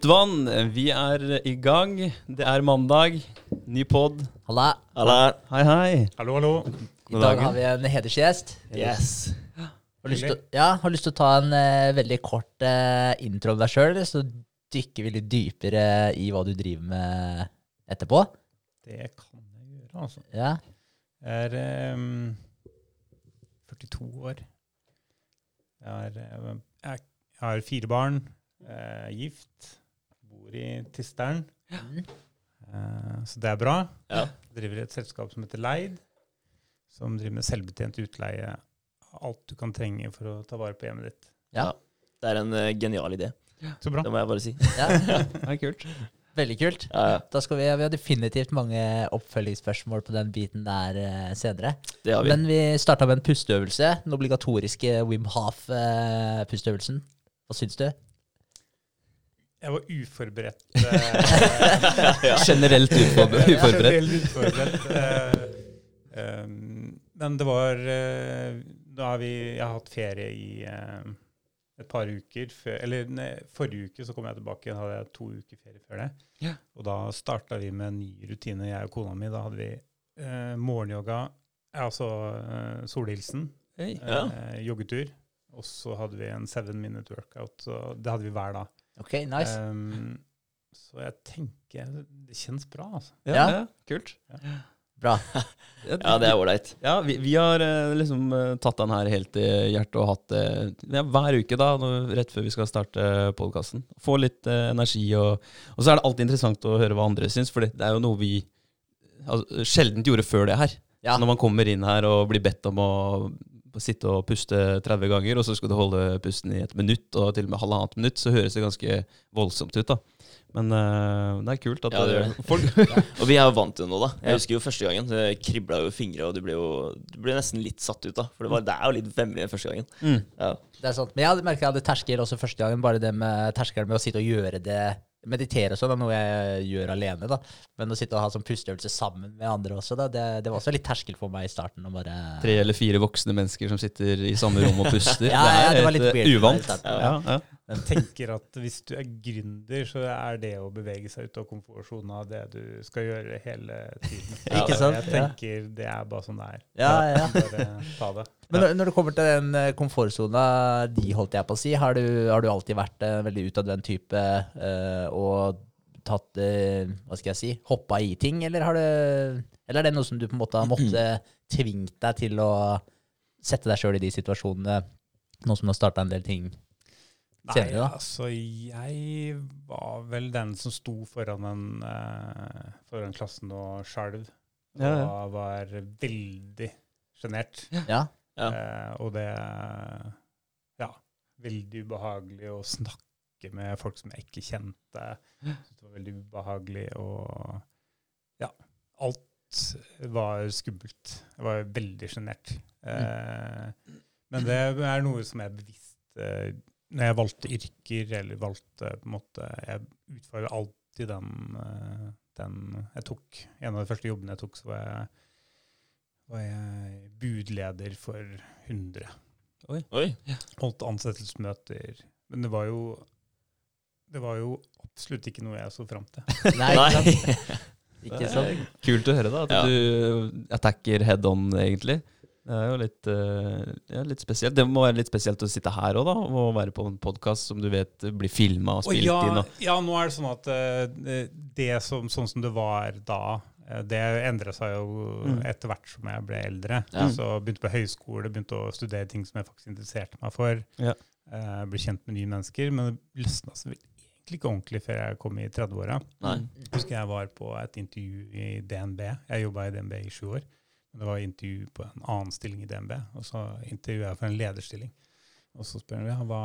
Dypt vann, vi er i gang. Det er mandag. Ny pod. Halla. Halla. Hei, hei. Hallo, hallo. I dag har vi en hedersgjest. Yes. Har lyst til, ja, har lyst til å ta en eh, veldig kort eh, intro om deg sjøl, så dykker vi litt dypere i hva du driver med etterpå. Det kan jeg gjøre, altså. Ja. Jeg er um, 42 år. Jeg, er, eh, jeg har fire barn. Uh, gift. Bor i Tisteren. Ja. Eh, så det er bra. Ja. Driver et selskap som heter Leid, som driver med selvbetjent utleie alt du kan trenge for å ta vare på hjemmet ditt. Ja. Det er en eh, genial idé. Så bra. Det må jeg bare si. ja. Det er kult. Veldig kult. Ja, ja. Da skal vi, vi har definitivt mange oppfølgingsspørsmål på den biten der uh, senere. Det har vi. Men vi starta med en pusteøvelse. Den obligatoriske Wim Haf-pusteøvelsen. Hva syns du? Jeg var uforberedt. ja. Generelt uforberedt. uforberedt. Veldig uforberedt. Eh, ehm, men det var eh, Da har vi Jeg har hatt ferie i eh, et par uker før Eller ne, forrige uke så kom jeg tilbake. igjen, hadde jeg to uker ferie før det. Ja. Og da starta vi med en ny rutine, jeg og kona mi. Da hadde vi eh, morgenyoga, altså eh, solhilsen, Hei. Ja. eh, joggetur. Og så hadde vi en seven minute workout. Så det hadde vi hver dag. Ok, nice. Um, så jeg tenker Det kjennes bra, altså. Ja, Ja. ja. kult. Bra. Ja, det er ålreit. Ja, vi, vi har eh, liksom eh, tatt den her helt i hjertet og hatt det ja, hver uke da, rett før vi skal starte podkasten. Få litt uh, energi, og, og så er det alltid interessant å høre hva andre syns, for det, det er jo noe vi altså, sjelden gjorde før det her. Ja. Når man kommer inn her og blir bedt om å sitte og puste 30 ganger, og så skal du holde pusten i et minutt, og til og med halvannet minutt, så høres det ganske voldsomt ut, da. Men uh, det er kult at Ja, det gjør folk folk Og vi er jo vant til det nå, da. Ja. Jeg husker jo første gangen. Det kribla jo fingre, og du ble jo du ble nesten litt satt ut, da. For det, var, det er jo litt vemmelig den første gangen. mm. Ja. Det er sant. Men jeg hadde merket jeg hadde terskel også første gangen. Bare det med terskelen med å sitte og gjøre det Meditere sånn er noe jeg gjør alene, da. Men å sitte og ha sånn pusteøvelse sammen med andre også, da, det, det var også litt terskel for meg i starten. bare... tre eller fire voksne mennesker som sitter i samme rom og puster. Ja, ja, det var litt eh, weird uvant. starten. Ja, ja. Jeg tenker at hvis du er gründer, så er det å bevege seg ut av komfortsonen det du skal gjøre hele tiden. Ja, Ikke sant? Jeg tenker det er bare sånn det er. Ja, ja. Bare ta det. Men når, når det kommer til den eh, komfortsona de, holdt jeg på å si, har du, har du alltid vært en veldig utadvendt type eh, og tatt eh, Hva skal jeg si hoppa i ting, eller, har du, eller er det noe som du på en måte har måttet tvingt deg til å sette deg sjøl i de situasjonene, nå som du har starta en del ting senere, da? altså jeg var vel den som sto foran, den, eh, foran klassen og skjelv. Og Ja, ja. var veldig sjenert. Ja. Ja. Eh, og det Ja, veldig ubehagelig å snakke med folk som jeg ikke kjente. Det var veldig ubehagelig og Ja. Alt var skummelt. Jeg var veldig sjenert. Eh, men det er noe som jeg bevisst eh, Når jeg valgte yrker, eller valgte på en måte Jeg utfordra alltid den, eh, den jeg tok. En av de første jobbene jeg tok, så var jeg, var jeg budleder for 100 Oi. holdt ansettelsesmøter. Men det var jo det var jo absolutt ikke noe jeg så fram til. Nei, ikke sant? Nei. Ikke sant? kult å høre, da. At Ja. du attacker head on, egentlig. Det er jo litt, eh, ja, litt spesielt. Det må være litt spesielt å sitte her òg, da. Og være på en podkast som du vet blir filma og Og spilt ja, inn. Og. ja, nå er det sånn at eh, det som, sånn som det var da, eh, det endra seg jo Mm. etter hvert som jeg ble eldre. Ja. Så begynte på høyskole, begynte å studere ting som jeg faktisk interesserte meg for. Ja. Eh, ble kjent med nye mennesker, men det løsna seg egentlig ikke ordentlig før jeg kom i 30-åra. Jeg husker jeg var på et intervju i DNB. Jeg jobba i DNB i sju år. Men det var intervju på en annen stilling i DNB, og så intervjuet jeg for en lederstilling. Og så spør ja, hva,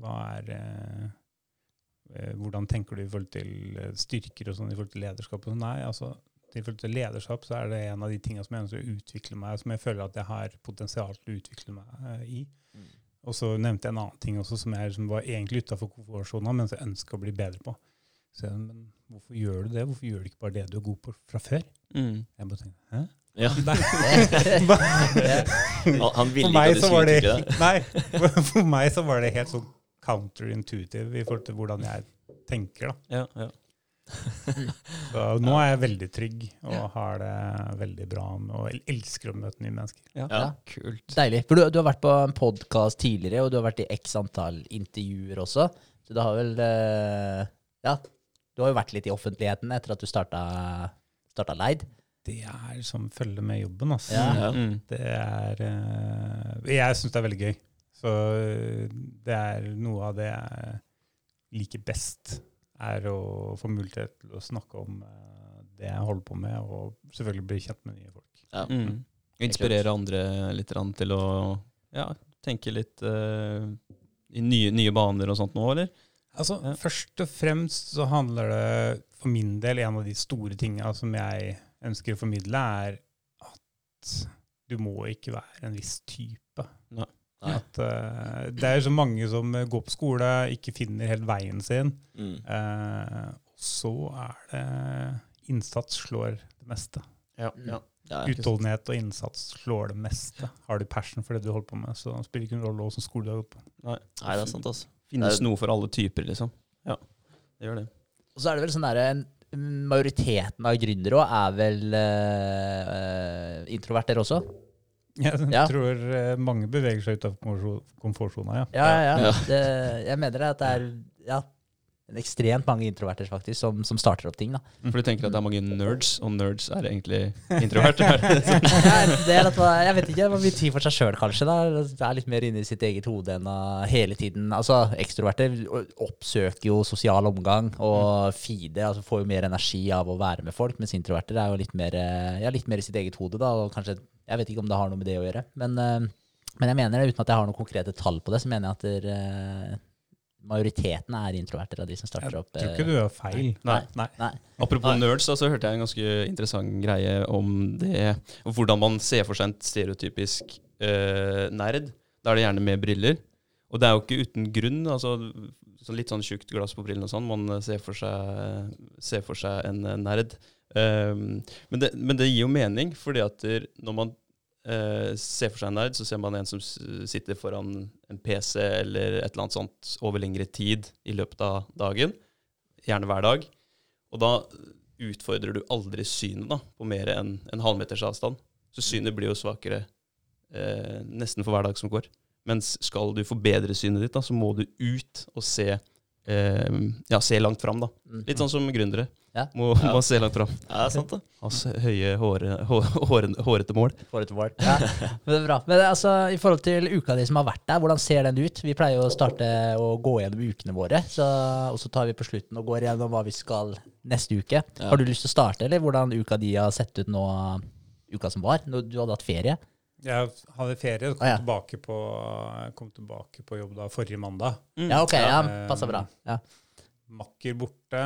hva er eh, eh, Hvordan tenker du i forhold til eh, styrker og sånn i forhold til lederskap? Og sånn? Nei, altså i forhold til lederskap så er det en av de tingene som jeg ønsker å utvikle meg, som jeg føler at jeg har potensial til å utvikle meg eh, i. Mm. Og så nevnte jeg en annen ting også som, jeg, som var egentlig utafor komfortsona, men som jeg ønska å bli bedre på. Så jeg, men hvorfor gjør du det? Hvorfor gjør du ikke bare det du er god på fra før? Mm. Jeg bare tenkte, hæ? Ja. Nei. Han, ville For ikke at du så skulle var det, nei, for- for meg så var det helt sånn counterintuitive i forhold til hvordan jeg tenker. da. Ja, ja. Så nå er jeg veldig trygg og har det veldig bra med, og elsker å møte nye mennesker. ja. Ja. Kult. Deilig. For du, du har vært på en podkast tidligere, og du har vært i x antall intervjuer også. Så du har vel eh, Ja, du har jo vært litt i offentligheten etter at du starta, starta Leid. Det er som følger med jobben. Altså. Ja. Ja. Mm. Det er eh, Jeg syns det er veldig gøy. Så eh, det er noe av det jeg liker best, er å få mulighet til å snakke om eh, det jeg holder på med, og selvfølgelig bli kjent med nye folk. Ja. Mm. Inspirere andre litt til å ja, tenke litt uh, i nye, nye baner og sånt nå, eller? Altså, Ja. Først og fremst så handler det for min del En av de store tinga som jeg ønsker å formidle, er at du må ikke være en viss type. Nei. Nei. At, uh, det er så mange som går på skole, ikke finner helt veien sin. Mm. Uh, og så er det innsats slår det meste. Ja. ja. Ja. Utholdenhet og innsats slår det meste. Har du passion for det du holder på med, så spiller det ikke noen rolle hvilken skole du har gått på. Nei, det er sant, altså. Finnes Det er- noe for alle typer, liksom. Ja, det gjør det. Og så er det vel sånn derre Majoriteten av gründere òg er vel uh, introverter også? Jeg Ja. tror eh, mange beveger seg ut av komfortsona, ja. Ja, ja. ja. Ja. Det, jeg mener at det er ja, ekstremt mange introverter faktisk som, som starter opp ting. da. For du tenker at det er mange nerds, og nerds er egentlig introverter? jeg vet ikke, Det var mye tid for seg sjøl, kanskje. da. Det er litt mer inni sitt eget hode enn å hele tiden Altså, Ekstroverter oppsøker jo sosial omgang og feeder, altså får jo mer energi av å være med folk, mens introverter er jo litt mer, eh, ja, litt mer i sitt eget hode. da, og kanskje, Jeg vet ikke om det har noe med det å gjøre, men, eh, men jeg mener, det, uten at jeg har noen konkrete tall på det, så mener jeg at der, eh, majoriteten er introverter av de som starter opp. Jeg tror eh, ikke du gjør feil. Nei. Nei. Nei. Apropos Nei. nerds, da, så hørte jeg en ganske interessant greie om det, hvordan man ser for seg en stereotypisk uh, nerd. Da er det gjerne med briller. Og det er jo ikke uten grunn. altså så Litt sånn tjukt glass på brillene og sånn. Man ser for seg, ser for seg en eh, nerd. Um, men, det, men det gir jo mening, fordi at når man eh, ser for seg en nerd, så ser man en som sitter foran en PC eller et eller annet sånt over lengre tid i løpet av dagen. Gjerne hver dag. Og da utfordrer du aldri synet da, på mer enn en halvmeters avstand. Så synet blir jo svakere eh, nesten for hver dag som går. Mens skal du forbedre synet ditt, da, så må du ut og se, eh, ja, se langt fram. Da. Mm. Litt sånn som gründere. Ja. Må, Ja. må se langt fram. Ja, det er sant, det. S- høye, håre, hå, håre, hårete mål. Får mål. Ja, men det er bra. Men altså, i forhold til uka di som har vært der, hvordan ser den ut? Vi pleier jo å starte å gå gjennom ukene våre, så, og så tar vi på slutten og går gjennom hva vi skal neste uke. Ja. Har du lyst til å starte, eller hvordan uka di har sett ut nå, uka som var? Når du hadde hatt ferie? Jeg hadde ferie og kom, ah, ja. tilbake, på, kom tilbake på jobb da forrige mandag. Ja, ok, ja, Ja. passer bra. Ja. Makker borte.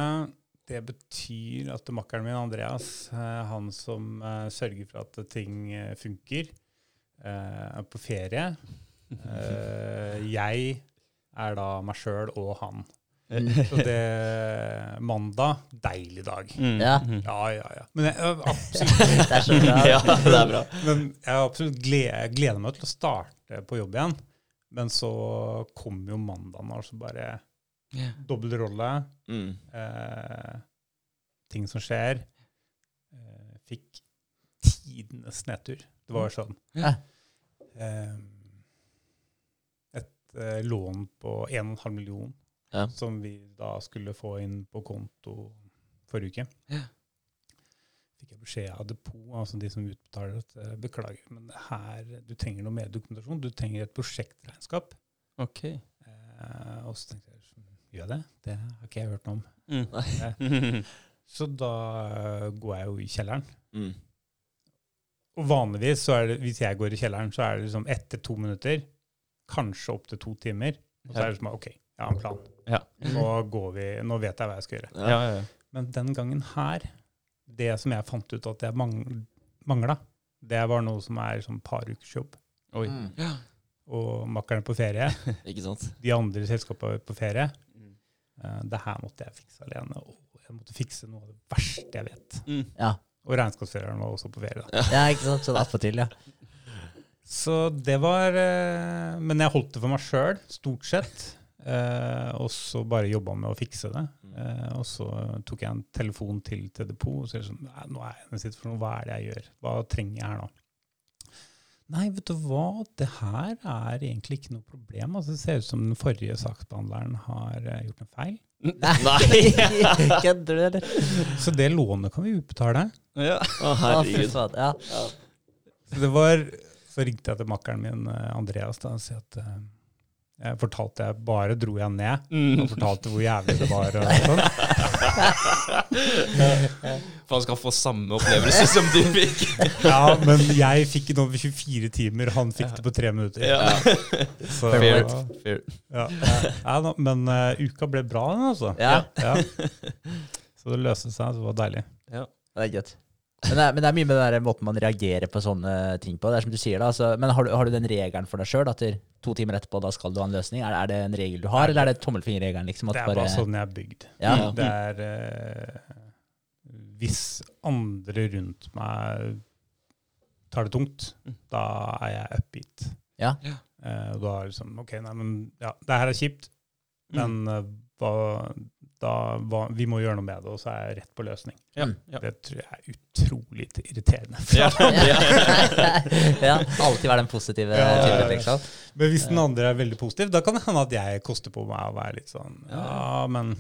Det betyr at makkeren min, Andreas, eh, han som eh, sørger for at ting eh, funker, eh, er på ferie. Eh, jeg er da meg sjøl og han. Så det Mandag, deilig dag. Mm. Ja. Ja, ja, ja. Men jeg, absolutt, Det er så bra. Ja, det er bra. men jeg absolutt gleder, gleder meg til å starte på jobb igjen. Men så kommer jo mandagen, og så bare Ja. dobbel rolle. Mm. eh, ting som skjer. Eh, fikk tidenes nedtur. Det var sånn yeah. eh, Et eh, lån på 1,5 million yeah. som vi da skulle få inn på konto forrige uke. Yeah Fikk jeg beskjed av depot, altså de som utbetaler at eh, beklager, men her, du trenger noe mer dokumentasjon. Du trenger et prosjektregnskap. Ok. Eh, og så tenkte jeg sånn, gjør det? Det har ikke jeg hørt noe om. Mm. Så da eh, går jeg jo i kjelleren. Mm. Og vanligvis, så er det, hvis jeg går i kjelleren, så er det liksom etter to minutter, kanskje opp til to timer. Og så er det som OK, jeg har en plan. Ja. Nå, går vi, nå vet jeg hva jeg skal gjøre. Ja. Ja. Men den gangen her, det som jeg fant ut at jeg mang mangla, det var noe som er sånn par ukers jobb. Oi. Mm. Ja. Og makkeren er på ferie, Ikke sant? de andre selskapene på ferie. Eh, det her måtte jeg fikse alene. Og jeg måtte fikse noe av det verste jeg vet. Mm. Ja. Og regnskapsføreren var også på ferie. da. ja, ikke sant? Sånn attpåtil, ja. Så det var eh, Men jeg holdt det for meg sjøl, stort sett. Eh, og så bare jobba med å fikse det. Eh, og så tok jeg en telefon til til depot og så er det sånn nå er jeg i den situasjonen. Hva er det jeg gjør? Hva trenger jeg her nå? Nei, vet du hva, det her er egentlig ikke noe problem. Altså, det ser ut som den forrige saksbehandleren har uh, gjort en feil. Nei! Kødder du, eller? Så det lånet kan vi utbetale. Ja. Å, herregud. Ja. Så, det var, så ringte jeg til makkeren min, eh, Andreas, da, og sa at eh, jeg fortalte jeg bare dro jeg ned og fortalte hvor jævlig det var. Og sånn. For han skal få samme opplevelse som du fikk. Ja, men jeg fikk det over 24 timer, han fikk det på tre minutter. Ja. Så, Fair. ja. Fair. Ja. da, men uh, uka ble bra, den, altså. Ja. Ja. Så det løste seg, så det var deilig. Det er gøy. Men det er, men det er mye med den der måten man reagerer på sånne ting på. Det er som du sier da, altså, Men har du, har du den regelen for deg sjøl at to timer etterpå da skal du ha en løsning? Er, er det en regel du har, eller er det tommelfingerregelen? Liksom, Det er bare, bare sånn jeg er bygd. ja. Ja. Det er eh, Hvis andre rundt meg tar det tungt, da er jeg upbeat. Ja. Eh, og da er det liksom OK, nei, men ja, det her er kjipt, men mm. hva, da, hva, vi må gjøre noe med det, og så er jeg rett på løsning. Ja. Mm. Ja. Det tror jeg er utrolig irriterende. Ja. ja. Alltid være den positive Ja, ja, ja. typen, liksom. Men hvis den andre er veldig positiv, da kan det hende at jeg koster på meg å være litt sånn Ja, men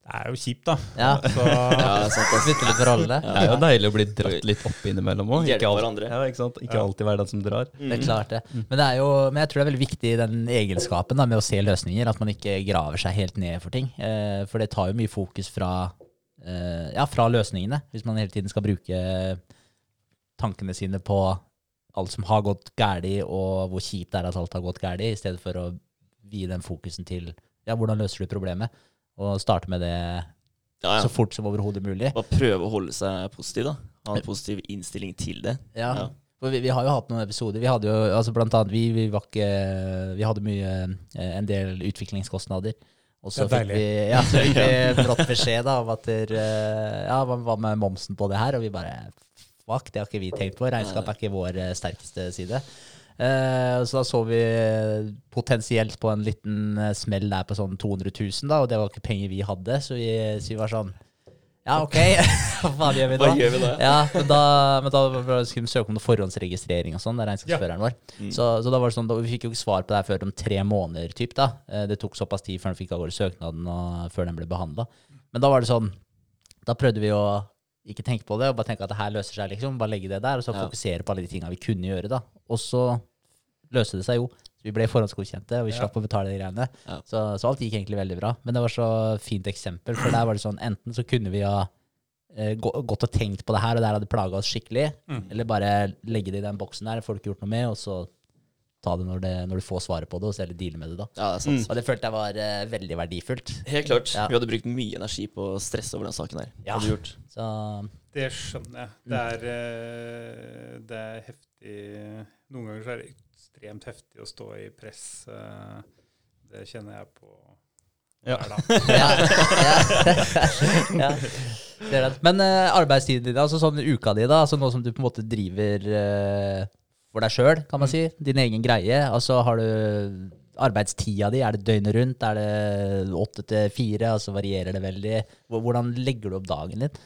det er jo kjipt, da. Ja. Så Ja, sant. Bytte litt på rolle. Det er jo deilig å bli dratt litt opp innimellom òg. Ikke, alt- ja, ikke, ikke alltid være den som drar. Det er klart det. Men, det er jo, men jeg tror det er veldig viktig den egenskapen da, med å se løsninger, at man ikke graver seg helt ned for ting. Eh, for det tar jo mye fokus fra, eh, ja, fra løsningene, hvis man hele tiden skal bruke tankene sine på alt som har gått galt, og hvor kjipt det er at alt har gått galt, i stedet for å vie den fokusen til ja, hvordan løser du problemet, og starte med det Ja, ja. så fort som overhodet mulig. Bare prøve å holde seg positiv, da. Ha en positiv innstilling til det. Ja. Ja. For vi, vi har jo hatt noen episoder. Vi hadde jo, altså blant annet, vi, vi, var ikke, vi hadde mye, eh, en del utviklingskostnader. Og så fikk vi, ja, fikk vi brått beskjed da, om at der, eh, ja, hva hva med momsen på det her? Og vi bare fuck, det har ikke vi tenkt på. Regnskap er ikke vår eh, sterkeste side. Eh, så da så vi potensielt på en liten eh, smell der på sånn 200 000, da, og det var ikke penger vi hadde. Så vi, så vi var sånn Ja, OK, hva gjør vi Hva da? gjør vi da? Ja, men da, men da skulle vi søke om noe forhåndsregistrering og sånn, det er regnskapsføreren vår. Mm. Så, så da var det sånn, da, vi fikk jo ikke svar på det her før om tre måneder, typ da. Eh, Det tok såpass tid før den fikk av gårde søknaden og før den ble behandla. Men da var det sånn, da prøvde vi å ikke tenke på det, og bare tenke at det her løser seg, liksom. Bare legge det der, og så fokusere på alle de tinga vi kunne gjøre, da. Og så løste det seg jo. Så vi ble forhåndsgodkjente, og vi slapp å betale de greiene. Så, så alt gikk egentlig veldig bra. Men det var så fint eksempel, for der var det sånn, enten så kunne vi ha eh, gått og tenkt på det her, og det her hadde plaga oss skikkelig. Mm. Eller bare legge det i den boksen der, får du ikke gjort noe med, og så ta det når, det når du får svaret på det, og så heller deale med det da. Ja, det er sant. Og det følte jeg var uh, veldig verdifullt. Helt klart. Ja. Vi hadde brukt mye energi på å stresse over den saken her. Ja. Hadde gjort. Så Det skjønner jeg. Det er, uh, det er heftig Noen ganger så er det ekstremt heftig å stå i press. Uh, Det kjenner jeg på Ja. ja. ja. ja. Det er det. Men uh, arbeidstiden din, altså sånn uka di, da, altså nå som du på en måte driver eh, for deg sjøl, kan man si, din egen greie, altså har du arbeidstida di, er det døgnet rundt, er det åtte til fire, altså varierer det veldig? Hvordan legger du opp dagen din?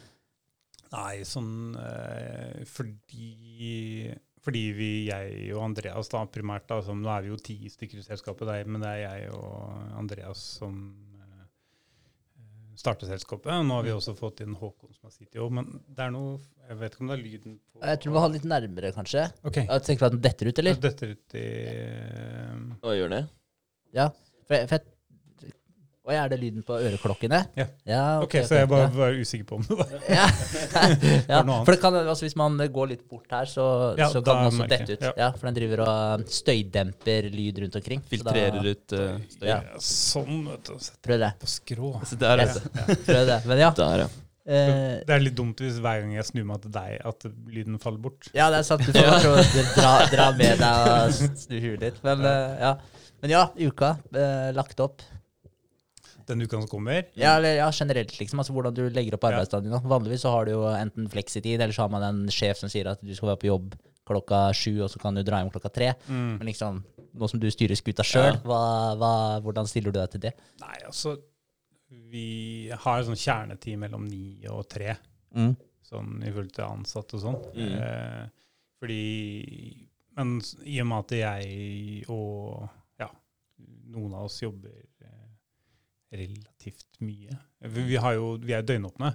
Nei, sånn eh, fordi fordi vi, jeg og Andreas da, primært da, som, Nå er vi jo ti stykker i selskapet, der, men det er jeg og Andreas som starter selskapet. Nå har vi også fått inn Håkon som har CTO, men det er noe Jeg vet ikke om det er lyden på Jeg tror du må ha litt nærmere, kanskje. Ok. Jeg tenker at den detter ut, eller? Den detter ut i eh, gjør det? Ja. For jeg, for jeg, Oi, er det lyden på øreklokkene? Ja. ok, Ok, så jeg bare var usikker på om det var Ja. ja. noe annet. For det kan, altså hvis man går litt bort her, så, Ja, så kan den også dette ut. Ja. ja. For den driver og støydemper lyd rundt omkring. Filtrerer da- ut uh, støy. Ja. Ja, Sånn, vet du. Prøv det. på skrå. Så det er Ja. det. Prøv det. Men ja. Der, ja. Eh, Det er litt dumt hvis hver gang jeg snur meg til deg, at lyden faller bort. ja, det er sant. Du får prøve å dra, dra med deg og snu huet litt. Men, eh, ja. Men ja, uka eh, lagt opp. Den uka som kommer. Ja, eller, ja, generelt, liksom. Altså hvordan du legger opp arbeidsdagen din. Vanligvis så har du jo enten fleksitid, eller så har man en sjef som sier at du skal være på jobb klokka sju, og så kan du dra hjem klokka tre. Mm. Men liksom, nå som du styrer skuta sjøl, hvordan stiller du deg til det? Nei, altså Vi har en sånn kjernetid mellom ni og tre, Mm. sånn i forhold til ansatte og sånn. Mm. Eh, fordi Men i og med at jeg og ja, noen av oss jobber relativt mye Vi, jo, vi er jo døgnåpne.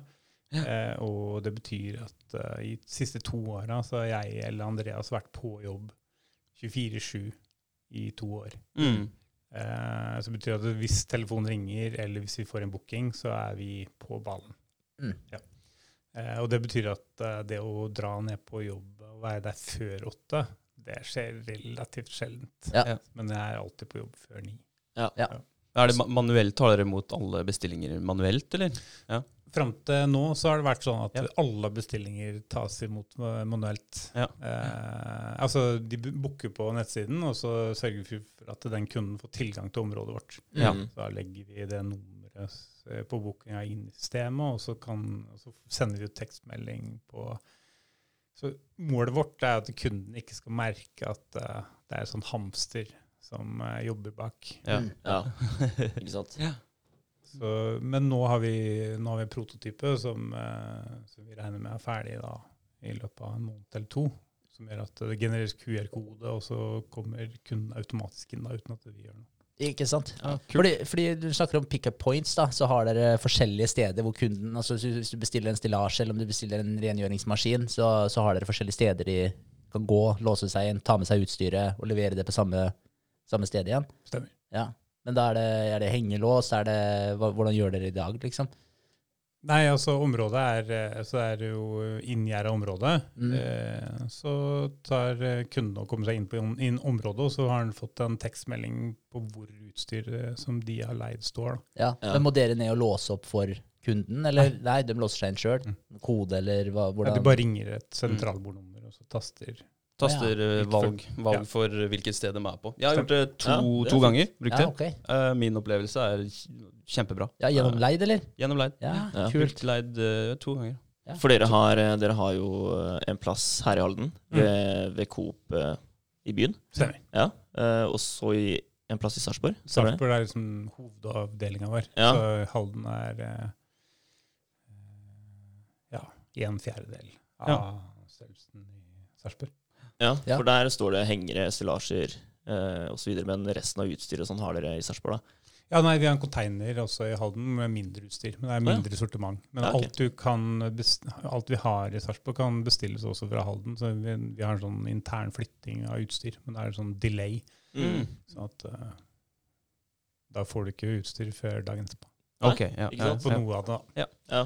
Eh, og det betyr at uh, i de siste to åra så har jeg eller Andreas vært på jobb 24-7 i to år. Mm. Eh, så betyr det at hvis telefonen ringer, eller hvis vi får en booking, så er vi på ballen. Mm. Ja. Eh, og det betyr at uh, det å dra ned på jobb og være der før åtte, det skjer relativt sjeldent. Ja. Ja. Men jeg er alltid på jobb før ni. Er det manuelt, tar dere imot alle bestillinger manuelt, eller? Fram til nå så har det vært sånn at Ja. alle bestillinger tas imot manuelt. Ja. Eh, altså, de booker på nettsiden, og så sørger vi for at den kunden får tilgang til området vårt. Ja. Mm. Så da legger vi det nummeret på bookinga inn i systemet, og så, kan, og så sender vi ut tekstmelding på Så målet vårt er at kunden ikke skal merke at uh, det er sånn hamster som eh, jobber bak. Ja. Mm. Ja, ikke sant? Så, men nå har vi, nå har vi en prototype som, eh, som vi regner med er ferdig da, i løpet av en måned eller to. Som gjør at det genereres QR-kode, og så kommer kunden automatisk inn da, uten at vi gjør noe. Ikke sant? Ja. Fordi, fordi du snakker om pick-up points, da, så har dere forskjellige steder hvor kunden altså Hvis du- hvis du bestiller en stillasje eller om du bestiller en rengjøringsmaskin, så, så har dere forskjellige steder de kan gå, låse seg inn, ta med seg utstyret og levere det på samme, samme sted igjen. Stemmer. Ja. Men da er det, er det hengelås? Er det, hvordan gjør dere i dag, liksom? Nei, altså området er, eh, så er det jo inngjerda område. Mm. Eh, så tar eh, kunden og kommer seg inn på inn området, og så har han fått en tekstmelding på hvor utstyret som de har leid, står. Da. Ja. Ja. Men må dere ned og låse opp for kunden, eller nei, de låser seg inn sjøl? Mm. Kode, eller hva, Ja, hvordan? de bare ringer et sentralbordnummer, og så taster Taster ja, valg, for- valg ja. for hvilket sted de er på. Jeg har gjort det to, Ja, det to ganger. Brukt ja, det. Eh, min opplevelse er kjempebra. Ja, Gjennom leid, eller? Gjennom leid. Ja, Ja. kult. Brukt leid uh, to ganger. Ja. For dere har, eh, dere har jo eh, en plass her i Halden, Mm. ved, ved Coop uh, i byen. Stemmer. Ja. eh, Og så i en plass i Sarpsborg. Sarpsborg er liksom hovedavdelinga vår. Ja. Så Halden er eh, eh, ja, en fjerdedel av Ja. størrelsen i Sarpsborg. Ja, Ja. for der står det hengere, stillasjer eh, osv. Men resten av utstyret og sånn har dere i Sarpsborg, da? Ja, nei, Vi har en container også i Halden med mindre utstyr. Men det er Å, ja. mindre sortiment. Men Ja, okay. alt, du kan alt vi har i Sarpsborg, kan bestilles også fra Halden. Så vi, vi har en sånn intern flytting av utstyr. Men det er en sånn delay. Mm. Så at uh, da får du ikke utstyr før dagen etterpå. Ok, ja, ikke ja, sant? På noe av det. da. Ja.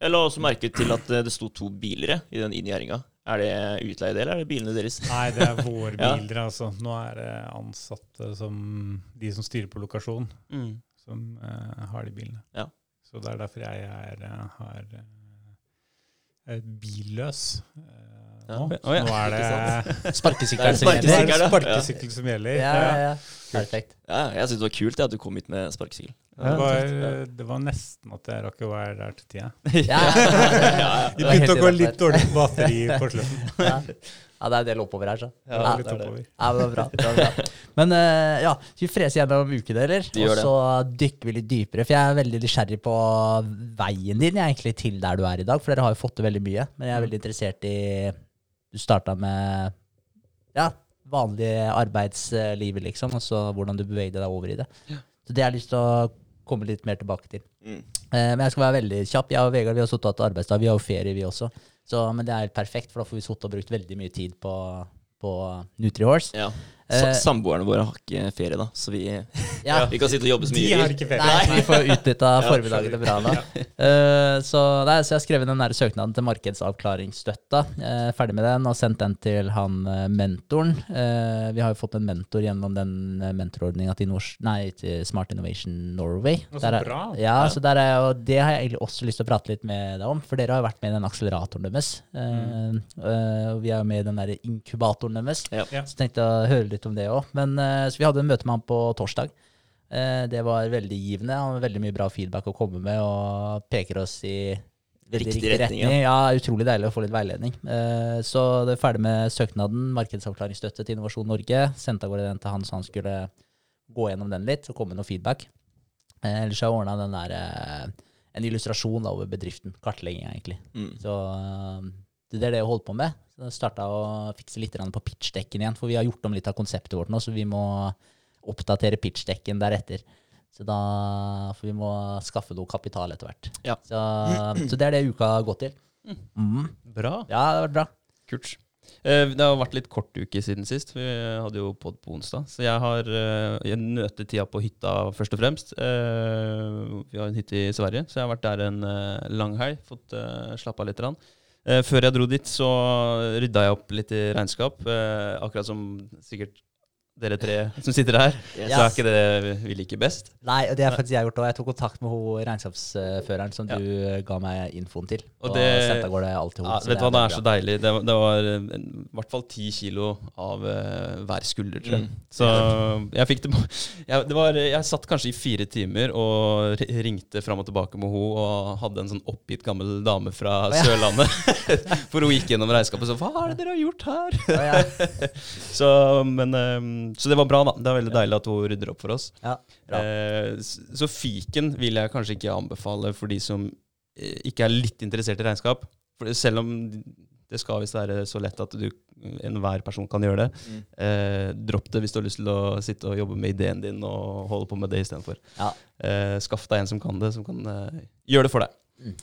Jeg la også merke til at eh, det sto to biler i den inngjerdinga. Er det utleie eller er det bilene deres? Nei, det er våre Ja. biler, altså. Nå er det ansatte som De som styrer på lokasjon, Mm. som uh, har de bilene. Ja. Så det er derfor jeg er, er, eh, er billøs eh, Ja. Nå. Oh, ja. Nå er det sparkesykkel som er gjelder. er det ja. sparkesykkel som gjelder. Ja, ja, ja. Perfekt. Ja, jeg syns det var kult at du kom hit med sparkesykkel. Det, var, det var nesten at jeg rakk å være der til tida. Ja, ja. Vi begynte å gå litt dårlig på batteri på slutten. Ja. det er en del oppover her, så. Ja, Ja, litt det er oppover. Ja, det var bra. Det var bra. Men uh, ja, skal vi frese gjennom ukedeler, De og så dykker vi litt dypere. For jeg er veldig nysgjerrig på veien din egentlig til der du er i dag, for dere har jo fått til veldig mye. Men jeg er veldig interessert i Du starta med ja, vanlige arbeidslivet, liksom, og så hvordan du bevegde deg over i det. Så det har jeg lyst til å komme litt mer tilbake til. Mm. Eh, men jeg skal være veldig kjapp. Jeg og Vegard vi har sittet og hatt arbeidsdag. Vi har jo ferie, vi også. Så, men det er helt perfekt, for da får vi sittet og brukt veldig mye tid på, på Nutrihorse. Ja. Eh, Samboerne våre har ikke ferie, da, så vi, Ja, vi kan sitte og jobbe så mye. De har ikke ferie. Nei, vi får utnytta formiddagene bra da. Uh, så, nei, så jeg har skrevet den der søknaden til markedsavklaringsstøtta. Uh, ferdig med den og sendt den til han eh, mentoren. Eh, vi har jo fått en mentor gjennom den uh, mentorordninga til, til Smart Innovation Norway. Så Der er- bra. Ja, så der er og det har jeg egentlig også lyst til å prate litt med deg om, for dere har jo vært med i den akseleratoren deres. Eh, eh, og vi er jo med i den der inkubatoren deres. Ja. Så tenkte jeg å høre litt om det òg. Men eh, så vi hadde en møte med han på torsdag. Eh, det var veldig givende. Han har veldig mye bra feedback å komme med, og peker oss i Riktig riktig, retning, retning. Ja. utrolig deilig å få litt veiledning. Eh, så det er ferdig med søknaden, markedsavklaringsstøtte til Innovasjon Norge. Sendte av gårde den til han så han skulle gå gjennom den litt og komme med noe feedback. Ellers har jeg ordna en illustrasjon over bedriften. Kartlegging, egentlig. Mm. Så det er det jeg holdt på med. Så jeg starta å fikse litt på pitchdekken igjen, for vi har gjort om litt av konseptet vårt nå, så vi må oppdatere pitchdekken deretter. Så da For vi må skaffe noe kapital etter hvert. Ja. Så, så det er det uka har gått til. Mm. Bra. Ja, det har vært bra. Kult. Eh, Det har vært litt kort uke siden sist. Vi hadde jo pod på onsdag. Så jeg har eh, jeg tida på hytta først og fremst. Eh, Vi har en hytte i Sverige, så jeg har vært der en lang helg. Fått slappa litt. grann. Eh, Før jeg dro dit, så rydda jeg opp litt i regnskap. eh, Akkurat som sikkert dere tre som sitter her. Yes. Så er ikke det vi liker best. Nei, og det har faktisk jeg gjort òg. Jeg tok kontakt med hun regnskapsføreren som Ja. du eh, ga meg infoen til. Og Og, det- sendte av gårde alt til henne. Ja, vet du hva, det er så bra. deilig. Det, det var eh, i hvert fall ti kilo av uh, hver skulder, tror jeg. Mm. Så jeg fikk det jeg, det var, jeg satt kanskje i fire timer og ringte fram og tilbake med henne og hadde en sånn oppgitt gammel dame fra oh, ja. Sørlandet. For hun gikk gjennom regnskapet og sa 'Hva er det dere har gjort her?' Oh. Så, men, eh, så det var bra, da. Det er veldig deilig at hun rydder opp for oss. Ja. Eh, så fiken vil jeg kanskje ikke anbefale for de som eh, ikke er litt interessert i regnskap. For selv om det skal visst være så lett at du, enhver person kan gjøre det. Mm. Eh, dropp det hvis du har lyst til å sitte og jobbe med ideen din og holde på med det istedenfor. Ja. Eh, skaff deg en som kan det, som kan eh, gjøre det for deg. Mm.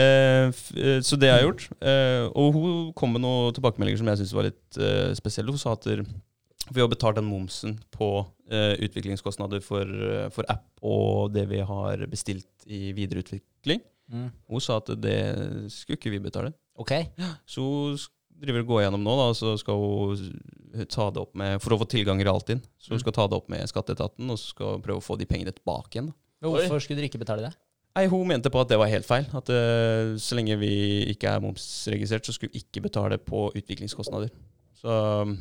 Eh, så det har jeg gjort. Eh, og hun kom med noen tilbakemeldinger som jeg syntes var litt spesielle. Hun sa at vi har betalt den momsen på eh, utviklingskostnader for, eh, for app og det vi har bestilt i videreutvikling. Mm. Hun sa at det skulle ikke vi betale. Ok. Så hun driver og går gjennom nå, da, og så skal hun ta det opp med For å få tilgang i Realtinn. Så hun skal ta det opp med skatteetaten, og så skal hun prøve å få de pengene tilbake igjen. Da. Men Hvorfor skulle dere ikke betale det? Nei, Hun mente på at det var helt feil. At uh, så lenge vi ikke er momsregistrert, så skulle vi ikke betale på utviklingskostnader. Så um,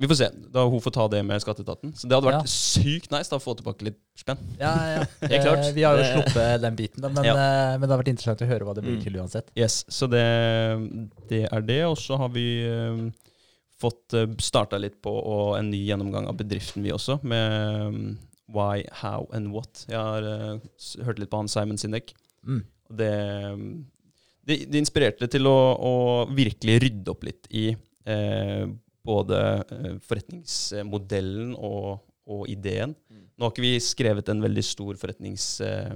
vi får se. Da hun får ta det med skatteetaten. Så det hadde vært Ja. sykt nice da å få tilbake litt spenn. Ja, ja. Helt klart. Eh, Vi har jo sluppet den biten, da, men, Ja. eh, men det har vært interessant å høre hva det blir Mm. til uansett. Yes, Så det, det er det. Og så har vi um, fått starta litt på og en ny gjennomgang av bedriften, vi også. Med um, why, how and what. Jeg har uh, hørt litt på han Simon Sinek. Mm. Og det, det, det inspirerte til å, å virkelig rydde opp litt i eh, både eh, forretningsmodellen og, og ideen. Mm. Nå har ikke vi skrevet en veldig stor forretnings, eh,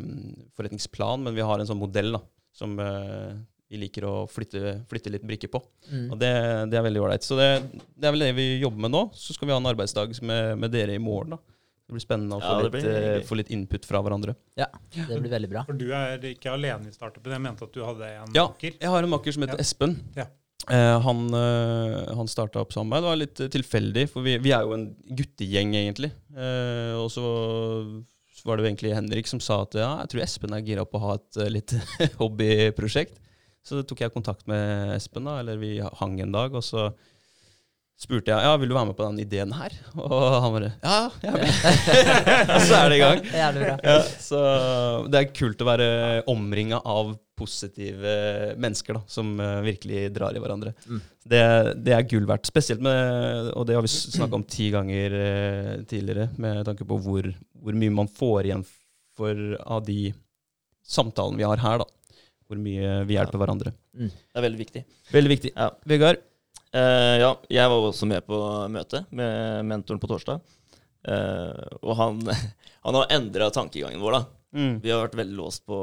forretningsplan, men vi har en sånn modell da, som eh, vi liker å flytte, flytte litt brikker på. Mm. Og det, det er veldig ålreit. Så det, det er vel det vi jobber med nå. Så skal vi ha en arbeidsdag med, med dere i morgen. da. Det blir spennende å få, Ja, litt, blir eh, få litt input fra hverandre. Ja, det blir veldig bra. For du er ikke alene i startupen. Jeg mente at du hadde en Ja, makker. jeg har en makker som heter Ja. Espen. Eh, han uh, han starta opp sammen med meg. Det var litt eh, tilfeldig, for vi, vi er jo en guttegjeng, egentlig. Uh, og så var det jo egentlig Henrik som sa at ja, jeg tror Espen er gira på å ha et litt hobbyprosjekt. Så tok jeg kontakt med Espen, da, eller vi hang en dag, og så spurte jeg ja, vil du være med på den ideen her. Og han bare ja, er og så er det i gang. Ja, så det er kult å være omringa av positive mennesker da, som eh, virkelig drar i hverandre. Mm. Det, det er gull verdt. Spesielt med, og det har vi snakka om ti ganger eh, tidligere, med tanke på hvor, hvor mye man får igjen for av de samtalene vi har her. da. Hvor mye vi hjelper hverandre. Det er veldig viktig. Veldig viktig. Ja. Vegard? Eh, ja, jeg var også med på møtet med mentoren på torsdag. Uh, og han, han har endra tankegangen vår, da. Mm. Vi har vært veldig låst på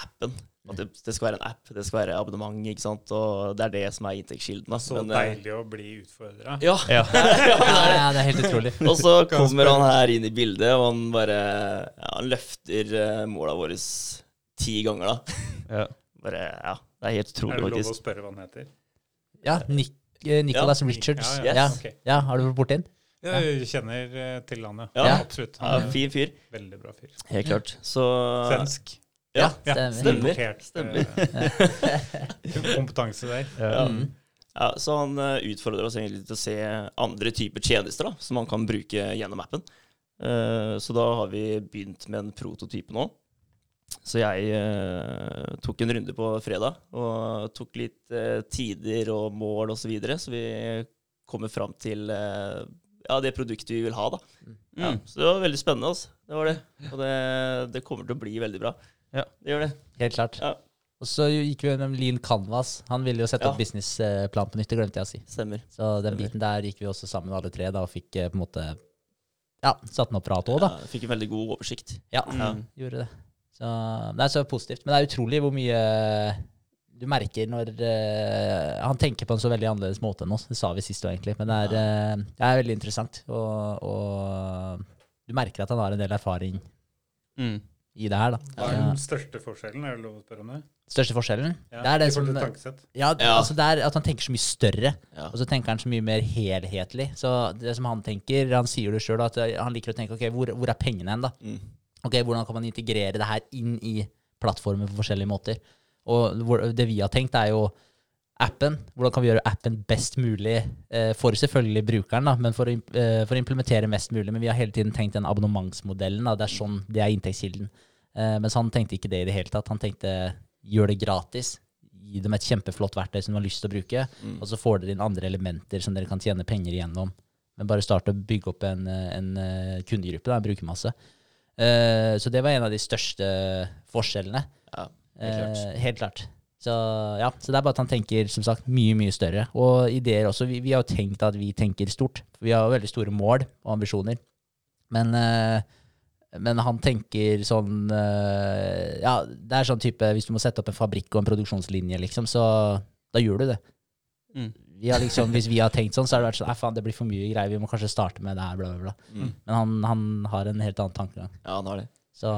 appen. At det, det skal være en app, det skal være abonnement, ikke sant. Og det er det som er inntektskilden. da. Så Men, eh, deilig å bli utfordra. Ja. Ja. Ja, ja, det er helt utrolig. Og så kommer han her inn i bildet, og han bare ja, Han løfter uh, måla våre ti ganger, da. ja. Bare, ja, Det er helt Er det lov å spørre hva han heter? Ja, Nick, Nicholas Richards. Ja, Ja, ja, ja. ok. har du vært borti Ja, Jeg kjenner eh, til han, ja. Ja. Absolutt. Ja, fin fyr. Veldig bra fyr. Helt klart. Så Svensk. Ja, stemmer. stemmer. Importert, eh, kompetanse der. Ja. Mm. Ja, så han eh, utfordrer oss egentlig til å se andre typer tjenester da, som man kan bruke gjennom appen. Eh, så da har vi begynt med en prototype nå. Så jeg eh, tok en runde på fredag og tok litt eh, tider og mål osv. Så, videre, så vi kommer fram til eh, ja, det produktet vi vil ha. da. Ja, Mm. så det var veldig spennende. altså. Det var det. Og det, det kommer til å bli veldig bra. Ja. Det gjør det. Helt klart. Ja. Og så gikk vi gjennom Lean Canvas. Han ville jo sette Ja. opp businessplan på nytt, det glemte jeg å si. Stemmer. Så den Stemmer. biten der gikk vi også sammen alle tre da, og fikk eh, på en måte ja, satt den opp prat òg, da. Ja, fikk en veldig god oversikt. Ja, Ja. gjorde det. Så det er så positivt. Men det er utrolig hvor mye du merker når uh, han tenker på en så veldig annerledes måte enn oss. Det sa vi sist òg, egentlig. Men det er, uh, det er veldig interessant. Og, og du merker at han har en del erfaring Mm. i det her, da. Hva er den største forskjellen? Er det lov å spørre om det? Største forskjellen? Ja, Det er det som-. Ja, Ja. altså det er at han tenker så mye større. Ja. Og så tenker han så mye mer helhetlig. Så det som han tenker, han sier det sjøl, at eh, han liker å tenke ok, hvor, hvor er pengene hen, da? Mm. Ok, Hvordan kan man integrere det her inn i plattformer på forskjellige måter? Og det vi har tenkt, er jo appen. Hvordan kan vi gjøre appen best mulig eh, for selvfølgelig brukeren, da, men for å, eh, for å implementere mest mulig. Men vi har hele tiden tenkt den abonnementsmodellen. Da, det er sånn, det er inntektskilden. Eh, mens han tenkte ikke det i det hele tatt. Han tenkte gjør det gratis. Gi dem et kjempeflott verktøy som de har lyst til å bruke. Mm. Og så får dere inn andre elementer som dere kan tjene penger igjennom. Men bare start å bygge opp en, en kundegruppe, da, en brukermasse. Eh, så det var en av de største forskjellene. Ja, helt klart. Eh, helt klart. Så, ja, så det er bare at han tenker som sagt mye, mye større. Og ideer også. Vi, vi har jo tenkt at vi tenker stort. Vi har veldig store mål og ambisjoner. Men, eh, men han tenker sånn eh, Ja, det er sånn type Hvis du må sette opp en fabrikk og en produksjonslinje, liksom, så da gjør du det. Mm. Vi har liksom, hvis vi har tenkt sånn, så har det vært sånn Nei, faen, det blir for mye greier. Vi må kanskje starte med det her, bla, bla, bla. Mm. Men han, han har en helt annen tankegang. Ja, han har det. Så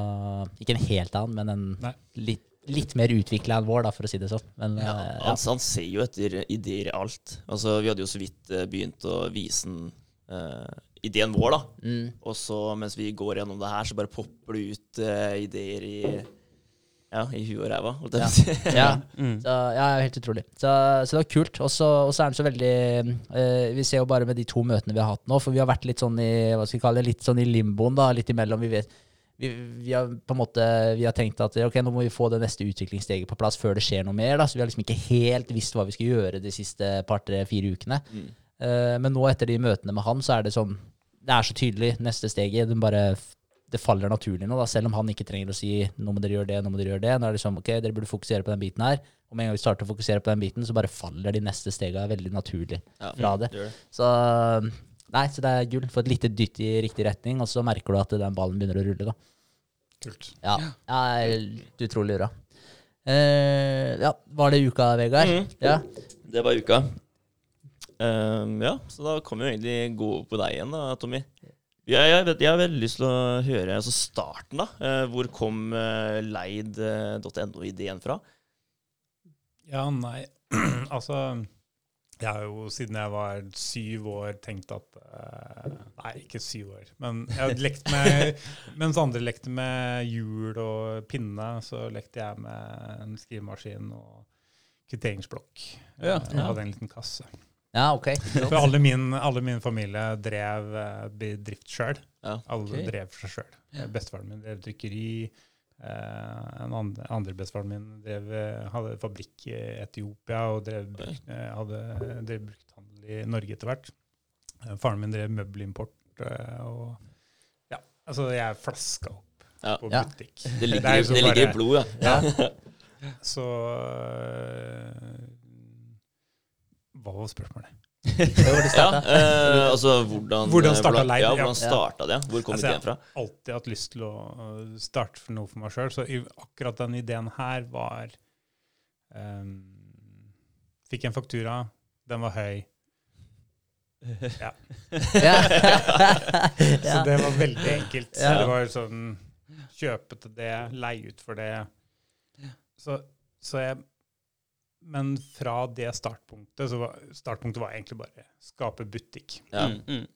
ikke en helt annen, men en Nei. litt, litt mer utvikla enn vår, da, for å si det sånn. Men Ja, eh, ja. han, han ser jo etter ideer i alt. Altså, vi hadde jo så vidt eh, begynt å vise den uh, ideen vår, da. Mm. Og så mens vi går gjennom det her, så bare popper det ut uh, ideer i ja, i huet og ræva. holdt jeg på å si. ja. Mm. Så, ja, helt utrolig. Så, så det var kult. Og så og så er den så veldig eh, Vi ser jo bare med de to møtene vi har hatt nå, for vi har vært litt sånn i hva skal vi kalle det, litt sånn i limboen, da, litt imellom. Vi vet vi, vi har på en måte Vi har tenkt at ok, nå må vi få det neste utviklingssteget på plass før det skjer noe mer. da, Så vi har liksom ikke helt visst hva vi skal gjøre de siste par, tre, fire ukene. Mm. Eh, men nå etter de møtene med han, så er det sånn Det er så tydelig, neste steget. Den bare, det faller naturlig nå, da, selv om han ikke trenger å si 'nå må dere gjøre det', 'nå må dere gjøre det'. Nå er det sånn, ok, dere burde fokusere på den biten her. Og med en gang vi starter å fokusere på den biten, så bare faller de neste stegene veldig naturlig Ja, fra det. det. Så nei, så det er gull. Få et lite dytt i riktig retning, og så merker du at den ballen begynner å rulle, da. Kult. Ja, ja er utrolig bra. Eh, ja, var det uka, Vegard? Mm. Ja. Det var uka. Um, ja, så da kan vi jo egentlig gå over på deg igjen, da, Tommy. Jeg, jeg, vet, jeg har veldig lyst til å høre altså starten, da. Eh, hvor kom uh, leid.no-ideen fra? Ja, nei Altså, jeg har jo siden jeg var syv år tenkt at eh, Nei, ikke syv år, men jeg lekt med Mens andre lekte med hjul og pinne, så lekte jeg med en skrivemaskin og kvitteringsblokk. Ja. Jeg hadde en liten kasse. Ja, ok. For alle min, alle min familie drev eh, bedrift sjøl. Ja. Alle drev for seg sjøl. Bestefaren min drev trykkeri. Eh, en andre, andre bestefaren min drev, eh, hadde fabrikk i Etiopia og drev, brukt, eh, hadde, drev brukthandel i Norge etter hvert. Faren min drev møbelimport. Og ja, altså jeg flaska opp Ja. på Ja. butikk. Det Det ligger, det, det ligger bare- i blodet, ja. Ja. Så Hva var spørsmålet? Ja eh, altså hvordan Hvordan starta leir? Ja, hvordan starta det? Hvor kom Altså, ideen fra? Jeg har alltid hatt lyst til å øh, starte for noe for meg sjøl. Så akkurat den ideen her var um, Fikk en faktura, den var høy. Ja. Så det var veldig enkelt. Så Ja. Det var sånn Kjøpe til det, leie ut for det. Så, så jeg Men fra det startpunktet så var startpunktet var egentlig bare skape butikk. Ja. Mm, mm.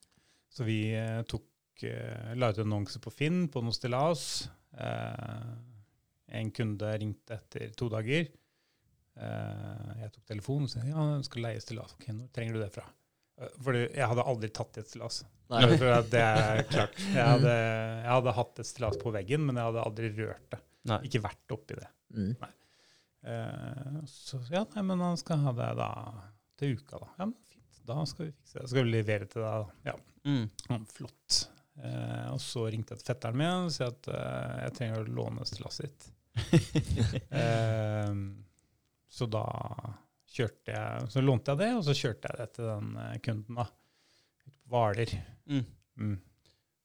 Så vi eh, tok eh, la ut annonse på Finn på noe stillas. Eh, en kunde ringte etter to dager. Eh, jeg tok telefonen og sa ja, den skal leie stillas. Ok, Hvor trenger du det fra? Eh, Fordi jeg hadde aldri tatt i et stillas. Nei. Det er klart. Jeg hadde, jeg hadde hatt et stillas på veggen, men jeg hadde aldri rørt det. Nei. ikke vært oppi det. Mm. Eh, så ja, nei, men han skal ha det da til uka, da. Ja, men fint. Da skal vi fikse det. Skal vi levere til deg, da. Ja, Mm. flott. Eh, og så ringte jeg til fetteren min og sa at eh, jeg trenger å låne stillasset ditt. Eh, så da kjørte jeg Så lånte jeg det, og så kjørte jeg det til den eh, kunden, da. Hvaler. Mm. Mm.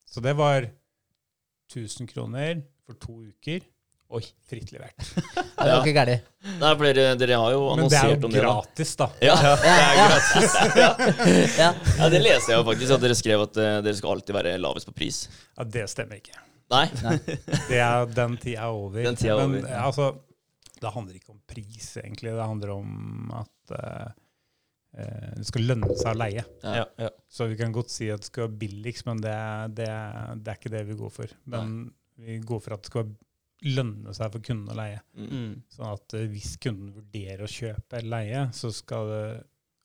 Så det var 1000 kroner for to uker. Oi. Fritt levert. Ja, det var ikke gærent. Dere har jo dere har jo Men det er jo gratis, det. da. da. Ja, det er gratis. Ja. Ja. ja, det leser jeg jo faktisk, at dere skrev at eh, dere skal alltid være lavest på pris. Ja, det stemmer ikke. Nei. Det er, den tida er over. Den tida er over. Men altså, det handler ikke om pris, egentlig. Det handler om at eh, eh, det skal lønne seg å leie. Ja. Ja. Så vi kan godt si at det skal være billigst, men det, det, det er ikke det vi går for. Men vi går for at det skal lønne seg for kunden å leie. Mm. Sånn at eh, hvis kunden vurderer å kjøpe eller leie, så skal det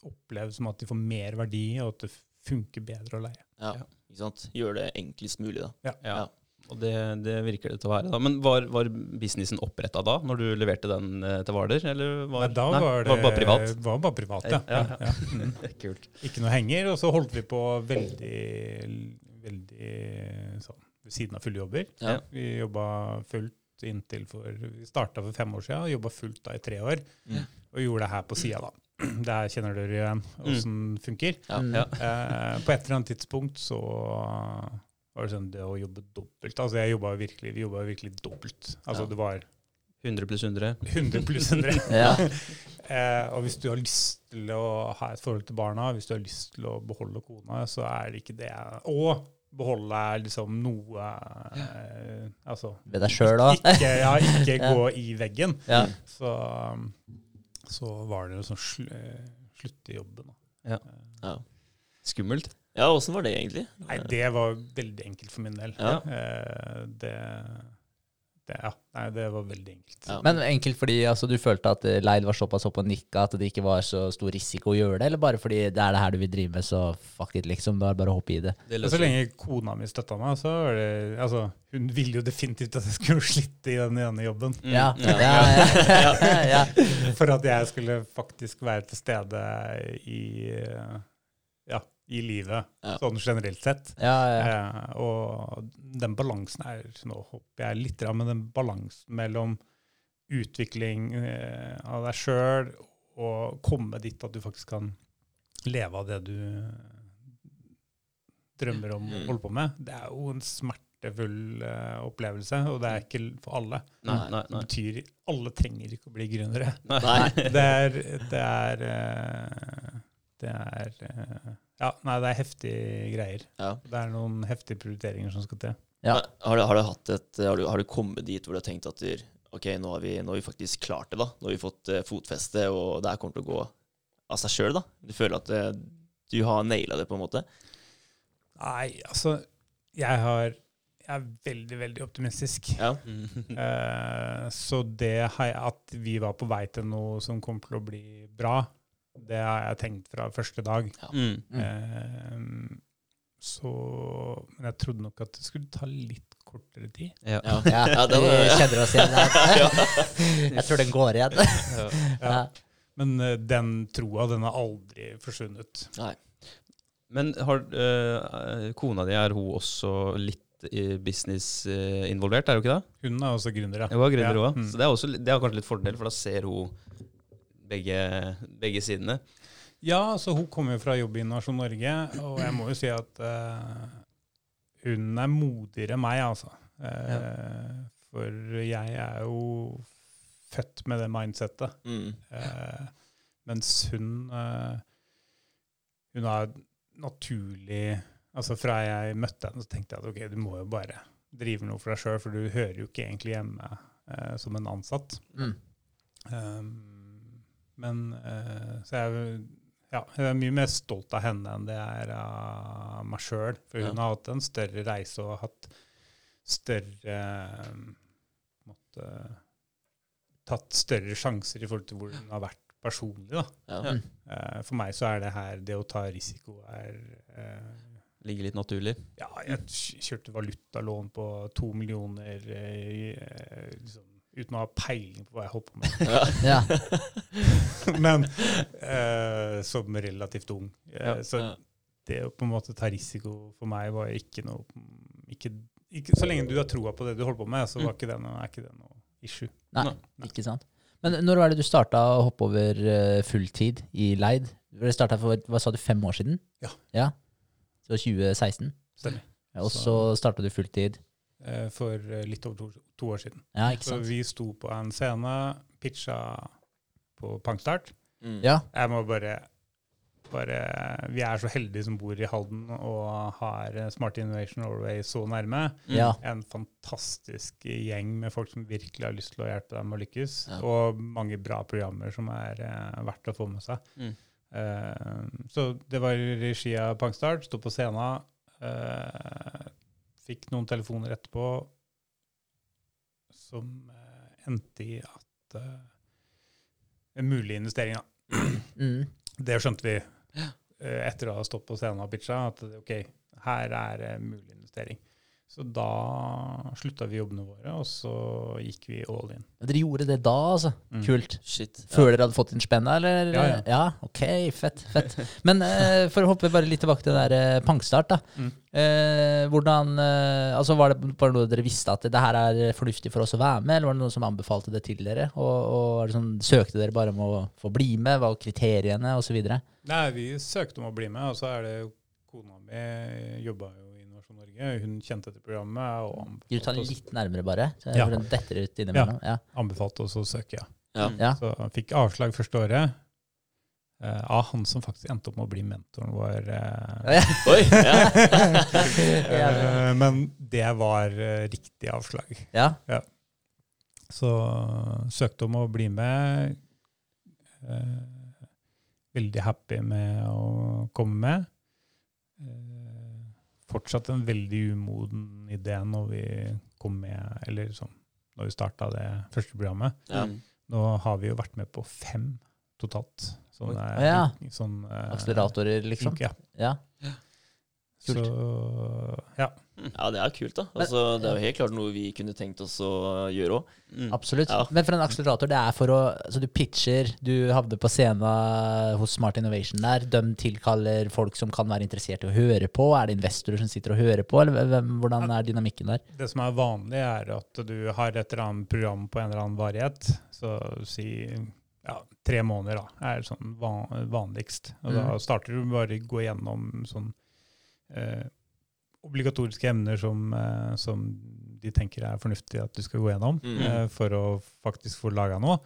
oppleves som at de får mer verdi, og at det funker bedre å leie. Ja, ikke sant? Gjør det enklest mulig, da. Ja. Ja. Og det, det virker det til å være. da. Men var, var businessen oppretta da, når du leverte den eh, til Hvaler? Eller var, Nei, da nei, var det bare privat? Var bare privat, ja. Ja, ja, ja. Mm. Kult. Ikke noe henger. Og så holdt vi på veldig, veldig sånn ved siden av fulle jobber. Ja. Vi jobba fullt inntil for Vi starta for fem år siden og jobba fullt da i tre år. Mm. Og gjorde det her på sida, da. Der kjenner dere igjen åssen det funker. Ja. Mm. Ja. Eh, på et eller annet tidspunkt så var det sånn det å jobbe dobbelt. Altså jeg jobba virkelig, Vi jobba virkelig dobbelt. Altså Ja. det var 100 pluss 100. 100 pluss 100. Ja. Eh, og hvis du har lyst til å ha et forhold til barna, hvis du har lyst til å beholde kona, så er det ikke det. Og beholde liksom noe eh, Altså Ved deg sjøl òg. ikke, ja, ikke Ja. gå i veggen. Ja. Så, så var det liksom sl slutte i jobben. Da. Ja. Skummelt. ja, åssen var det egentlig? Nei, det var veldig enkelt for min del. Ja. Eh, det, det, ja, nei, det var veldig enkelt. Ja. Men enkelt fordi altså, du følte at eh, leid var såpass opp og nikka at det ikke var så stor risiko å gjøre det, eller bare fordi det er det her du vil drive med, så fuck it, liksom. Da er det bare å hoppe i det. Det så lenge kona mi støtta meg, så var det altså, Hun ville jo definitivt at jeg skulle slitte i den ene jobben. Mm. Ja, Ja. ja, ja, ja, ja. For at jeg skulle faktisk være til stede i, eh, ja, i livet, Ja. sånn generelt sett. ja, ja. Eh, og den balansen er Nå hopper jeg litt, men den balansen mellom utvikling eh, av deg sjøl og komme dit at du faktisk kan leve av det du drømmer om å Mm. holde på med, det er jo en smertefull eh, opplevelse, og det er ikke for alle. Nei, nei, Det nei. betyr alle trenger ikke å bli gründere. Nei. Det er Det er, eh, det er eh, Ja, nei, det er heftige greier. Ja. Det er noen heftige prioriteringer som skal til. Ja. Men Har, du, har, du hatt et, har, du, har du kommet dit hvor du har tenkt at du, ok, nå har, vi, nå har vi faktisk klart det, da. Nå har vi fått uh, fotfeste, og det her kommer til å gå av seg sjøl, da? Du føler at uh, du har naila det, på en måte? Nei, altså Jeg har Jeg er veldig, veldig optimistisk. Ja. Eh, så det at vi var på vei til noe som kommer til å bli bra, det har jeg tenkt fra første dag. Mm. Eh, så Men jeg trodde nok at det skulle ta litt kortere tid. Ja. Ja. ja. Ja, det var- Vi kjenner oss igjen. Ja. Jeg tror den går igjen. Ja. Ja. Men uh, den troa, den har aldri forsvunnet. Nei. Men har, uh, kona di, er hun også litt i business involvert, er hun ikke det? Hun er også gründer, ja. Hun er gründer Ja. også, Mm. så det er, også, det er kanskje litt fordel, for da ser hun begge, begge sidene. Ja, så hun kommer jo fra jobb i Innovasjon Norge, og jeg må jo si at uh, hun er modigere enn meg, altså. Eh, For jeg er jo født med det mindsettet. Mm. Uh, mens hun Hun har naturlig Altså fra jeg møtte henne, så tenkte jeg at ok, du må jo bare drive noe for deg sjøl, for du hører jo ikke egentlig hjemme som en ansatt. Mm. Um, men eh, Så jeg, ja, jeg er mye mer stolt av henne enn det er av meg sjøl. For hun Ja. har hatt en større reise og hatt større um, måtte, Tatt større sjanser i forhold til hvor hun har vært personlig. da. Ja. Mm. Eh, for meg så er det her det å ta risiko er eh, ligger litt naturlig. Ja, jeg kj- kjørte valutalån på to millioner eh, eh, liksom, uten å ha peiling på hva jeg holdt på med. Ja. Men eh, som relativt ung. Eh, Ja, så ja. det å på en måte ta risiko for meg var ikke noe ikke, ikke, Så lenge du har troa på det du holder på med, så var ikke det noe, er ikke det noe issue. Nei, Nei. ikke sant. Men når var det du starta å hoppe over eh, fulltid i Leid? Det starta for hva sa du, fem år siden? Ja. Så 2016? Stemmer. Ja, og Så- så starta du fulltid? Eh, for eh, litt over to, to år siden. Ja, ikke Så vi sto på en scene, pitcha på pangstart. Mm. Ja. Jeg må bare, bare Vi er så heldige som bor i Halden og har eh, Smart Innovation Norway så nærme. Mm. Ja. En fantastisk gjeng med folk som virkelig har lyst til å hjelpe dem å lykkes. Ja. Og mange bra programmer som er eh, verdt å få med seg. Mm. Eh, så det var i regi av Pangstart. Sto på scenen. eh, fikk noen telefoner etterpå som eh, endte i at uh, En mulig investering, da. Mm. Det skjønte vi uh, etter å ha stått på scenen og pitcha, at ok, her er uh, mulig investering. Så da slutta vi jobbene våre, og så gikk vi all in. Dere gjorde det da, altså? Mm. Kult. Shit. Før dere hadde fått inn spenna, eller? Ja, ja. ja, ok, fett. fett. Men eh, for å hoppe bare litt tilbake til det der eh, pangstart, da. Mm. Eh, hvordan eh, Altså Var det bare noe dere visste at det her er fornuftig for oss å være med, eller var det noen som anbefalte det til dere? Og, og er det sånn, søkte dere bare om å få bli med? Hva var kriteriene, osv.? Nei, vi søkte om å bli med, og så er det jo kona mi jobba jo Norge. Hun kjente til programmet og du tar den litt nærmere, bare? Så Ja. den detter ut innimellom. Ja. anbefalte oss å søke, ja. Ja. Ja. Så jeg fikk avslag første året. eh, av han som faktisk endte opp med å bli mentoren vår. Uh, Oi! Ja. Ja. eh, men det var riktig avslag. ja. Så søkte om å bli med. Eh, veldig happy med å komme med. Fortsatt en veldig umoden idé når vi kom med, eller sånn, når vi starta det første programmet. Ja. Mm. Nå har vi jo vært med på fem totalt. Sånne, Oi. eh, ja. sånn eh, Akseleratorer, liksom. Ja. Ja. Så Kult. ja. ja, det er kult, da. Altså, det er jo helt klart noe vi kunne tenkt oss å gjøre òg. Mm. Absolutt. Ja. Men for en akselerator, det er for å Så du pitcher, du havner på scenen hos Smart Innovation der. De tilkaller folk som kan være interessert i å høre på. Er det investorer som sitter og hører på, eller hvem, hvordan er dynamikken der? Det som er vanlig, er at du har et eller annet program på en eller annen varighet. Så si ja, tre måneder da, er sånn van, vanligst. Og da Mhm. starter du bare å gå gjennom sånn eh, obligatoriske emner som, eh, som de tenker er fornuftig at du skal gå gjennom mm. eh, for å faktisk få laga noe.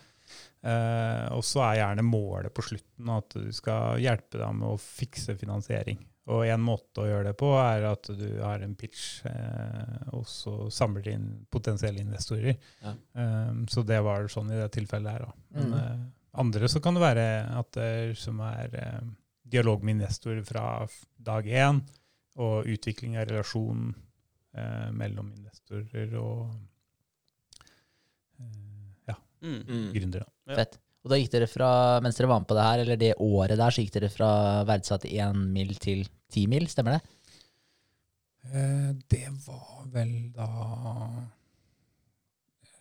Eh, og så er gjerne målet på slutten at du skal hjelpe dem med å fikse finansiering. Og en måte å gjøre det på er at du har en pitch, eh, og så samler du inn potensielle investorer. Ja. Um, så det var sånn i det tilfellet her. Da. Men eh, andre så kan det være at det som er uh, dialog med investorer fra dag én, og utvikling av relasjon eh, mellom investorer og eh, ja, Mm. Mm. gründere. Ja. Fett. Og da gikk dere fra, mens dere var med på det her, eller det året der, så gikk dere fra verdsatt 1 mil til 10 mil, stemmer det? Eh, det var vel da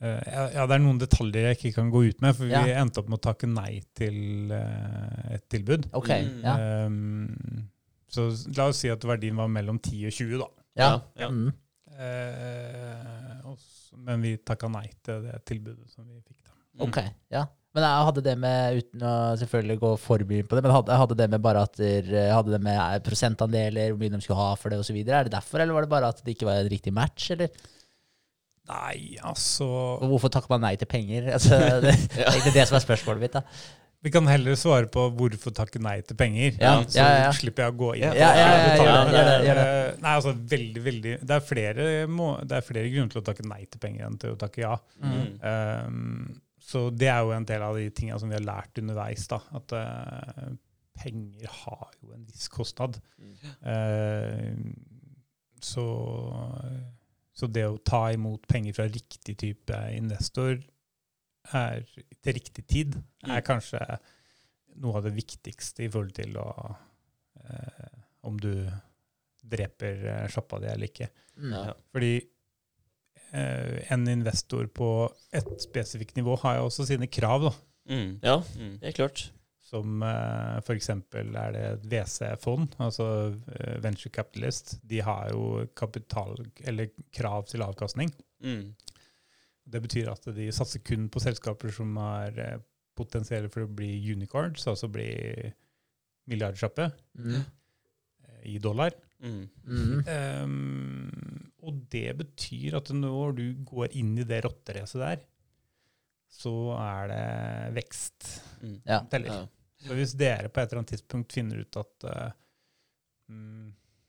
eh, ja, det er noen detaljer jeg ikke kan gå ut med, for Ja. vi endte opp med å takke nei til eh, et tilbud. Ok, Mm. ja. Um, så la oss si at verdien var mellom 10 og 20, da. Ja. Ja. Mm. Eh, også, men vi takka nei til det tilbudet som vi fikk. da. Ok, ja. Men jeg hadde det med, uten å selvfølgelig gå for mye på det, men hadde, hadde det med bare at dere hadde det med eh, prosentandeler, hvor mye de skulle ha for det osv. Er det derfor, eller var det bare at det ikke var en riktig match, eller? Nei, altså hvorfor takker man nei til penger? Altså, det, det er egentlig det som er spørsmålet mitt, da. Vi kan heller svare på hvorfor takke nei til penger. Ja, så ja, ja. slipper jeg å gå inn Ja, på ja, ja, ja, detaljene. gjør det, er flere, må, det er flere grunner til å takke nei til penger enn til å takke ja. Mm. Um, så det er jo en del av de tingene som vi har lært underveis. da, At uh, penger har jo en viss kostnad. Mm. Uh, så, så det å ta imot penger fra riktig type investor er, til riktig tid er Mm. kanskje noe av det viktigste i forhold til å eh, Om du dreper eh, sjappa di eller ikke. Mm. Ja. Fordi eh, en investor på et spesifikt nivå har jo også sine krav, da. Mm. Ja, Mm. er klart. Som eh, f.eks. er det et VC-fond, altså eh, Venture Capitalist. De har jo kapital, eller krav til avkastning. Mm. Det betyr at de satser kun på selskaper som har potensielle potensial for å bli unicorns, altså bli milliardsjappe Mm. eh, i dollar. Mm. Mm. Um, og det betyr at når du går inn i det rotteracet der, så er det vekst Mm. Ja. teller. Ja. Så hvis dere på et eller annet tidspunkt finner ut at uh,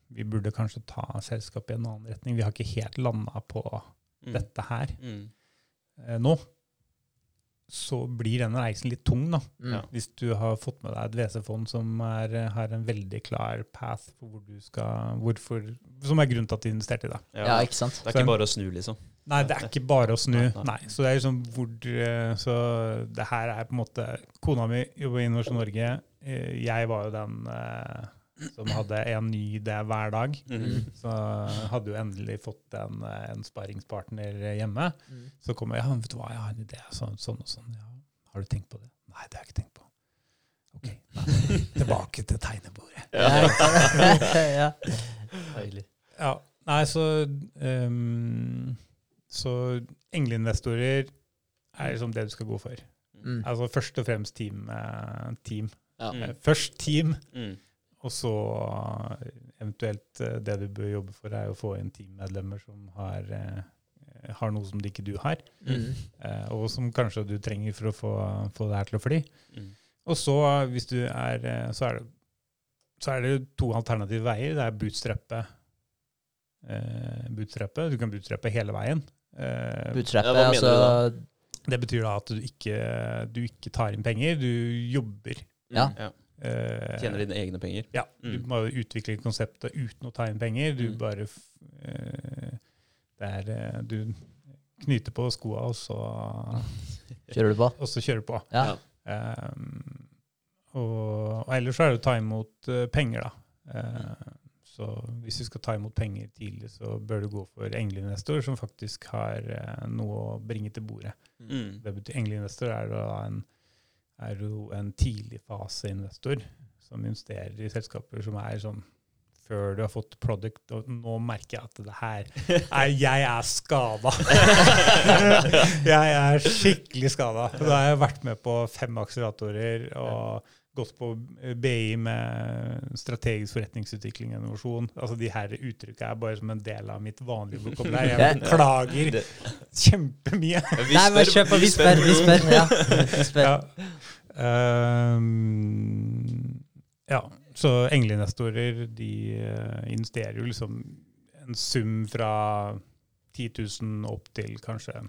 vi burde kanskje ta selskapet i en annen retning, vi har ikke helt landa på Mm. dette her Mm. eh, nå, så blir denne reisen litt tung, da. Mm. Ja. Hvis du har fått med deg et WC-fond som er, eh, har en veldig klar path for hvor du skal hvorfor, Som er grunnen til at du investerte i det. ja, ikke sant? Det er ikke bare å snu, liksom. Nei, det er ikke bare å snu. Nei, nei. Så det er liksom hvor eh, Så det her er på en måte Kona mi jobber i Innovasjon Norge. Eh, Jeg var jo den eh, som hadde en ny idé hver dag. Mm. Så hadde jo endelig fått en, en sparringspartner hjemme. Mm. Så kommer jeg, ja, vet du hva, jeg har en idé, sånn, sånn og sånn. Ja, har du tenkt på det? Nei, det har jeg ikke tenkt på. Ok, nei, tilbake til tegnebordet. Ja, ja. Nei, så um, Så engleinvestorer er liksom det du skal gå for. Mm. Altså først og fremst team. eh, team. Ja. Mm. Eh, Først team, Mm. Og så eh, eventuelt eh, det du bør jobbe for, er å få inn teammedlemmer som har, eh, har noe som ikke du har, Mm. eh, og som kanskje du trenger for å få, få det her til å fly. Mm. Og så, hvis du er, så er det, så er det to alternative veier. Det er bootstrappe. Eh, bootstrappe. Du kan bootstrappe hele veien. Eh, bootstrappe, Ja, altså det betyr da at du ikke, du ikke tar inn penger, du jobber. Ja. Ja. Eh, Tjener dine egne penger. Ja, du må jo utvikle konseptet uten å ta inn penger. Du Mm. bare eh, Det er eh, Du knyter på skoa, og så, Kjører du på? og så kjører du på. Ja. Um, og, og ellers så er det å ta imot uh, penger, da. Eh, så hvis du skal ta imot penger tidlig, så bør du gå for engleinvestor, som faktisk har uh, noe å bringe til bordet. Mm. Det betyr Engleinvestor er, da en, er jo en tidligfaseinvestor som investerer i selskaper som er sånn før du har fått product, og nå merker jeg at det her er, Jeg er skada. jeg er skikkelig skada. Da har jeg vært med på fem akseleratorer og gått på BI med strategisk forretningsutvikling og innovasjon. Altså De her uttrykkene er bare som en del av mitt vanlige vokabulær. Jeg beklager kjempemye. Nei, men kjør på. Vi spør, vi spør. Ja. Vi spør. Ja. Um, ja. Så engleinvestorer de eh, investerer jo liksom en sum fra 10 000 opp til kanskje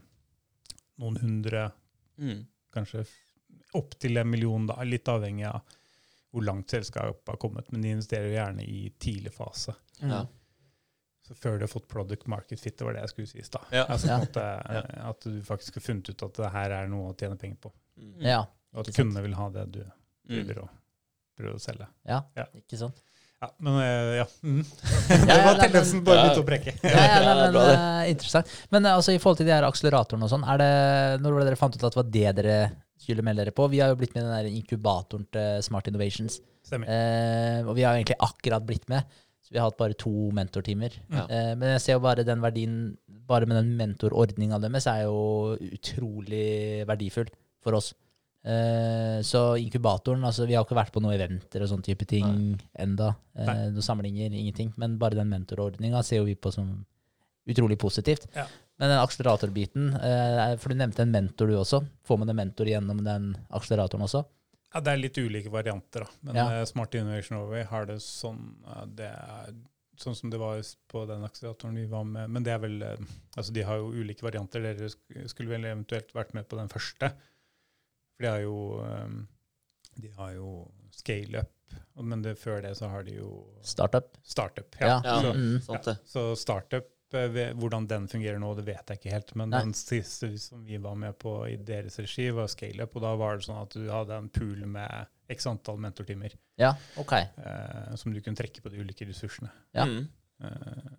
noen hundre, Mm. kanskje f- opp til en million, da, litt avhengig av hvor langt selskapet har kommet. Men de investerer jo gjerne i tidlig fase. Ja. Så før du har fått product market fit, det var det jeg skulle si i stad. Ja. Altså, Ja. måte, At du faktisk har funnet ut at det her er noe å tjene penger på. Mm. Ja, Og at kundene vil ha det du Mm. prøver, å, prøver å selge. ja, Ja. ikke sant. Ja, men eh, ja. Mm. Ja, det var tendensen, bare Ja. begynte å. Ja, men, det. eh, interessant. Men eh, altså, i forhold til de her akseleratorene og sånn, er det når var det dere fant ut at det var det dere skulle melde dere på? Vi har jo blitt med i den der inkubatoren til Smart Innovations. Stemmer. Eh, og vi har jo egentlig akkurat blitt med. Så vi har hatt bare to mentortimer. Ja. Eh, men jeg ser jo bare den verdien Bare med den mentorordninga deres er jo utrolig verdifull for oss. Eh, så inkubatoren altså Vi har ikke vært på noen eventer og sånne type ting enda. Eh, Nei. noen samlinger, ingenting. Men bare den mentorordninga ser jo vi på som utrolig positivt. Ja. Men den akseleratorbiten eh, For du nevnte en mentor, du også. Får man en mentor gjennom den akseleratoren også? Ja, det er litt ulike varianter, da. Men Ja. eh, Smart Innovation Norway har det sånn eh, det er sånn som det var på den akseleratoren vi var med. Men det er vel Altså, de har jo ulike varianter. Dere skulle vel eventuelt vært med på den første. For de har jo De har jo scale-up, men det, før det så har de jo Startup? startup. Ja. Ja. Så, Mm. ja. Så startup, hvordan den fungerer nå, det vet jeg ikke helt. Men Nei. den siste som vi var med på i deres regi, var scaleup. Og da var det sånn at du hadde en pool med x antall mentortimer Ja, okay. eh, som du kunne trekke på de ulike ressursene. Ja. Mm. Eh,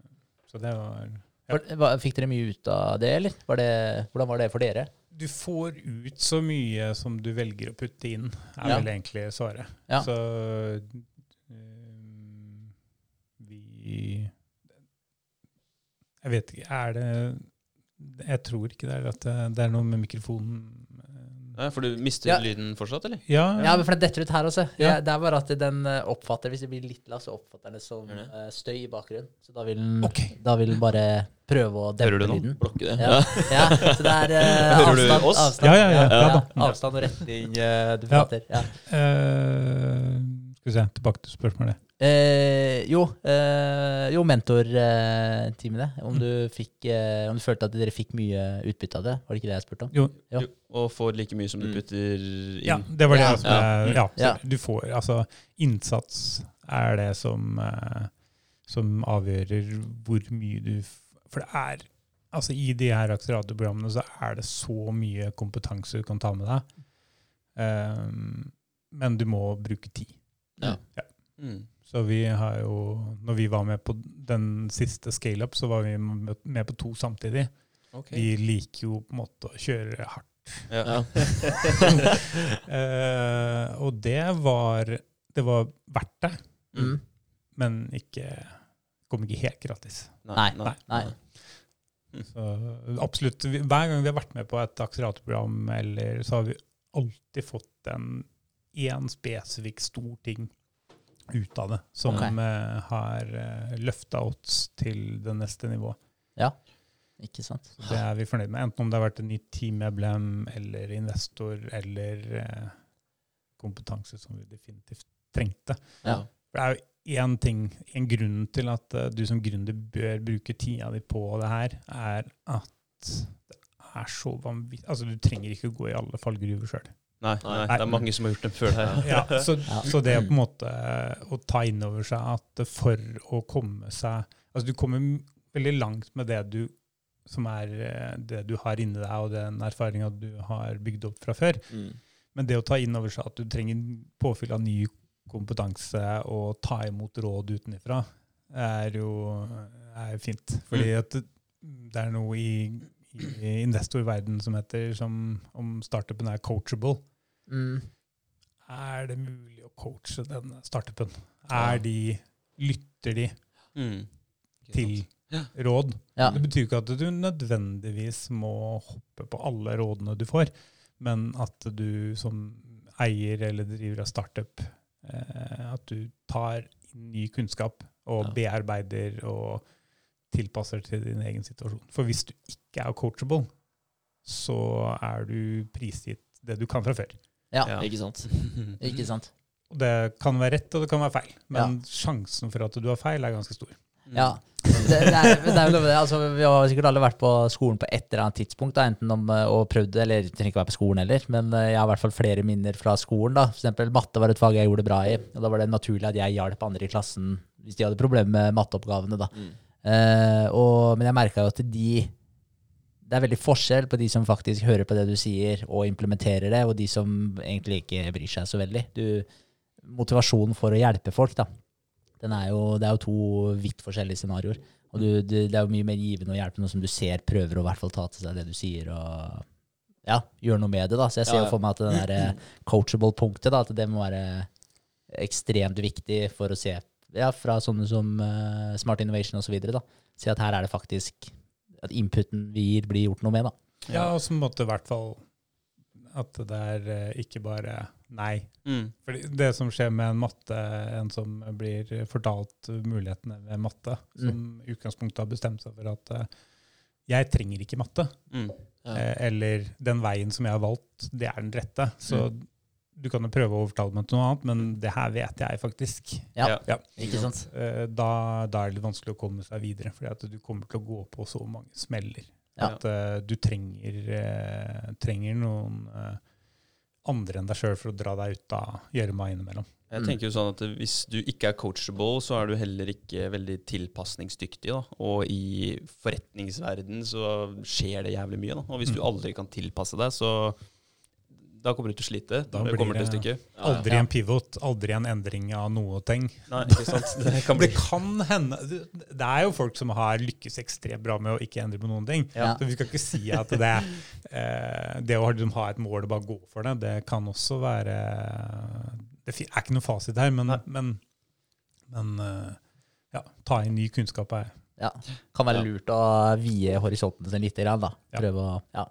så det var ja. hva, fikk dere mye ut av det, eller? Var det, hvordan var det for dere? Du får ut så mye som du velger å putte inn, er Ja. vel egentlig svaret. Ja. Så eh, vi Jeg vet ikke, er det Jeg tror ikke det er at det, det er noe med mikrofonen Nei, for du mister Ja. lyden fortsatt, eller? Ja, Ja, men for det detter ut her også. Ja. Ja. Det er bare at den eh, oppfatter, hvis det blir litt lavt, så oppfatter den det som eh, støy i bakgrunnen. Så da vil den, okay. da vil den bare prøve å Hører dempe du nå? lyden. Blokke det. Ja. ja, så det er uh, Hører du avstand, oss? avstand. Ja, ja, ja, ja avstand og retning uh, du Ja. prater. Ja. Eh, skal vi se, tilbake til spørsmålet. Eh, jo, eh, jo mentorteamene. Om, du fikk, eh, om du følte at dere fikk mye utbytte av det? Var det ikke det jeg spurte om? Jo, Ja. Jo, Og får like mye som du Mm. putter inn. ja, det var det Ja. som er Ja, Ja. du får Altså, innsats er det som eh, som avgjører hvor mye du f- For det er Altså, i de her akseleratorprogrammene så er det så mye kompetanse du kan ta med deg. Um, men du må bruke tid. Mm. Så vi har jo Når vi var med på den siste scale-up, så var vi med på to samtidig. Okay. Vi liker jo på en måte å kjøre hardt. Ja. Ja. Eh, og det var Det var verdt det, Mm. men ikke kom ikke helt gratis. Nei. nei. Nei. Så absolutt. Hver gang vi har vært med på et akseleratorprogram, så har vi alltid fått en én spesifikk stor ting ut av det, som okay. eh, har uh, løfta oss til det neste nivået. Ja, Ikke sant? Så det er vi fornøyd med. Enten om det har vært et nytt teammedlem eller investor eller eh, kompetanse som vi definitivt trengte. Ja. Det er jo én ting, en grunn til at eh, du som gründer bør bruke tida di på det her, er at det er så vanvittig Altså, du trenger ikke gå i alle fallgruver sjøl. Nei, nei, det er mange som har gjort det før deg. Ja, så, så det er på en måte å ta inn over seg at for å komme seg Altså, du kommer veldig langt med det du som er eh, det du har inni deg, og den erfaringa du har bygd opp fra før. Mm. Men det å ta inn over seg at du trenger påfyll av ny kompetanse og ta imot råd utenfra, er jo er fint. Fordi at det, det er noe i, i investorverden som heter som om startupen er coachable. Mm. Er det mulig å coache denne startupen? Er de, lytter de Mm. til råd? Ja. Det betyr ikke at du nødvendigvis må hoppe på alle rådene du får, men at du som eier eller driver av startup, eh, at du tar ny kunnskap og bearbeider og tilpasser til din egen situasjon. For hvis du ikke er coachable, så er du prisgitt det du kan fra før. Ja, Ja. Ikke sant? ikke sant? Det kan være rett, og det kan være feil. Men sjansen for at du har feil, er ganske stor. Ja. Det, det, er, det er jo noe det. Altså, vi har sikkert alle vært på skolen på et eller annet tidspunkt, da, enten om eh, og prøvd det, eller trenger ikke være på skolen heller, men eh, jeg har i hvert fall flere minner fra skolen. da. For eksempel matte var et fag jeg gjorde bra i, og da var det naturlig at jeg hjalp andre i klassen hvis de hadde problemer med matteoppgavene. da. Mm. Uh, og, men jeg merka jo at de Det er veldig forskjell på de som faktisk hører på det du sier og implementerer det, og de som egentlig ikke bryr seg så veldig. Du, motivasjonen for å hjelpe folk, da. Den er jo, det er jo to vidt forskjellige scenarioer. Og du, du, det er jo mye mer givende å hjelpe noen som du ser prøver å i hvert fall ta til seg det du sier, og ja, gjøre noe med det. da. Så jeg ser jo ja. for meg at det der eh, coachable-punktet, da, at det må være ekstremt viktig for å se ja, fra sånne som uh, Smart Innovation osv. Se at her er det faktisk at inputen vi gir, blir gjort noe med. da. Ja, og så måtte i hvert fall at det er eh, ikke bare nei. Mm. Fordi det som skjer med en matte, en som blir fortalt mulighetene ved matte, som i utgangspunktet har bestemt seg for at eh, jeg trenger ikke matte, Mm. Ja. eh, eller den veien som jeg har valgt, det er den rette. Så du kan jo prøve å overtale meg til noe annet, men det her vet jeg faktisk. Ja, Ja. Ikke sant? Eh, Da, da er det litt vanskelig å komme seg videre, fordi at du kommer til å gå på så mange smeller. Ja. At uh, du trenger, uh, trenger noen uh, andre enn deg sjøl for å dra deg ut av gjørma innimellom. Jeg tenker jo sånn at Hvis du ikke er coachable, så er du heller ikke veldig tilpasningsdyktig. Da. Og i forretningsverden så skjer det jævlig mye. Da. Og hvis du Mm. aldri kan tilpasse deg, så Da kommer du til å slite. Da det kommer til det- stykket. Aldri en pivot, aldri en endring av noe ting. Nei, ikke sant? Det kan bli Det kan hende Det er jo folk som har lykkes ekstremt bra med å ikke endre på noen ting. Ja. Så vi skal ikke si at det, eh, det å liksom ha et mål og bare gå for det, det kan også være Det er ikke noe fasit her, men, men, men eh, ja, ta inn ny kunnskap er Ja. Kan være lurt å vie horisonten sin litt, grann, da. Prøve å Ja.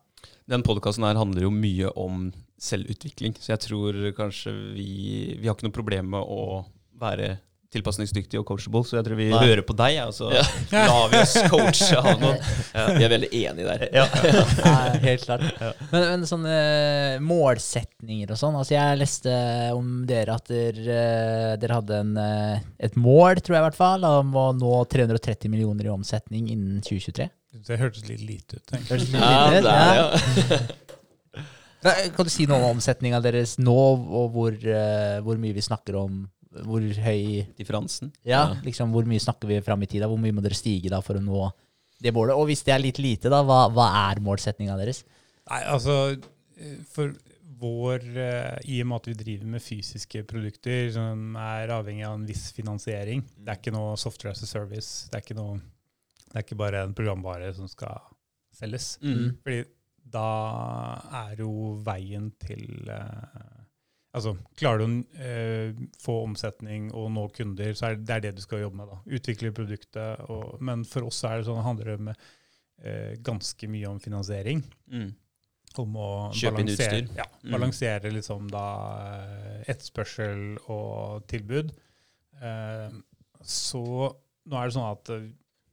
Den podkasten her handler jo mye om selvutvikling, så jeg tror kanskje vi Vi har ikke noe problem med å være tilpasningsdyktig og coachable, så jeg tror vi Nei. hører på deg, og så Ja. lar vi oss coache av noen. Vi er veldig enige der. Ja. ja helt klart. Men, men sånne målsetninger og sånn. Altså jeg leste om dere at dere, dere hadde en, eh, et mål, tror jeg i hvert fall, om å nå 330 millioner i omsetning innen 2023. Det hørtes litt lite ut. tenker jeg. hørtes litt Ja, lite ut, det er, ja. Kan du si noe om omsetninga deres nå, og hvor, eh, hvor mye vi snakker om? Hvor høy Differansen. Ja, Ja. liksom hvor mye snakker vi fram i tid? Hvor mye må dere stige da for å nå det målet? Og hvis det er litt lite, da, hva, hva er målsetninga deres? Nei, altså eh, For vår eh, I og med at vi driver med fysiske produkter som er avhengig av en viss finansiering Det er ikke noe software as a service. Det er ikke, noe, det er ikke bare en programvare som skal selges. Mm. Fordi da er jo veien til eh, Altså, klarer du å eh, få omsetning og nå kunder, så er det, det er det du skal jobbe med. da. Utvikle produktet. Og, men for oss er det sånn, handler det med, eh, ganske mye om finansiering Mm. om å Kjøpe inn utstyr. ja, Mm. balansere liksom da etterspørsel og tilbud. Eh, så nå er det sånn at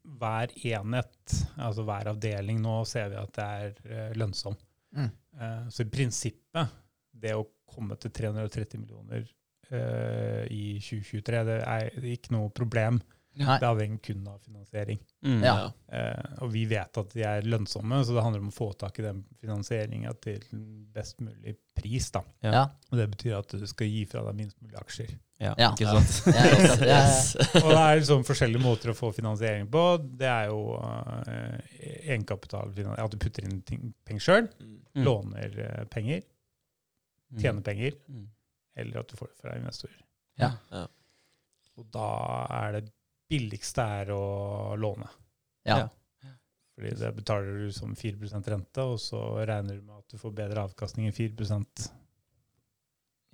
hver enhet, altså hver avdeling, nå ser vi at det er eh, lønnsom. Mm. Eh, så i prinsippet, det å komme til 330 millioner eh, i 2023, det er ikke noe problem. Nei. Det avhenger kun av finansiering. Mm. Ja. Eh, og vi vet at de er lønnsomme, så det handler om å få tak i den finansieringa til best mulig pris. da. Ja. Ja. Og Det betyr at du skal gi fra deg minst mulig aksjer. Ja, Ja. ikke sant? Ja. Ja. Og det er liksom forskjellige måter å få finansiering på. Det er jo uh, egenkapital, at du putter inn ting, penger sjøl, Mm. låner uh, penger, tjener penger, Mm. eller at du får det fra investorer. Ja. Ja. Og da er det billigste er å låne. Ja. Fordi det betaler du som 4% rente, og så regner du med at du får bedre avkastning enn 4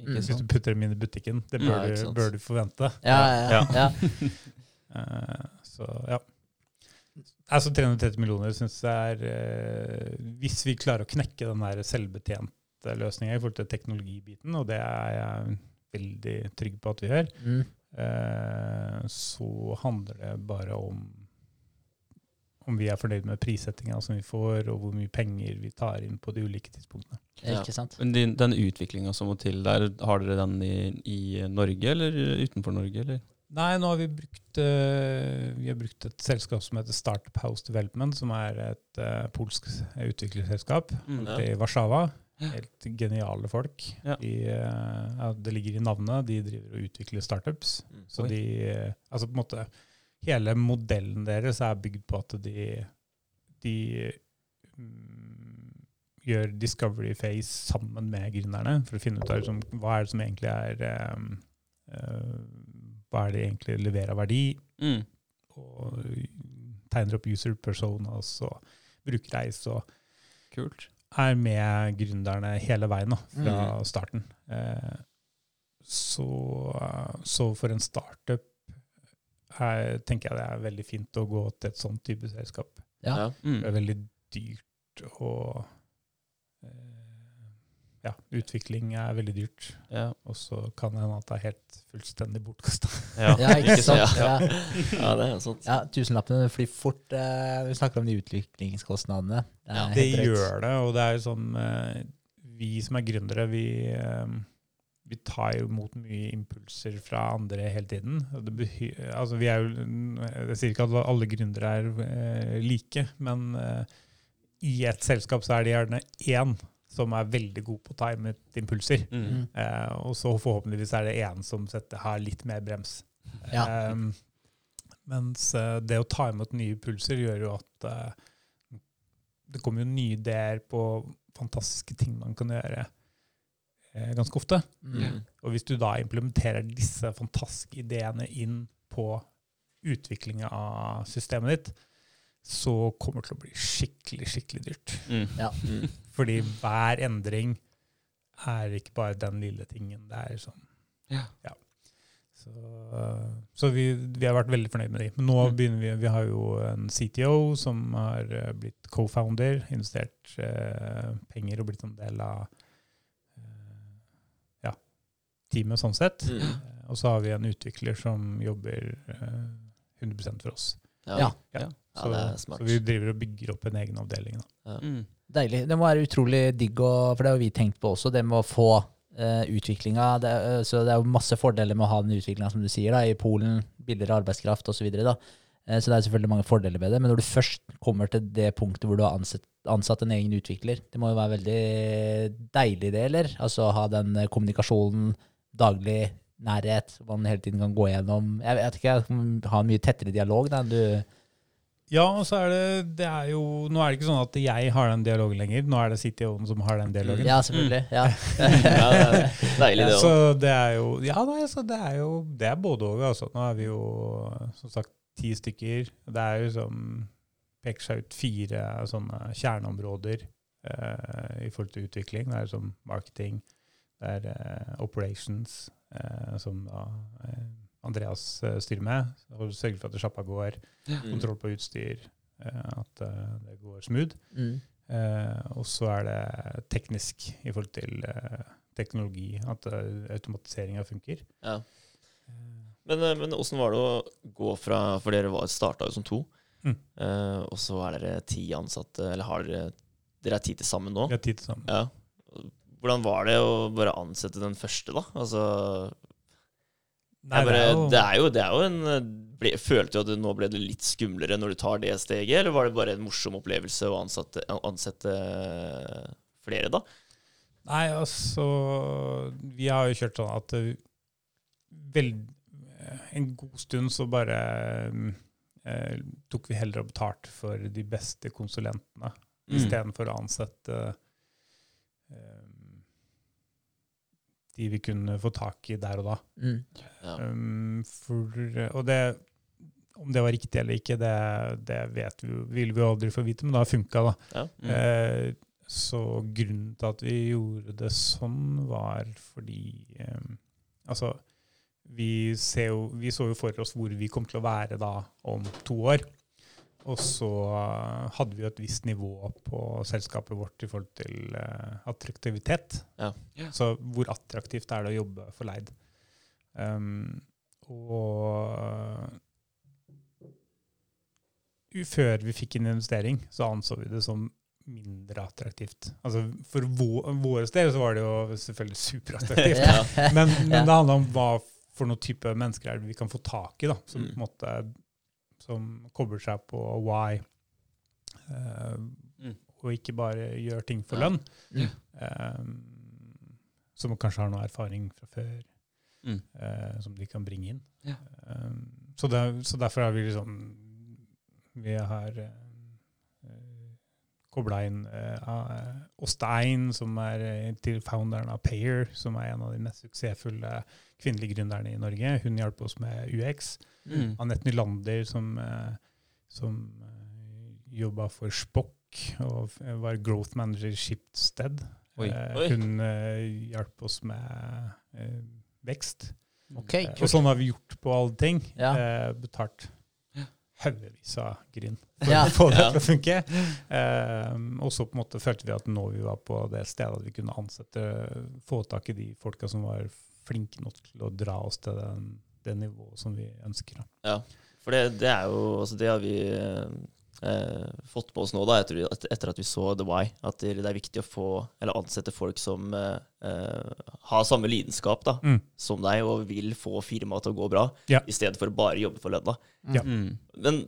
Ikke Mm. hvis du putter dem inn i butikken. Det bør, Ja, du, bør du forvente. Ja, ja, ja. ja. Eh, så ja. Altså 330 millioner syns jeg er eh, Hvis vi klarer å knekke den der selvbetjente løsninga i forhold til teknologibiten, og det er jeg veldig trygg på at vi gjør, Mm. eh, så handler det bare om om vi er fornøyd med prissettinga som vi får, og hvor mye penger vi tar inn på de ulike tidspunktene. Ja. Ikke sant? Men din, den utviklinga som må til der, har dere den i, i Norge eller utenfor Norge, eller? Nei, nå har vi brukt, eh, vi har brukt et selskap som heter Startup House Development, som er et uh, polsk utviklingsselskap Mm. Ja. i Warszawa. Helt geniale folk. Ja. De, uh, ja, det ligger i navnet. De driver og utvikler startups. Mm. Så Oi. de uh, Altså på en måte Hele modellen deres er bygd på at de, de um, gjør discovery phase sammen med gründerne for å finne ut av liksom, hva er det som egentlig er um, uh, Hva er det egentlig leverer av verdi? Mm. Og tegner opp user personas og brukerreis og Kult. er med gründerne hele veien da, fra Mm. starten. Uh, så, så for en startup er, tenker jeg det er veldig fint å gå til et sånt type selskap. Ja. Ja. Mm. Det er veldig dyrt og eh, ja, utvikling er veldig dyrt. Ja. Og så kan det hende at det er helt fullstendig bortkasta. Ja. Ja, ikke sant? Ja. Ja. ja, det er sant. Ja, tusenlappene flyr fort. eh, vi snakker om de utviklingskostnadene. Det, er Ja, Det gjør det, og det er jo sånn eh, Vi som er gründere, vi, eh, vi tar jo imot mye impulser fra andre hele tiden. Det behy- altså vi er jo, jeg sier ikke at alle gründere er eh, like, men eh, i et selskap så er det gjerne én som er veldig god på å ta imot impulser. Mm. Mm. Eh, og så forhåpentligvis er det én som setter, har litt mer brems. Ja. Ehm, mens eh, det å ta imot nye impulser gjør jo at eh, det kommer jo nye ideer på fantastiske ting man kan gjøre eh, ganske ofte. Mm. Og hvis du da implementerer disse fantastiske ideene inn på utviklinga av systemet ditt, så kommer det til å bli skikkelig, skikkelig dyrt. Mm. Ja. Mm. Fordi hver endring er ikke bare den lille tingen. Det er sånn Ja. Så, så vi, vi har vært veldig fornøyd med de. Men nå Mm. begynner vi Vi har jo en CTO som har eh, blitt co-founder, investert eh, penger og blitt en del av eh, ja, teamet sånn sett. Mm. Eh, Og så har vi en utvikler som jobber eh, 100 for oss. Ja. Ja. Ja, Så, det er smart. så vi driver og bygger opp en egen avdeling. Da. Mm. Deilig. Det må være utrolig digg, å, for det har vi tenkt på også, det med å få uh, utviklinga. Det, uh, så det er jo masse fordeler med å ha den utviklinga, som du sier, da, i Polen. Billigere arbeidskraft osv. Så. Eh, så det er selvfølgelig mange fordeler med det. Men når du først kommer til det punktet hvor du har ansatt, ansatt en egen utvikler, det må jo være veldig deilig, det, eller? Altså ha den eh, kommunikasjonen, daglig nærhet, som man hele tiden kan gå gjennom Jeg vet ikke, jeg har en mye tettere dialog da, enn du Ja, og så er det, det er jo, Nå er det ikke sånn at jeg har den dialogen lenger. Nå er det CTO-en som har den dialogen. Ja, selvfølgelig. Ja. Ja, det er deilig, det så det er jo Ja, nei, så det er jo Det er både òg, Altså. Nå er vi jo som sagt ti stykker. Det er jo som peker seg ut fire sånne kjerneområder eh, i forhold til utvikling. Det er som marketing, det er eh, operations, eh, som da eh, Andreas eh, styrer med. Og sørger for at sjappa går, Mm. kontroll på utstyr, eh, at det går smooth. Mm. Eh, og så er det teknisk i forhold til teknologi, at uh, automatiseringa funker. Ja. Men, men åssen var det å gå fra For dere starta jo som to, Mm. Uh, og så er dere ti ansatte, eller har dere Dere er ti til sammen nå? vi er ti til sammen. Ja. Hvordan var det å bare ansette den første, da? Altså Nei, bare, det er jo, det, er jo, en ble, Følte du at det, nå ble det litt skumlere når du tar det steget, eller var det bare en morsom opplevelse å ansette, ansette flere, da? Nei, altså Vi har jo kjørt sånn at eh, vel, eh, en god stund så bare eh, tok vi heller og betalte for de beste konsulentene Mm. istedenfor å ansette eh, de vi kunne få tak i der og da. Mm. Ja. Um, for, og det, om det var riktig eller ikke, det, det vet vi, jo- vil vi aldri få vite, men det har funka. Ja. Mm. Uh, så grunnen til at vi gjorde det sånn, var fordi um, Altså, vi, ser jo, vi så jo for oss hvor vi kom til å være da om to år. Og så eh, hadde vi jo et visst nivå på selskapet vårt i forhold til eh, attraktivitet. Ja. Ja. Så hvor attraktivt er det å jobbe for Leid? Um, og u- før vi fikk en investering, så anså vi det som mindre attraktivt. Altså For vår, våre del så var det jo selvfølgelig superattraktivt. Ja. Men, men Ja. det handla om hva for noen type mennesker er det vi kan få tak i, da, som Mm. på måte som kobler seg på why, uh, Mm. og ikke bare gjør ting for Ja. lønn. Mm. Um, som kanskje har noe erfaring fra før, Mm. Uh, som de kan bringe inn. Ja. Um, så, det, så derfor er vi liksom Vi har uh, kobla inn uh, Åstein, som er eh, til founderen av Payer, som er en av de mest suksessfulle kvinnelige gründerne i Norge. Hun hjalp oss med UX. Mm. Anette Nylander, som, uh, som uh, jobba for Spock og var growth manager i Schibsted. Eh, hun uh, hjalp oss med eh, vekst. Okay, Eh, og sånn har vi gjort på alle ting. Ja. Eh, betalt. Haugevis av gryn for Ja. å få det Ja. til å funke. Eh, og så på en måte følte vi at nå vi var på det stedet at vi kunne ansette, få tak i de folka som var flinke nok til å dra oss til den, det nivået som vi ønsker. Da. Ja, for det, det er jo altså Det har vi eh, fått med oss nå, da, etter, at- etter at vi så The Why. At det det er viktig å få, eller ansette folk som eh, eh, har samme lidenskap da, Mm. som deg, og vil få firmaet til å gå bra, Ja. i stedet for bare å jobbe for lønna. Ja. Mm. Men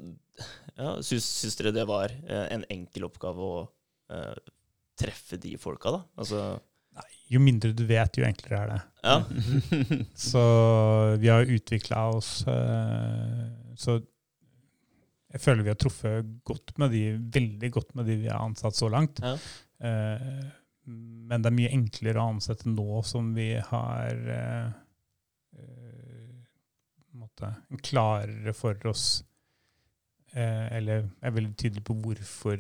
ja, syns, syns dere det var eh, en enkel oppgave å eh, treffe de folka, da? Altså, Jo mindre du vet, jo enklere er det. ja. Så vi har utvikla oss eh, Så jeg føler vi har truffet godt med de, veldig godt med de vi har ansatt så langt. Ja. Eh, men det er mye enklere å ansette nå som vi har eh, eh, måte, klarere for oss eh, Eller er veldig tydelig på hvorfor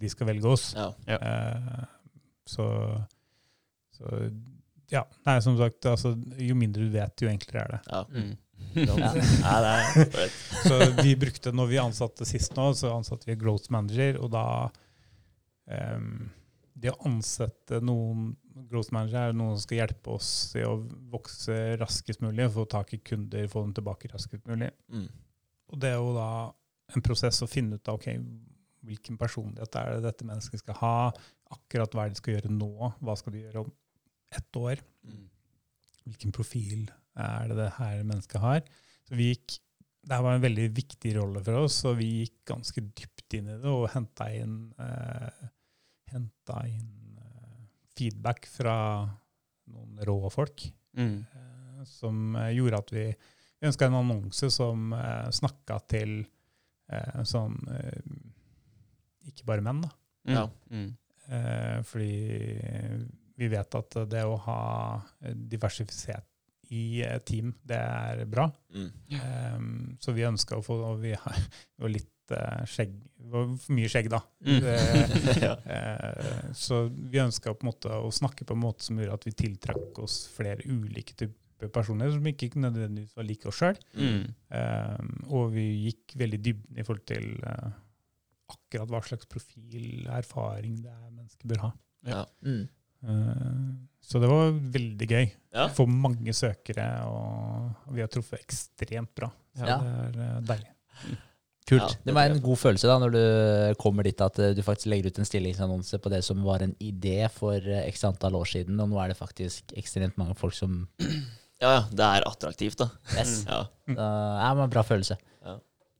de skal velge oss. Ja. Eh, så, så ja. Nei, som sagt, altså, jo mindre du vet, jo enklere er det. ja. Mm. Ja. Det er. Så vi brukte, når vi ansatte sist nå, så ansatte vi growth manager, og da um, Det å ansette noen growth manager er noen som skal hjelpe oss i å vokse raskest mulig, få tak i kunder, få dem tilbake raskest mulig. Mm. Og det er jo da en prosess å finne ut av ok, hvilken personlighet er det dette mennesket skal ha, akkurat hva er det de skal gjøre nå, hva skal de gjøre om ett år, Mm. hvilken profil er det det her mennesket har. Så vi gikk, det her var en veldig viktig rolle for oss, og vi gikk ganske dypt inn i det og henta inn, eh, inn eh, feedback fra noen rå folk Mm. eh, som eh, gjorde at vi, vi ønska en annonse som eh, snakka til eh, sånn eh, Ikke bare menn, da. Mm. Ja. Mm. Eh, fordi vi vet at det å ha diversifisert i et team, det er bra. Mm. Um, så vi ønska å få Og vi har jo litt uh, skjegg Det var for mye skjegg, da. Mm. Det, ja. uh, Så vi ønska på en måte å snakke på en måte som gjorde at vi tiltrakk oss flere ulike typer personer som ikke nødvendigvis var like oss sjøl. Mm. og vi gikk veldig dybden i forhold til uh, akkurat hva slags profil, erfaring det er mennesker bør ha. Ja. Mm. Eh, så det var veldig gøy. Ja. Få mange søkere, og vi har truffet ekstremt bra. Så Ja. det er eh, deilig. Kult. Ja, det det må en god følelse da, når du kommer dit at eh, du faktisk legger ut en stillingsannonse på det som var en idé for x antall år siden, og nå er det faktisk ekstremt mange folk som ja, ja. Det er attraktivt, da. Yes. Ja. Da er en bra følelse.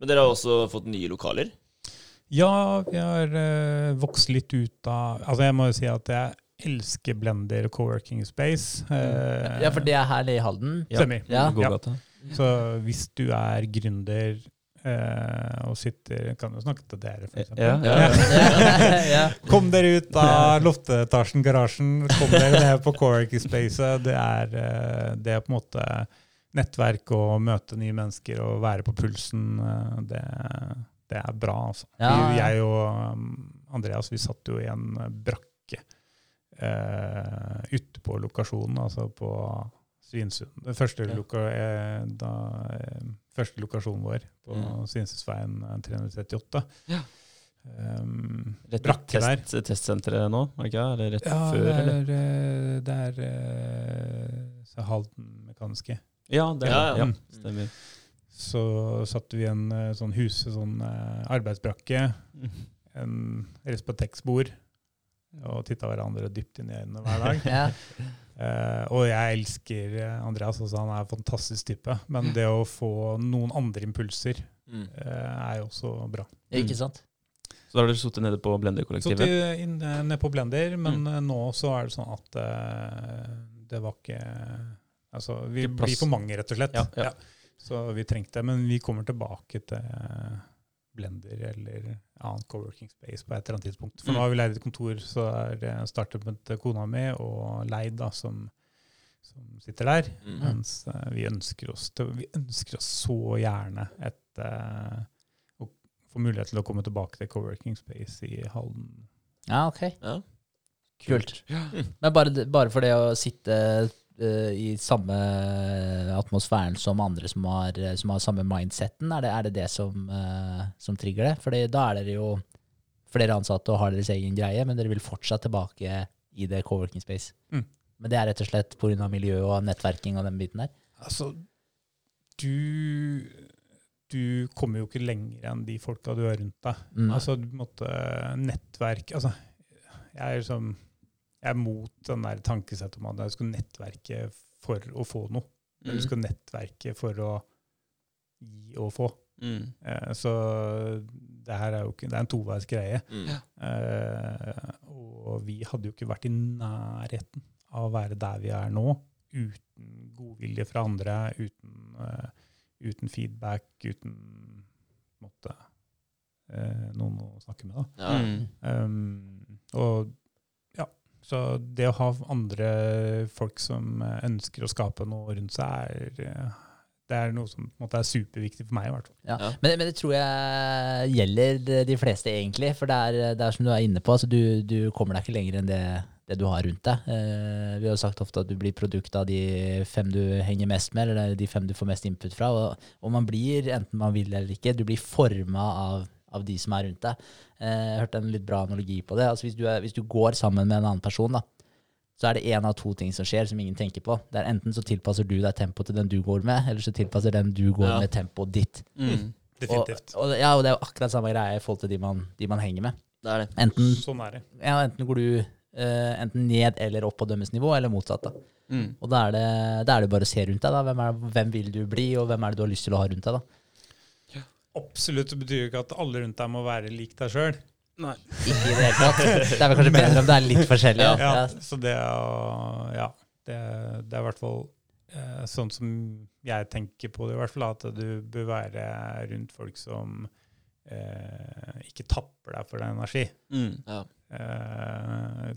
Men dere har også fått nye lokaler? Ja, vi har vokst litt ut av Altså, jeg må jo si at jeg elsker Blender coworking space. Eh, Ja, for det er her i Halden. Ja. Ja. Ja. Så hvis du er gründer eh, og sitter Kan jo snakke til dere, for eksempel. Ja, ja, ja. ja. Kom dere ut av loftetasjen, garasjen. Kom dere ned på coworking spacet. Det er, eh, det er på en måte nettverk og møte nye mennesker og være på pulsen. eh, Det, det er bra, altså. Ja, jeg og um, Andreas vi satt jo i en brakke eh, ute på lokasjonen, altså på Svinesund. Den første, Ja. loka, eh, da, eh, første lokasjonen vår på Mm. Svinesundsveien eh, 338. Ja. Um, Rett brakke test, der. testsenteret nå, er det? Eller rett Ja, før, det er, eller? det er eh, så Halden Mekaniske. Ja, det er Ja, ja, Mm. stemmer. Så satte vi en eh, sånn hus, sånn arbeidsbrakke, arbeidsbrakke, en Respatex-bord, og titta hverandre dypt inn i øynene hver dag. Ja. uh, og jeg elsker eh, Andreas, også, han er en fantastisk type. Men det å få noen andre impulser Mm. eh, er jo også bra. Ikke sant? Så da har dere sittet nede på Blender-kollektivet? til, inn, eh, ned på Blender, men mm. nå så er det sånn at uh, det var ikke Altså, vi Ikke blir for mange, rett og slett. Ja, ja. Så vi trengte det. Men vi kommer tilbake til Blender eller annen coworking space på et eller annet tidspunkt. For Mm. nå har vi leid et kontor, så er det startup med kona mi og Leid, da, som, som sitter der. Mm. Mens uh, vi ønsker oss til, vi ønsker oss så gjerne et uh, å få mulighet til å komme tilbake til coworking space i Halden. Ja, ok. Ja. Kult. Ja. Men bare, bare for det å sitte i samme atmosfæren som andre som har, som har samme mindseten, er det er det, det som, uh, som trigger det? Fordi da er dere jo flere ansatte og har deres egen greie, men dere vil fortsatt tilbake i det co-working space. Mm. Men det er rett og slett pga. miljø og nettverking og den biten der? Altså, du Du kommer jo ikke lenger enn de folka du har rundt deg. Mm. Altså, du måtte nettverk Altså, jeg er liksom Jeg er mot den der tankesettet om at jeg skal nettverke for å få noe. Mm. Du skal nettverke for å gi og få. Mm. Eh, så det her er jo ikke Det er en toveis greie. Mm. Eh, og vi hadde jo ikke vært i nærheten av å være der vi er nå, uten godvilje fra andre, uten, uh, uten feedback, uten måte, eh, noen å snakke med. Da. Ja. Mm. Um, og Så det å ha andre folk som eh, ønsker å skape noe rundt seg, er, eh, det er noe som på en måte er superviktig for meg. i hvert fall. Ja. Ja. Men, men det tror jeg gjelder de- de fleste, egentlig. For det er, det er som du er inne på, altså du, du kommer deg ikke lenger enn det, det du har rundt deg. Eh, vi har jo sagt ofte at du blir produkt av de fem du henger mest med, eller de fem du får mest input fra. Og, og man blir, enten man vil eller ikke, du blir forma av, av de som er rundt deg. Eh, jeg hørte en litt bra analogi på det. Altså hvis, du er, hvis du går sammen med en annen person, da, så er det én av to ting som skjer som ingen tenker på. Det er Enten så tilpasser du deg tempoet til den du går med, eller så tilpasser den du går Ja. med tempoet ditt. Mm. Definitivt. Og, og, ja, og det er jo akkurat samme greie i forhold til de man, de man henger med. Det er det. Enten, Sånn er det. ja, enten går du uh, enten ned eller opp på dømmes nivå, eller motsatt. da. Mm. Og da er, det, da er det bare å se rundt deg. da. Hvem, er, hvem vil du bli, og hvem er det du har lyst til å ha rundt deg? da? Absolutt. Betyr jo ikke at alle rundt deg må være lik deg sjøl. Nei. Ikke i det hele tatt. Det er vel kanskje bedre om det er litt forskjellig. Ja, Ja. Så det, å- ja, det, det er i hvert fall eh, sånn som jeg tenker på det, i hvert fall, at du bør være rundt folk som eh, ikke tapper deg for deg energi. Mm. Ja. Eh,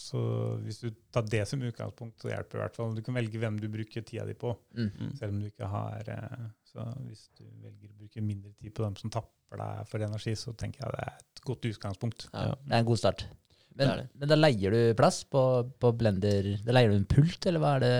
så hvis du tar det som utgangspunkt, så hjelper det i hvert fall. Du kan velge hvem du bruker tida di på, Mm. Mm. selv om du ikke har eh, Så hvis du velger å bruke mindre tid på dem som tapper deg for energi, så tenker jeg det er et godt utgangspunkt. Ja. Det er en god start. Men, Det det. men da leier du plass på, på Blender. Da leier du en pult, eller hva er det?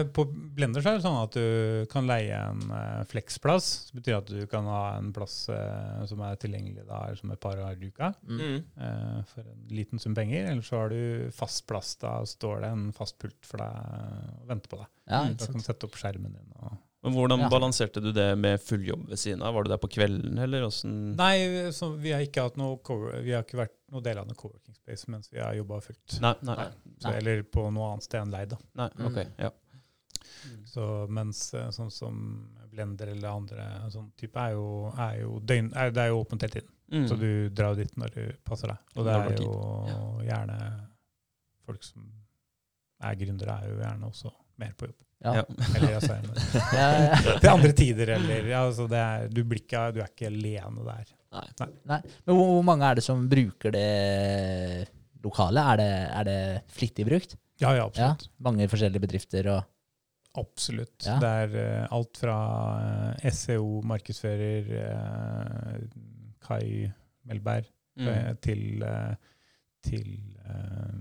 Eh, På Blender så er det sånn at du kan leie en fleksplass. flexplass. Det betyr at du kan ha en plass eh, som er tilgjengelig da, som et par ganger i uka Mm. Mm. eh, for en liten sum penger. Eller så har du fast plass. Da står det en fast pult for deg og venter på deg. Ja, Da kan du sette opp skjermen din. Og Men hvordan Ja. balanserte du det med fulljobb ved siden av? Var du der på kvelden, eller åssen Nei, så vi har ikke hatt noe cover, vi har ikke vært noe del av noe coworking space mens vi har jobba fullt. Nei, nei, Nei. Så, eller på noe annet sted enn leid. da. nei, ok. Mm. Ja. Så mens eh, sånn som Blender eller andre sånn type er jo, er jo døgn, er, det er jo åpent hele tiden. Mm. Så du drar dit når du passer deg. Og det er er jo gjerne folk som er gründere, er jo gjerne også mer på jobb. Ja. Ja. Eller altså, Ja, ja. til andre tider, eller altså det er, du, blir ikke, du er ikke alene der. Nei. Nei. Men hvor, hvor mange er det som bruker det lokalet? Er det, er det flittig brukt? Ja, ja, Ja, absolutt. mange forskjellige bedrifter og Absolutt. Ja. Det er uh, alt fra uh, SEO, markedsfører, uh, Kai Melberg, Mm. eh, til, eh, til eh,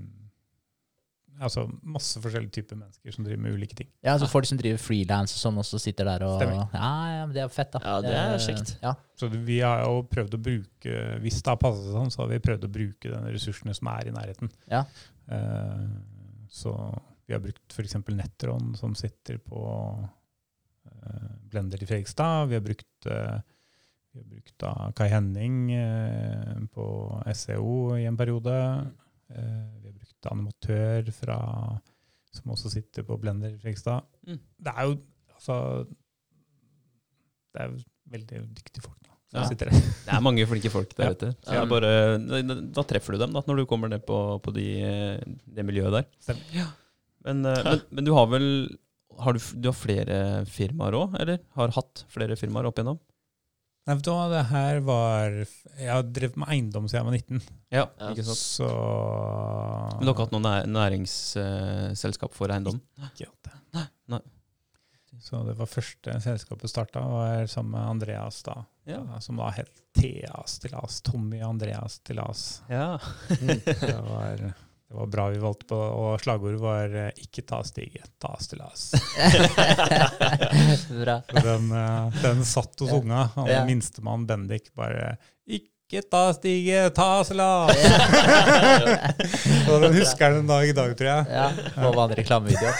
Altså masse forskjellige typer mennesker som driver med ulike ting. Ja, altså folk som driver frilans og sånn også sitter der og Stemmer. Ja, ja, men det er fett, da. Ja, det er kjekt. Ja. Så vi har jo prøvd å bruke Hvis det har passet sånn, så har vi prøvd å bruke de ressursene som er i nærheten. Ja. Eh, så vi har brukt f.eks. Netron, som sitter på eh, Blender i Fredrikstad. Vi har brukt, eh, vi har brukt da Kai Henning eh, på SEO i en periode. Eh, vi har brukt animatør fra, som også sitter på Blender i Fredrikstad. Mm. Det er jo altså Det er jo veldig dyktige folk da, som Ja. sitter der. Det er mange flinke folk der Ja. ute. Så Ja. bare, da treffer du dem da, når du kommer ned på, på de, det miljøet der. Stemmer. Ja. Men, eh, men, men du har vel har du, du har flere firmaer òg, eller? Har hatt flere firmaer opp igjennom? Nei, vet du hva, det her var Jeg har drevet med eiendom siden jeg var 19. Ja, Ja. ikke sant? Så Men dere har hatt noe næringsselskap for eiendom? Ikke hatt det. Nei, nei. Så det var første selskapet starta, var sammen med Andreas, da. Ja. Som da het Thea Stillas. Tommy Andreas Stillas. ja. Det var, det var bra vi valgte på, og slagordet var eh, 'ikke ta stiget, ta stillas'. Bra. Den, eh, den satt hos Ja. unga. Og Ja. minstemann Bendik bare 'ikke ta stige, ta stillas'. og den husker jeg den dag i dag, tror jeg. Ja, Må være en reklamevideo.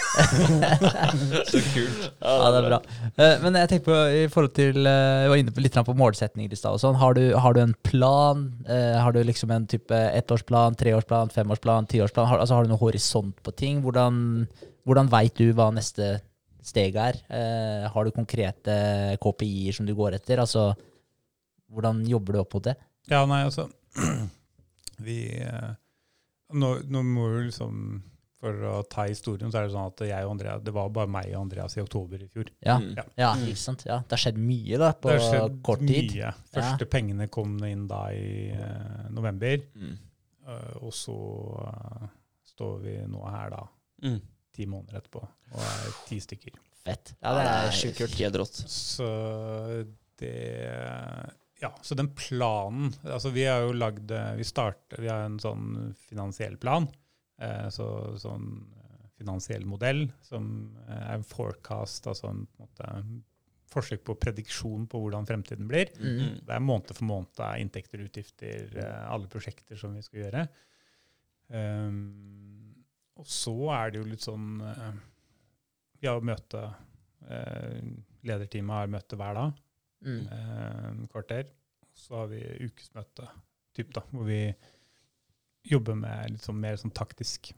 Så kult. Ja, det er bra. Eh, Men jeg tenker på, i forhold til eh, Jeg var inne på litt på målsetninger i stad. sånn. Har, du- har du en plan? Eh, Har du liksom en type ettårsplan, treårsplan, femårsplan, tiårsplan? Har, altså, har du noe horisont på ting? Hvordan, hvordan veit du hva neste steg er? Eh, Har du konkrete KPI-er som du går etter? Altså, hvordan jobber du opp mot det? Ja, nei, altså Vi eh, nå, nå må vi liksom For å ta historien, så er det sånn at jeg og Andrea, Det var bare meg og Andreas i oktober i fjor. Ja, Mm. ja ja ikke sant? Ja, det har skjedd mye da, på det har skjedd kort tid. mye. Første pengene kom inn da i eh, november. Mm. Uh, og så uh, står vi nå her da, Mm. ti måneder etterpå, og er ti stykker. Fett. Ja, det er sjukt kult. Helt rått. Så det Ja, så den planen Altså, vi har jo lagd eh, Vi starter Vi har en sånn finansiell plan. Eh, så sånn eh, finansiell modell som eh, er en forecast, altså en, på en måte, forsøk på prediksjon på hvordan fremtiden blir. Mm. Det er måned for måned inntekter utgifter, alle prosjekter som vi skal gjøre. Um, og så er det jo litt sånn Vi har jo møte Lederteamet har møte hver dag, Mm. eh, kvarter. Så har vi ukesmøte, typ da, hvor vi jobber med litt sånn mer sånn taktisk.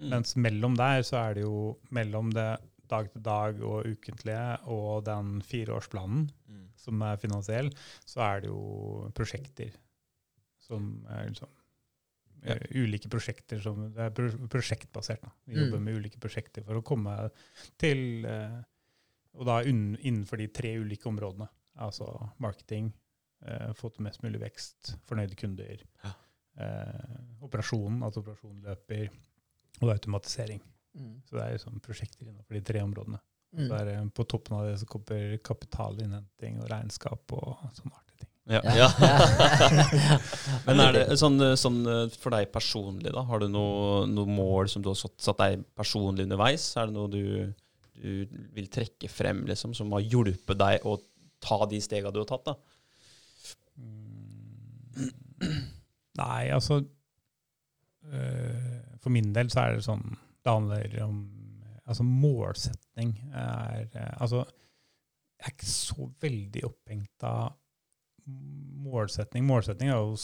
Mm. Mens mellom der så er det jo mellom det dag til dag og ukentlige og den fireårsplanen Mm. som er finansiell, så er det jo prosjekter som er liksom Ja. eh, Ulike prosjekter som Det er prosjektbasert. da. Vi Mm. jobber med ulike prosjekter for å komme til eh, Og da innenfor de tre ulike områdene. Altså marketing, eh, fått mest mulig vekst, fornøyde kunder, Ja. eh, operasjonen, at operasjonen løper, og automatisering. Mm. Så det er liksom prosjekter innenfor de tre områdene. Mm. Så er det, på toppen av det så kommer kapitalinnhenting og regnskap og sånne artige ting. Ja. Ja. Ja. Men er det sånn, sånn for deg personlig, da? Har du noe, noe mål som du har satt, satt deg personlig underveis? Er det noe du, du vil trekke frem liksom, som har hjulpet deg å ta de stega du har tatt? da? Mm. Nei, altså øh, For min del så er det sånn Det handler om Altså målsetning er øh, Altså jeg er ikke så veldig opphengt av målsetning. Målsetning er jo å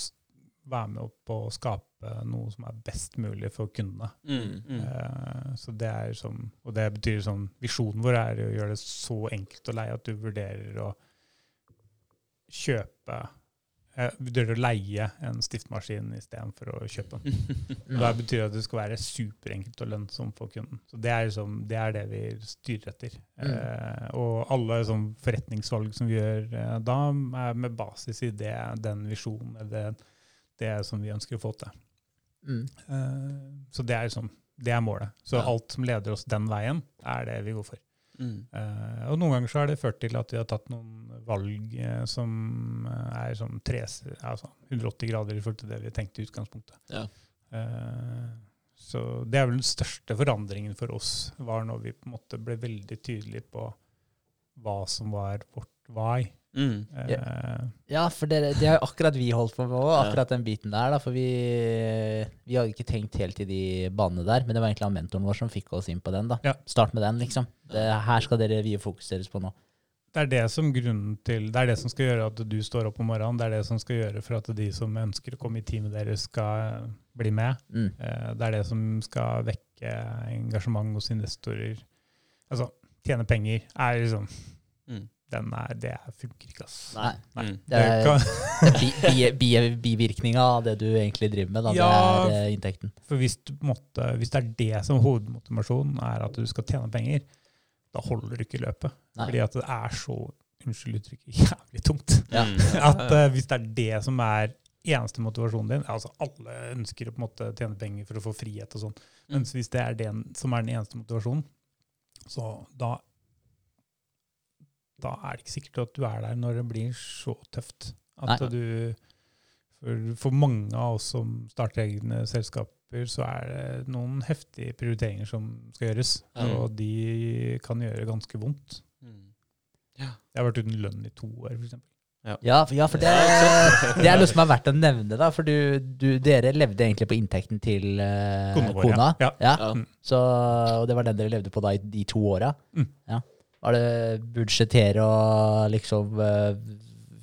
være med opp og skape noe som er best mulig for kundene. Mm. Mm. Uh, så det er som, og det betyr sånn, Visjonen vår er å gjøre det så enkelt og lei at du vurderer å kjøpe eh, Vurderer å leie en stiftmaskin istedenfor å kjøpe den. Det betyr at det skal være superenkelt og lønnsomt for kunden. Så Det er, liksom, det, er det vi styrer etter. Mm. Eh, og alle sånn, forretningsvalg som vi gjør eh, da, er med basis i det, den visjonen, eller det, det som vi ønsker å få til. Mm. Eh, Så det er, liksom, det er målet. Så Ja. alt som leder oss den veien, er det vi går for. Mm. Eh, og noen ganger så har det ført til at vi har tatt noen valg uh, som eh, er sånn tre, altså 180 grader i forhold til det vi tenkte i utgangspunktet. Ja. Uh, så det er vel den største forandringen for oss, var når vi på en måte ble veldig tydelige på hva som var vårt why. Mm. Eh, Ja, for det, det har jo akkurat vi holdt på med òg, akkurat den biten der. da, For vi, vi hadde ikke tenkt helt i de banene der, men det var egentlig han mentoren vår som fikk oss inn på den. da. Ja. Start med den, liksom. Det, her skal dere vie fokus deres på nå. det er det som grunnen til, det er det som skal gjøre at du står opp om morgenen. Det er det som skal gjøre for at de som ønsker å komme i teamet deres, skal bli med. Mm. Eh, Det er det som skal vekke engasjement hos investorer. Altså, tjene penger er liksom. Den er, Det funker ikke, ass. Nei. Nei. Mm. Det er- bivirkninga av det du egentlig driver med, da. Ja. Det er eh, inntekten. for hvis, du på hvis det er det som hovedmotivasjonen er at du skal tjene penger, da holder du ikke løpet. Nei. Fordi at det er så unnskyld uttrykket, jævlig tungt. Ja. Mm. At uh, Hvis det er det som er eneste motivasjonen din altså Alle ønsker å på en måte tjene penger for å få frihet og sånn. men hvis det er det som er den eneste motivasjonen, så da da er det ikke sikkert at du er der når det blir så tøft. At Nei. du for, for mange av oss som starter egne selskaper, så er det noen heftige prioriteringer som skal gjøres. Mm. Og de kan gjøre ganske vondt. Mm. Jeg har vært uten lønn i to år, f.eks. Ja, for- ja, for det, det er noe som er verdt å nevne, da. For du, du, dere levde egentlig på inntekten til uh, Kona vår, kona. ja. Ja. Ja. Mm. Så, og det var den dere levde på da i de to åra? Mm. Ja. Var det budsjettere og liksom eh,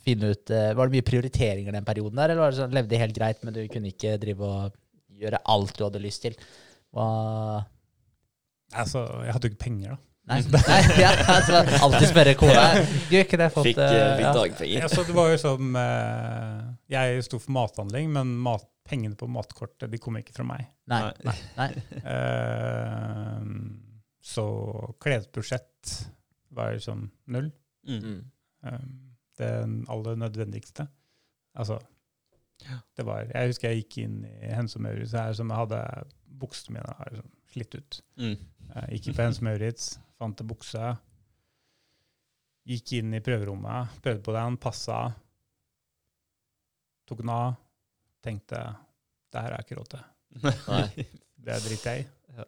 finne ut eh, Var det mye prioriteringer den perioden der, eller var det sånn levde helt greit, men du kunne ikke drive og gjøre alt du hadde lyst til? Hva Altså, jeg hadde jo ikke penger, da. Nei, nei ja, altså, alltid spørre kona. Du, ikke det fått Fikk, uh, litt fikk ja. dagpenger. Altså, det var jo som uh, Jeg sto for mathandling, men mat, pengene på matkortet de kom ikke fra meg. Nei. Nei. nei. Uh, så klesbudsjett var liksom null. Mm. Um, Eh, det aller nødvendigste. Altså Det var, jeg husker jeg gikk inn i Hense og Maurits her som jeg hadde buksene mine her, liksom slitt ut. Mm. Jeg gikk inn på Hense og Maurits, fant en bukse. Gikk inn i prøverommet, prøvde på den, passa. Tok den av. Tenkte det her har jeg ikke råd til. Nei. Det driter jeg i.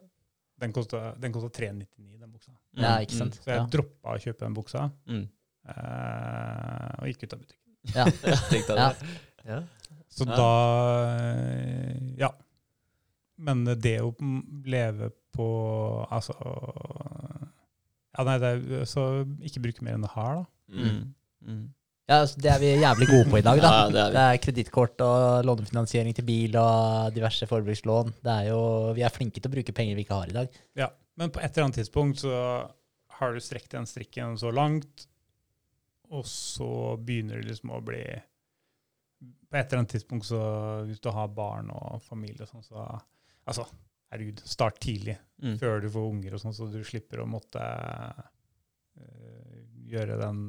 Den kosta den kostet 399, den buksa. Ja, Mm, ikke sant? Så jeg Ja. droppa å kjøpe den buksa, Mm. uh, og gikk ut av butikken. Ja. Ja. Ja. Så Ja. da eh, Ja. Men det å mm, leve på Altså Ja, nei, det er så ikke bruke mer enn det har, da. Mm. Mm. Mm. Ja, altså, det er vi jævlig gode på i dag, da. Ja, det er vi. Det er kredittkort og lånefinansiering til bil og diverse forbrukslån. Det er jo, vi er flinke til å bruke penger vi ikke har i dag. Ja, Men på et eller annet tidspunkt så har du strekt den strikken så langt, og så begynner det liksom å bli På et eller annet tidspunkt, så hvis du har barn og familie og sånn, så Altså, herregud, start tidlig. Mm. før du får unger, og sånn, så du slipper å måtte eh, gjøre den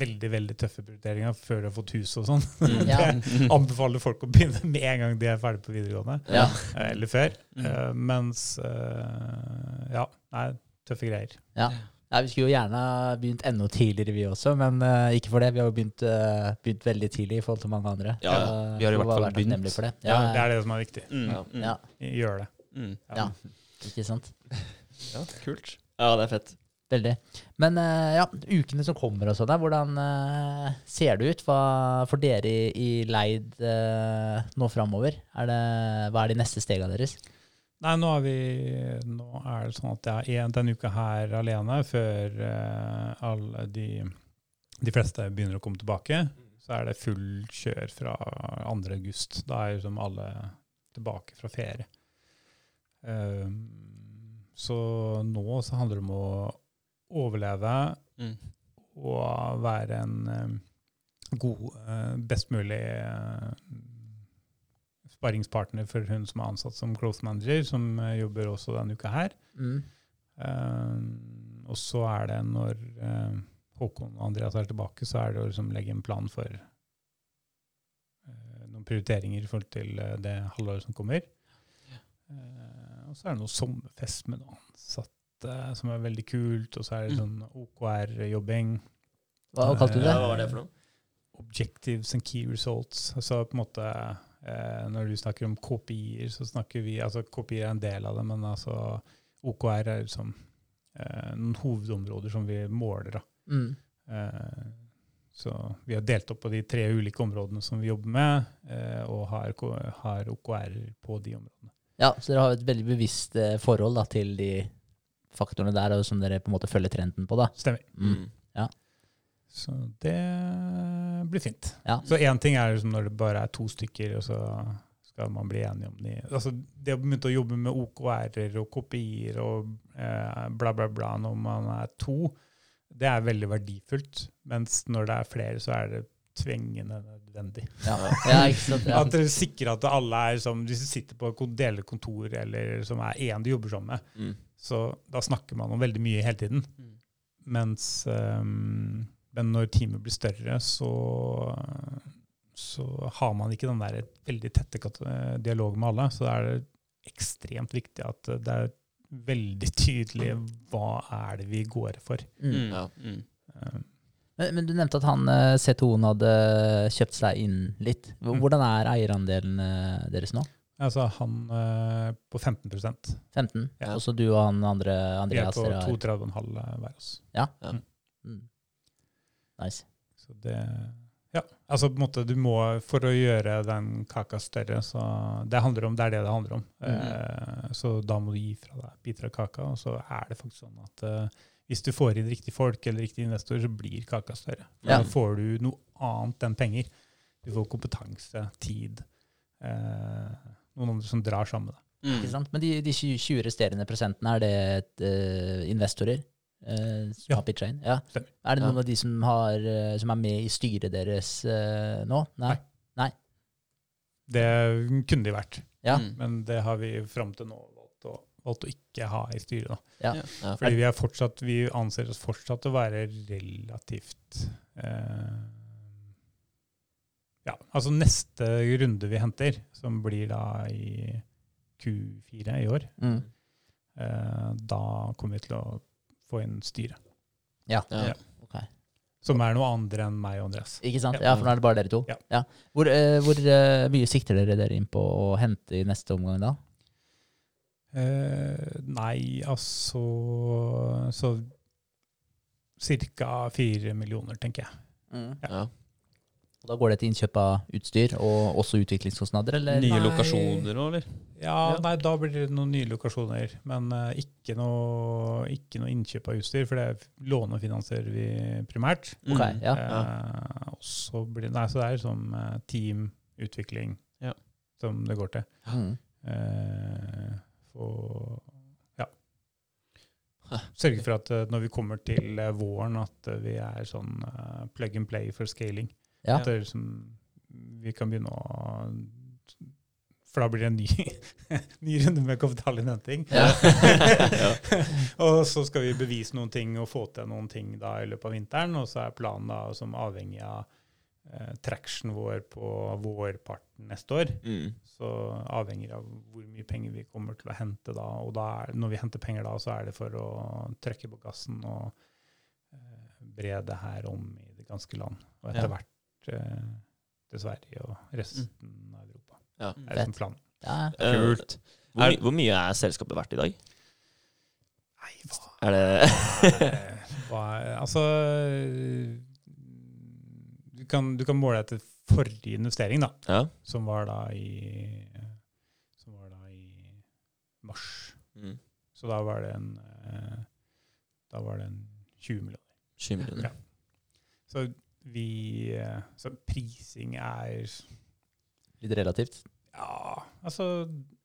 veldig veldig tøffe prioriteringer før du har fått hus og sånn. Mm. Ja. Det anbefaler folk å begynne med en gang de er ferdig på videregående, Ja. eh, eller før. Mm. Uh, mens uh, Ja, nei, tøffe greier. Ja. Ja, vi skulle jo gjerne begynt enda tidligere, vi også, men uh, ikke for det. Vi har jo begynt, begynt veldig tidlig i forhold til mange andre. Ja, vi har i hvert fall begynt. For det. Ja, det er det som er viktig. Mm. Ja. Mm. ja, Gjør det. Mm. ja, ikke sant. ja, kult. Ja, det er fett. Veldig. Men eh, ja, ukene som kommer og sånn, hvordan eh, ser det ut hva, for dere i, Leid eh, nå framover? Er hva er de neste stegene deres? Nei, nå er, vi, nå er det sånn at jeg er denne uka her alene før alle de, de fleste begynner å komme tilbake. Så er det full kjør fra 2. august. Da er liksom alle tilbake fra ferie. Um, så nå så handler det om å overleve Mm. og være en eh, god, eh, best mulig eh, sparringspartner for hun som er ansatt som growth manager, som jobber også denne uka her. Mm. Uh, og så er det når uh, Håkon og Andreas er tilbake, så er det å liksom legge en plan for uh, noen prioriteringer i forhold til det halvåret som kommer. Og så er det noe sommerfest med noen ansatte som er veldig kult, og så er det sånn OKR-jobbing. Hva kalte du det? hva var det for noe? Objectives and key results. Så på en måte eh, Når du snakker om KPI-er, så snakker vi altså KPI er en del av det, men altså OKR er liksom eh, noen hovedområder som vi måler. da. Mm. Eh, så vi har delt opp på de tre ulike områdene som vi jobber med, eh, og har, har OKR på de områdene. Ja, så dere har et veldig bevisst eh, forhold da, til de faktorene der, og som dere på en måte følger trenden på. da. Stemmer. Mm. Så det blir fint. Ja. Så én ting er liksom når det bare er to stykker, og så skal man bli enige om de altså Det å begynne å jobbe med OKR-er og kopier og eh, bla, bla, bla når man er to, det er veldig verdifullt. Mens når det er flere, så er det tvingende nødvendig. Ja, ja sant? Ja. At dere sikrer at alle er som Hvis du sitter på deler kontor, eller som er én du jobber sammen med, Mm. Så da snakker man om veldig mye hele tiden. Mm. Mens um, Men når teamet blir større, så, så har man ikke den der veldig tette dialogen med alle. Så da er det ekstremt viktig at det er veldig tydelig hva er det vi går for. Mm. Mm. Ja. Mm. Um, Men, men du nevnte at han eh, C2-en hadde kjøpt seg inn litt. Mm. Hvordan er eierandelen eh, deres nå? Altså han eh, på 15% 15? Ja. Og så du og han andre Andreas? Vi er på dere har- 32,5 hver oss. Mm. Nice. Så det Ja. Altså på en måte du må For å gjøre den kaka større, så Det handler om, det er det det handler om. Eh, så da må du gi fra deg biter av kaka, og så er det faktisk sånn at eh, hvis du får inn riktige folk eller riktige investorer, så blir kaka større. For Ja. Da får du noe annet enn penger. Du får kompetanse, tid. Eh, noen andre som drar sammen med deg. Mm. Ikke sant? Men de, de 20 20 resterende prosentene, er det et, uh, investorer Uh, Ja. Ja. Er det Ja. noen av de som, har, uh, som er med i styret deres eh, nå? Nei? Nei? Det kunne de vært, Ja. Mm. men det har vi fram til nå valgt å, valgt å ikke ha i styret. da. Ja. Ja. Fordi vi, er fortsatt, vi anser oss fortsatt å være relativt eh, ja, altså neste runde vi henter, som blir da i Q4 i år, Mm. eh, da kommer vi til å få inn styret. Ja. Ja. ok. Som er noe andre enn meg og Andreas. Ikke sant? Ja. Ja, for nå er det bare dere to. Ja. Hvor, eh, hvor eh, mye sikter dere dere inn på å hente i neste omgang da? Eh, nei, altså Så ca. fire millioner, tenker jeg. Ja. Og da går det til innkjøp av utstyr og også utviklingskostnader, eller? Nye Nei. lokasjoner òg, eller? Ja, Ja. nei, da blir det noen nye lokasjoner. Men uh, ikke, noe, ikke noe innkjøp av utstyr, for det lånefinansierer vi primært. Ok, Mm. ja. Uh, så blir nei, så det er som eh, teamutvikling Ja. som det går til. Mm. Eh, og ja. Sørge for at når vi kommer til våren, at vi er sånn plug and play for scaling. Ja. At det er liksom, vi kan begynne å For da blir det en ny, ny runde med kapitalinnhenting. Ja. og så skal vi bevise noen ting og få til noen ting da i løpet av vinteren. Og så er planen da som avhengig av eh, traction vår på vårparten neste år. Mm. Så avhenger av hvor mye penger vi kommer til å hente da. Og da er, når vi henter penger da, så er det for å trykke på gassen og eh, bre det her om i det ganske land. Og etter Ja. hvert til Sverige og resten av Europa. Ja. Det er liksom planen. Ja. Eh, Kult. Hvor, Er- my hvor mye er selskapet verdt i dag? Nei, hva Er det hva, altså du kan, du kan måle etter forrige investering, da, Ja. som var da i Som var da i mars. Mm. Så da var det en eh, Da var det en 20 millioner. 20 millioner. Ja. Så vi eh, Så prising er Litt relativt. Ja, altså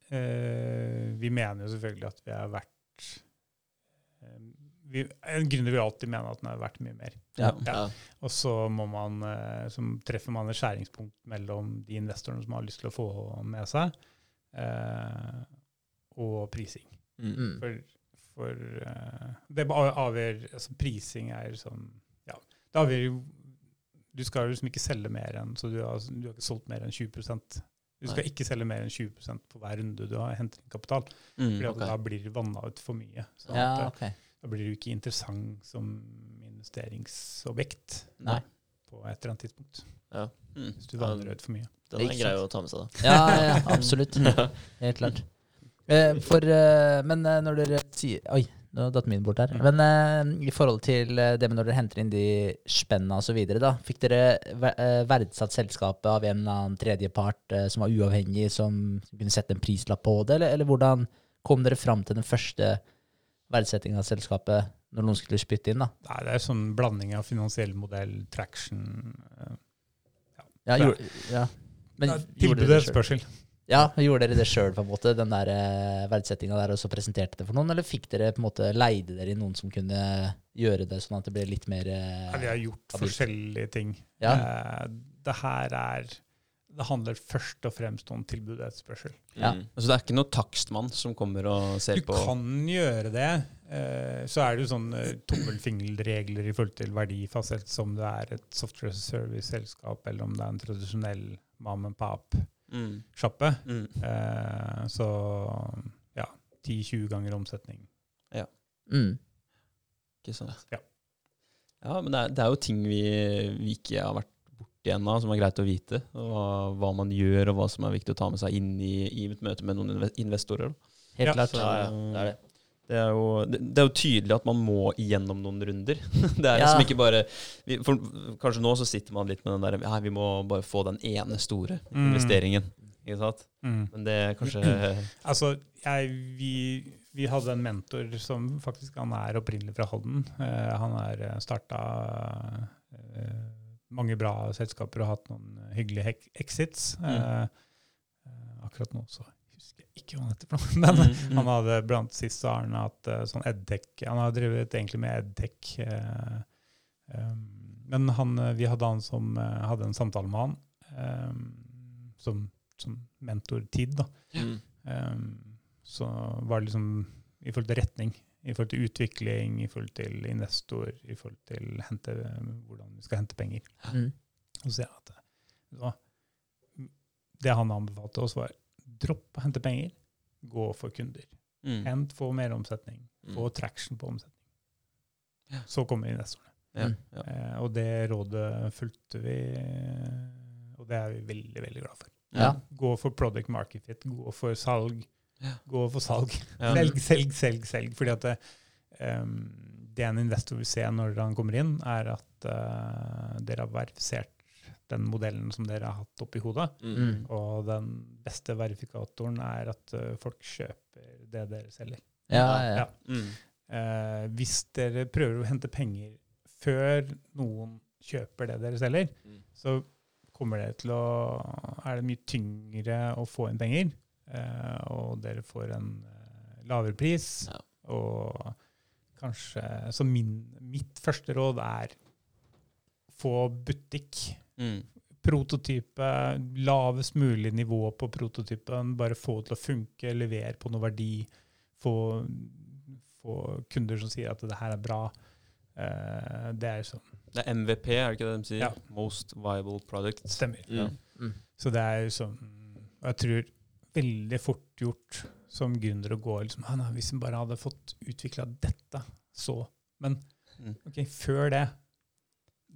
eh, Vi mener jo selvfølgelig at vi er verdt eh, vi, En gründer vi alltid mener at den er verdt mye mer. Ja. Ja. Og så må man, eh, så treffer man et skjæringspunkt mellom de investorene som har lyst til å få med seg, eh, og prising. Mm. -hmm. For, for eh, det avgjør altså Prising er sånn Ja, det avgjør jo Du skal liksom ikke selge mer enn Så du har, du har ikke solgt mer enn 20% Du skal Nei. ikke selge mer enn 20% på hver runde du har hentet inn kapital. Mm. For okay. da blir det vanna ut for mye. Sånn Ja, at, ok. eh, Da blir du ikke interessant som investeringsobjekt Nei. på et eller annet tidspunkt. Mm. Hvis du vanner ut for mye. Den er grei å ta med seg, da. Ja, ja, absolutt. Helt klart. Eh, for, eh, men eh, når dere sier Oi, nå datt min bort. Mm. Men eh, i forhold til eh, det med når dere henter inn de spennene osv., da, fikk dere eh, verdsatt selskapet av en eller annen tredjepart eh, som var uavhengig, som kunne sette en prislapp på det, eller, eller hvordan kom dere fram til den første verdsettingen av selskapet når noen skulle spytte inn, da? Nei, det er sånn blanding av finansiell modell, traction eh, Ja, Ja. gjorde, ja. Men gjorde Tilbud og etterspørsel. Ja, Gjorde dere det sjøl, den der eh, verdsettinga der, og så presenterte det for noen? Eller fikk dere på en måte leide dere inn noen som kunne gjøre det, sånn at det ble litt mer eh, Ja, vi har gjort Stabilt. forskjellige ting. Ja. Eh, det her er Det handler først og fremst om tilbud og etterspørsel. Ja. Mm. Altså, det er ikke noe takstmann som kommer og ser Du på kan gjøre det. Eh, så er det jo sånne tommelfingerregler i forhold til verdifastsettelse, om det er et software service-selskap, eller om det er en tradisjonell mom and pop-sjappe. Mm. Mm. Eh, så ja, 10-20 ganger omsetning. mm. Ikke sant? Ja. Ja, men det er, det er jo ting vi, vi ikke har vært borti ennå, som er greit å vite. Og hva, hva man gjør, og hva som er viktig å ta med seg inn i, i et møte med noen investorer. Da. Helt Ja, klart. så- Ja, ja, det er det. Det er, jo, det, det er jo tydelig at man må igjennom noen runder. Det er Ja. liksom ikke bare vi, for, Kanskje nå så sitter man litt med den der ja, Vi må bare få den ene store Mm. investeringen. Ikke sant? Mm. Men det er kanskje Altså, jeg, vi, vi hadde en mentor som faktisk han er opprinnelig fra Holden. Uh, han har starta uh, mange bra selskaper og hatt noen hyggelige hek- exits. Mm. Eh, eh, akkurat nå så ikke hva han heter, men Mm. han hadde blant sist så har han hatt eh, sånn edtech Han har drevet egentlig med edtech. eh, um, men han, eh, vi hadde han som eh, hadde en samtale med han um, som, som mentortid. da. Mm. Um, så var det liksom i forhold til retning, i forhold til utvikling, i forhold til investor, i forhold til hente, hvordan vi skal hente penger. Mm. Og så ser jeg at vet det han anbefalte oss, var dropp å hente penger, gå for kunder. Mm. Hent, få mer omsetning, Mm. få traction på omsetning. Ja. Så kommer investorene. Ja, Mm. ja. Eh, og det rådet fulgte vi, eh, og det er vi veldig, veldig glad for. Ja. Gå for product market fit, gå for salg. Ja. Gå for salg. Ja. Selg, selg, selg, selg. Fordi at det, um, det en investor vil se når han kommer inn, er at uh, dere har verifisert den modellen som dere har hatt oppi hodet. Mm. Og den beste verifikatoren er at eh, folk kjøper det dere selger. Ja, ja. Ja. Mm. Eh, hvis dere prøver å hente penger før noen kjøper det dere selger, Mm. så kommer det til å er det mye tyngre å få inn penger. eh, og dere får en eh, lavere pris. Ja. Og kanskje Så min, mitt første råd er få butikk. Mm. Prototype, lavest mulig nivå på prototypen. Bare få det til å funke, levere på noe verdi. Få, få kunder som sier at det her er bra. Uh, det er sånn. Det er MVP, er det ikke det de sier? Ja. Most viable product. Stemmer. Mm. Mm. Så det er sånn Og jeg tror veldig fort gjort som gründer å gå liksom, ah, nei, Hvis en bare hadde fått utvikla dette, så Men Mm. ok, før det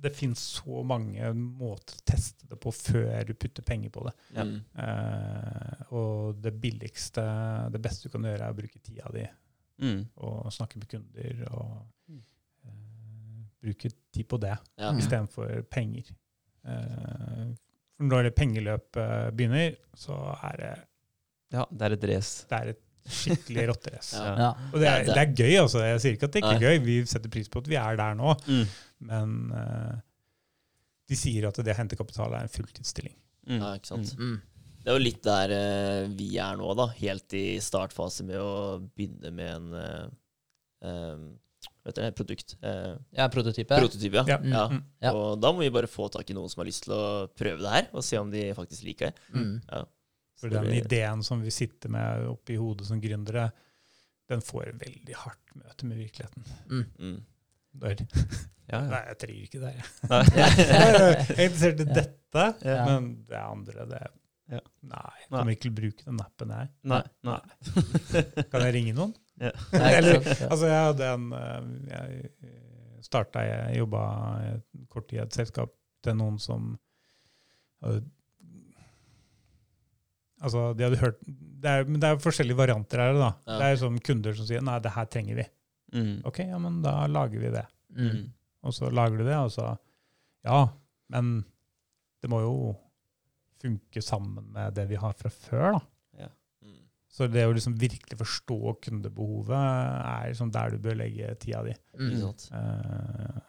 Det finnes så mange måter å teste det på før du putter penger på det. Ja. Eh, og det billigste, det beste du kan gjøre, er å bruke tida di Mm. og snakke med kunder. og eh, Bruke tid på det Ja. Mm. istedenfor penger. Uh, for når det pengeløpet begynner, så er det, Ja, det er et race. det er et skikkelig rotterace. Ja. Ja. Og det er, det- er gøy, altså. Jeg sier ikke at det ikke er gøy. Vi setter pris på at vi er der nå. Mm. Men uh, de sier at det å hente kapital er en fulltidsstilling. Mm. Ja, ikke sant. Mm. Det er jo litt der uh, vi er nå, da. Helt i startfase med å begynne med en uh, um, vet du, produkt. Eh, Ja, prototype. prototyp, ja. Ja. ja. Mm. Ja. Og da må vi bare få tak i noen som har lyst til å prøve det her, og se om de faktisk liker det. Mm. For den ideen som vi sitter med oppi hodet som gründere, den får veldig hardt møte med virkeligheten. Mm. Der. Ja, ja. Nei, jeg trenger ikke det. jeg. Jeg er interessert i dette, Ja. men det andre det Ja. Nei, jeg kommer ikke til å bruke den appen her. Nei. Nei. Kan jeg ringe noen? Eller, altså, jeg hadde en eh, Jeg starta, jeg jobba kort tid i et selskap til noen som hadde Altså, de hadde hørt Det er, men det er forskjellige varianter her, da. Ja. Det er som kunder som sier 'nei, det her trenger vi'. Mm. Ok, ja, men da lager vi det. Mm. Og så lager du det, og så Ja, men det må jo funke sammen med det vi har fra før, da. Mm. Så det å liksom virkelig forstå kundebehovet er liksom der du bør legge tida di. Eh,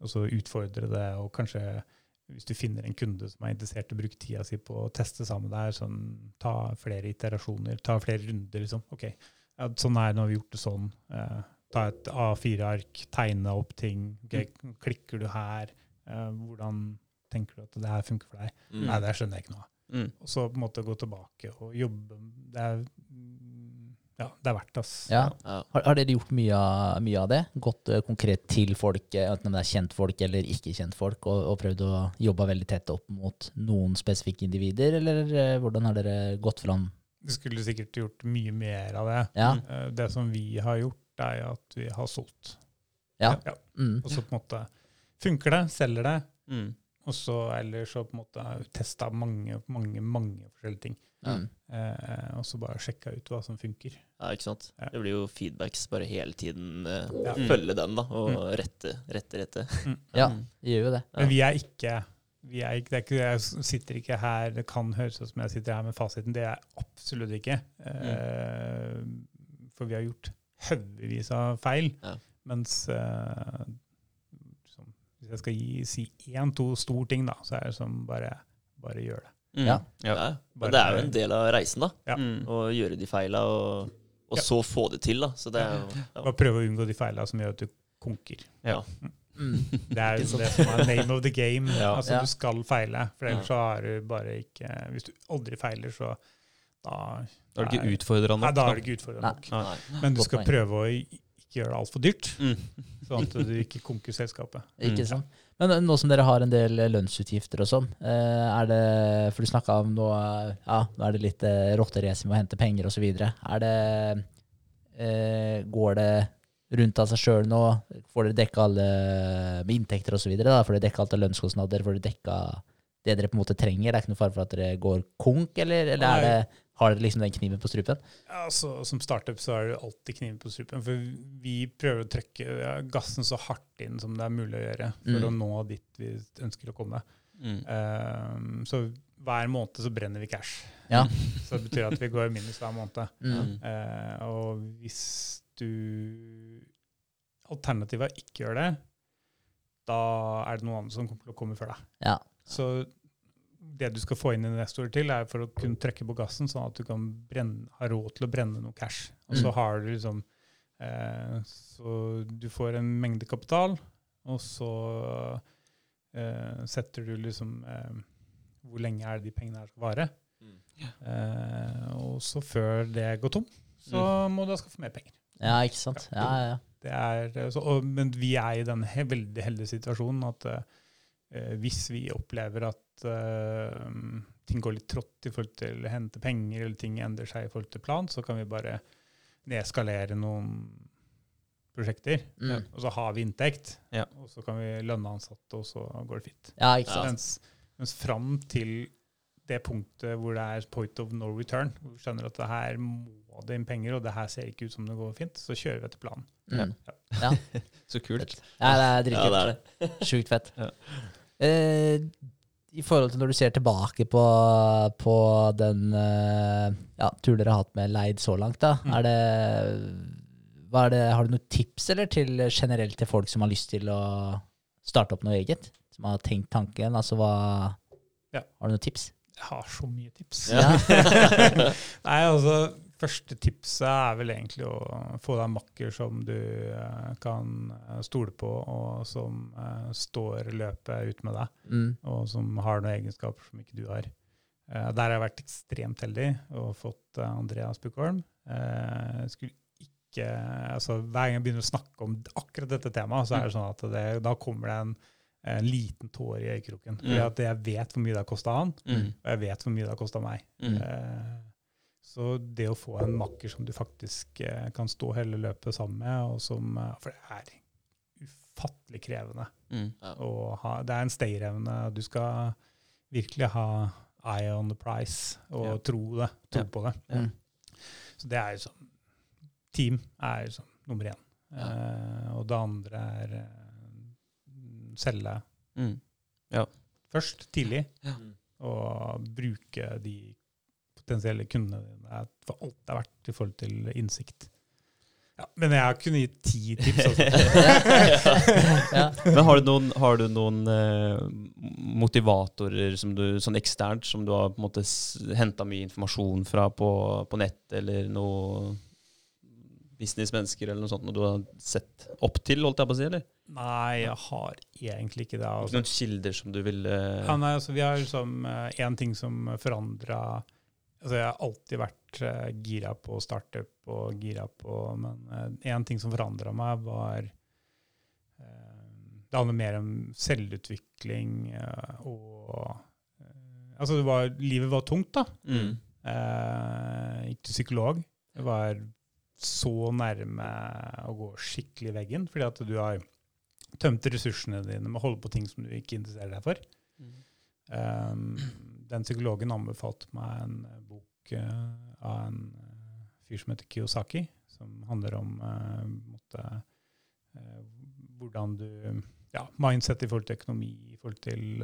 og så utfordre det, og kanskje hvis du finner en kunde som er interessert i å bruke tida si på å teste sammen der, sånn, ta flere iterasjoner, ta flere runder, liksom. Ok, ja, sånn er det, nå har vi gjort det sånn. Eh, ta et A4-ark, tegne opp ting. Okay, Klikker du her? Eh, hvordan tenker du at det her funker for deg? Mm. Nei, det skjønner jeg ikke noe av. Mm. Og så på en måte gå tilbake og jobbe. Det er, mm, ja, det er verdt det. Ja. Ja. Har, har dere gjort mye av, mye av det? Gått uh, konkret til folk, eh, enten om det er kjentfolk eller ikke kjentfolk, og, og prøvd å jobbe veldig tett opp mot noen spesifikke individer, eller uh, hvordan har dere gått fram? Vi skulle sikkert gjort mye mer av det. Ja. Eh, Det som vi har gjort, er at vi har solgt. Ja. Ja. Mm. Og så på en måte funker det, selger det, Mm. og så ellers så på en måte testa mange, mange, mange forskjellige ting. Mm. Eh, og så bare sjekka ut hva som funker. Ja, ikke sant? Ja. Det blir jo feedbacks bare hele tiden. eh, Ja. Følge den, da, og rette, rette, rette. Ja, vi gjør jo det. Ja. Men vi er ikke vi er ikke, det er ikke, Jeg sitter ikke her Det kan høres ut som jeg sitter her med fasiten. Det er jeg absolutt ikke. Eh, for vi har gjort haugevis av feil. Ja. Mens eh, som, hvis jeg skal gi, si én-to stor ting, da, så er det som bare, bare gjør det. Mm. Ja. Ja. Men det er jo en del av reisen, da. Ja. Mm. Å gjøre de feila, og, og Ja. så få det til, da. Så det er jo ja. Bare prøve å unngå de feilene som gjør at du konker. Ja. Mm. Det er jo det som er name of the game. Ja. Altså, Ja. Du skal feile, for ellers så har du bare ikke Hvis du aldri feiler, så da Da er du ikke utfordrende nok. Nei, da. er du ikke utfordrende nok. Nei. Nei. Men du skal prøve å ikke gjøre det altfor dyrt, Mm. sånn at du ikke konker selskapet. Ikke Mm. sant? Men nå som dere har en del eh, lønnsutgifter og sånn, eh, er det For du snakka om nå eh, Ja, nå er det litt rotterace med å hente penger osv. Er det Går det rundt av seg sjøl nå? Får dere dekka alle med inntekter osv.? Får dere dekka alt av lønnskostnader? Får dere dekka det dere på en måte trenger? Det er ikke noe fare for at dere går konk, eller, eller er det, har dere liksom den kniven på strupen? Ja, så, som startup så er det alltid kniven på strupen. For vi prøver å trekke gassen så hardt inn som det er mulig å gjøre for Mm. å nå dit vi ønsker å komme. Mm. Um, så hver måned så brenner vi cash. Ja. Så det betyr at vi går i minus hver måned. Mm. Uh, og hvis du Alternativet er ikke gjør det, da er det noe annet som kommer til å komme før deg. Ja. Så det du skal få inn investorer til, er for å kunne trekke på gassen, sånn at du kan brenne, ha råd til å brenne noe cash. Og så Mm. har du liksom eh, Så du får en mengde kapital, og så eh, setter du liksom eh, Hvor lenge er det de pengene her skal vare? Mm. Eh, og så før det går tom, så må du da skaffe mer penger. ja, ikke sant? Ja, ja, ja. Det er, eh, så, og, men vi er i den he veldig heldige situasjonen at eh, hvis vi opplever at eh, ting går litt trått i forhold til å hente penger, eller ting endrer seg i forhold til plan, så kan vi bare nedskalere noen prosjekter. Mm. Og så har vi inntekt, Ja. og så kan vi lønne ansatte, og så går det fint. ja ikke sant? Mens, mens fram til det punktet hvor det er point of no return, hvor vi skjønner at det her må det inn penger, og det her ser ikke ut som det går fint, så kjører vi etter planen. Mm. Ja. Så kult. Ja, det er dritkult. det er Sjukt fett. Ja. Eh, I forhold til når du ser tilbake på, på den eh, ja, turen dere har hatt med Leid så langt, da, Mm. er det, hva er det, har du noen tips eller til generelt til folk som har lyst til å starte opp noe eget? Som har tenkt tanken? Altså hva Ja. Har du noen tips? Jeg har så mye tips. Ja. Nei, altså, første tipset er vel egentlig å få deg en makker som du eh, kan eh, stole på, og som eh, står løpet ut med deg, Mm. og som har noen egenskaper som ikke du har. Der har jeg vært ekstremt heldig og fått Andreas skulle ikke, altså, hver gang jeg begynner å snakke om akkurat dette temaet, så er det sånn at det, da kommer det en, en liten tår i øyekroken. Fordi Mm. at jeg vet hvor mye det har kosta han, Mm. og jeg vet hvor mye det har kosta meg. Mm. Eh, Så det å få en makker som du faktisk eh, kan stå hele løpet sammen med, og som eh, For det er ufattelig krevende Mm. å ha. Det er en stayerevne. Du skal virkelig ha eye on the price og Ja. tro det. Tro Ja. på det. Ja. Mm. Så det er jo sånn Team er sånn nummer én. Ja. Eh, og det andre er eh, selge Mm. først, tidlig, og bruke de potensielle kundene dine for alt det er verdt i forhold til innsikt. Ja, men jeg kunne gitt ti tips. Altså. ja. Men har du noen, har du noen eh, motivatorer som du, sånn eksternt som du har på en måte henta mye informasjon fra på, på nett, eller noe businessmennesker eller noe sånt, noe du har sett opp til, holdt jeg på å si, eller? Nei, jeg har egentlig ikke det. Altså. noen kilder som du ville Ja, nei, altså, vi har liksom én ting som forandra altså, Jeg har alltid vært uh, gira på startup og gira på Men én ting som forandra meg, var eh, Det handler mer om selvutvikling eh, og eh, Altså, det var, livet var tungt, da. mm. Eh, gikk til psykolog. Jeg var så nærme å gå skikkelig i veggen, fordi at du har tømt ressursene dine med å holde på ting som du ikke interesserer deg for. Um, den psykologen anbefalte meg en eh, bok eh, av en eh, fyr som heter Kiyosaki, som handler om eh, måtte, hvordan du ja, Mindset i forhold til økonomi, i forhold til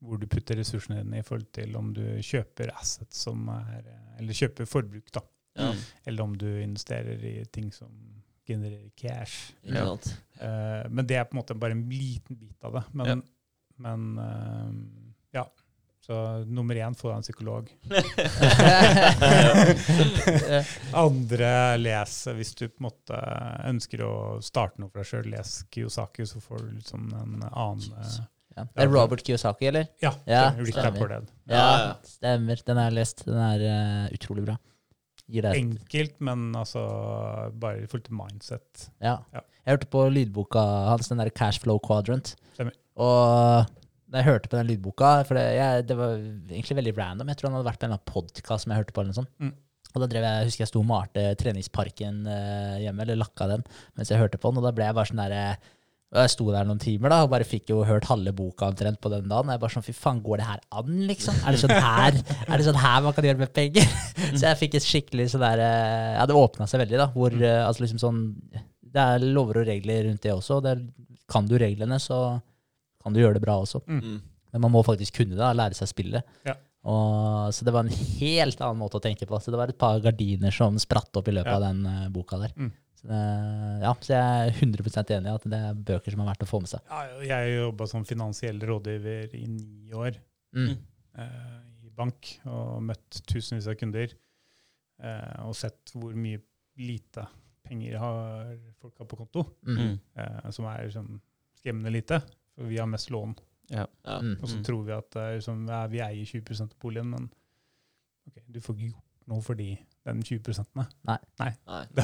hvor du putter ressursene dine, i forhold til om du kjøper assets som er Eller kjøper forbruk, da. Ja. Eller om du investerer i ting som genererer cash. Ja. Eh, men det er på en måte bare en liten bit av det. Men, Ja. men uh, ja. Så nummer én, få deg en psykolog. Andre, les hvis du på en måte ønsker å starte noe for deg sjøl. Les Kiyosaki, så får du liksom en annen eh, Ja. Det er Robert Kiyosaki, eller? Ja, Ja, Rick stemmer. Ja, stemmer. Den har jeg lest. Den er uh, utrolig bra. Gir det et Enkelt, men altså bare fullt mindset. Ja. Ja. Jeg hørte på lydboka hans, den der Cashflow Quadrant. Stemmer. Og da jeg hørte på den lydboka, for det, jeg, det var egentlig veldig random, jeg tror han hadde vært på en podkast som jeg hørte på, eller noe sånt. Mm. Og da drev jeg, husker jeg sto og malte treningsparken eh, hjemme, eller lakka den, mens jeg hørte på den, og da ble jeg bare sånn derre og jeg sto der noen timer da, og bare fikk jo hørt halve boka omtrent på den dagen. Og jeg bare sånn, fy faen, går det her an, liksom? Er det sånn her, er det sånn her man kan gjøre med penger? Så jeg fikk et skikkelig sånn der eh, Ja, det åpna seg veldig, da. Hvor eh, altså liksom sånn Det er lover og regler rundt det også. og kan du reglene, så kan du gjøre det bra også. Mm. Men man må faktisk kunne det, lære seg spillet. Ja. Og, så det var en helt annen måte å tenke på. Så det var et par gardiner som spratt opp i løpet Ja. av den uh, boka der. Mm. Så, det, ja, så jeg er 100% enig i at det er bøker som er verdt å få med seg. Ja, jeg jobba som finansiell rådgiver i ni år Mm. uh, i bank og møtt tusenvis av kunder. Uh, og sett hvor mye lite penger har folk har på konto, Mm. eh, som er sånn skremmende lite. For vi har mest lån. Ja. Mm. Og så Mm. tror vi at det sånn, ja, vi eier 20% av boligen, men okay, du får ikke gjort noe for de, den 20% Nei.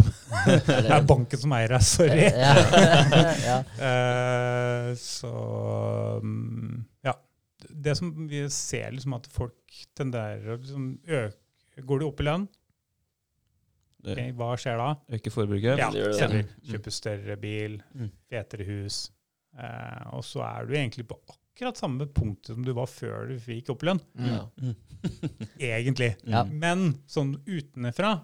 Det er banken som eier deg, sorry. Ja. ja. Eh, så mm, ja. Det som vi ser, liksom at folk tenderer å liksom øke Går du opp i lønn, Okay, hva skjer da? øker forbruket. Ja, det det. Mm. Kjøper større bil, fetere hus. Eh, og så er du egentlig på akkurat samme punkt som du var før du fikk opplønn. Mm. Ja. Egentlig. Ja. Men sånn utenfra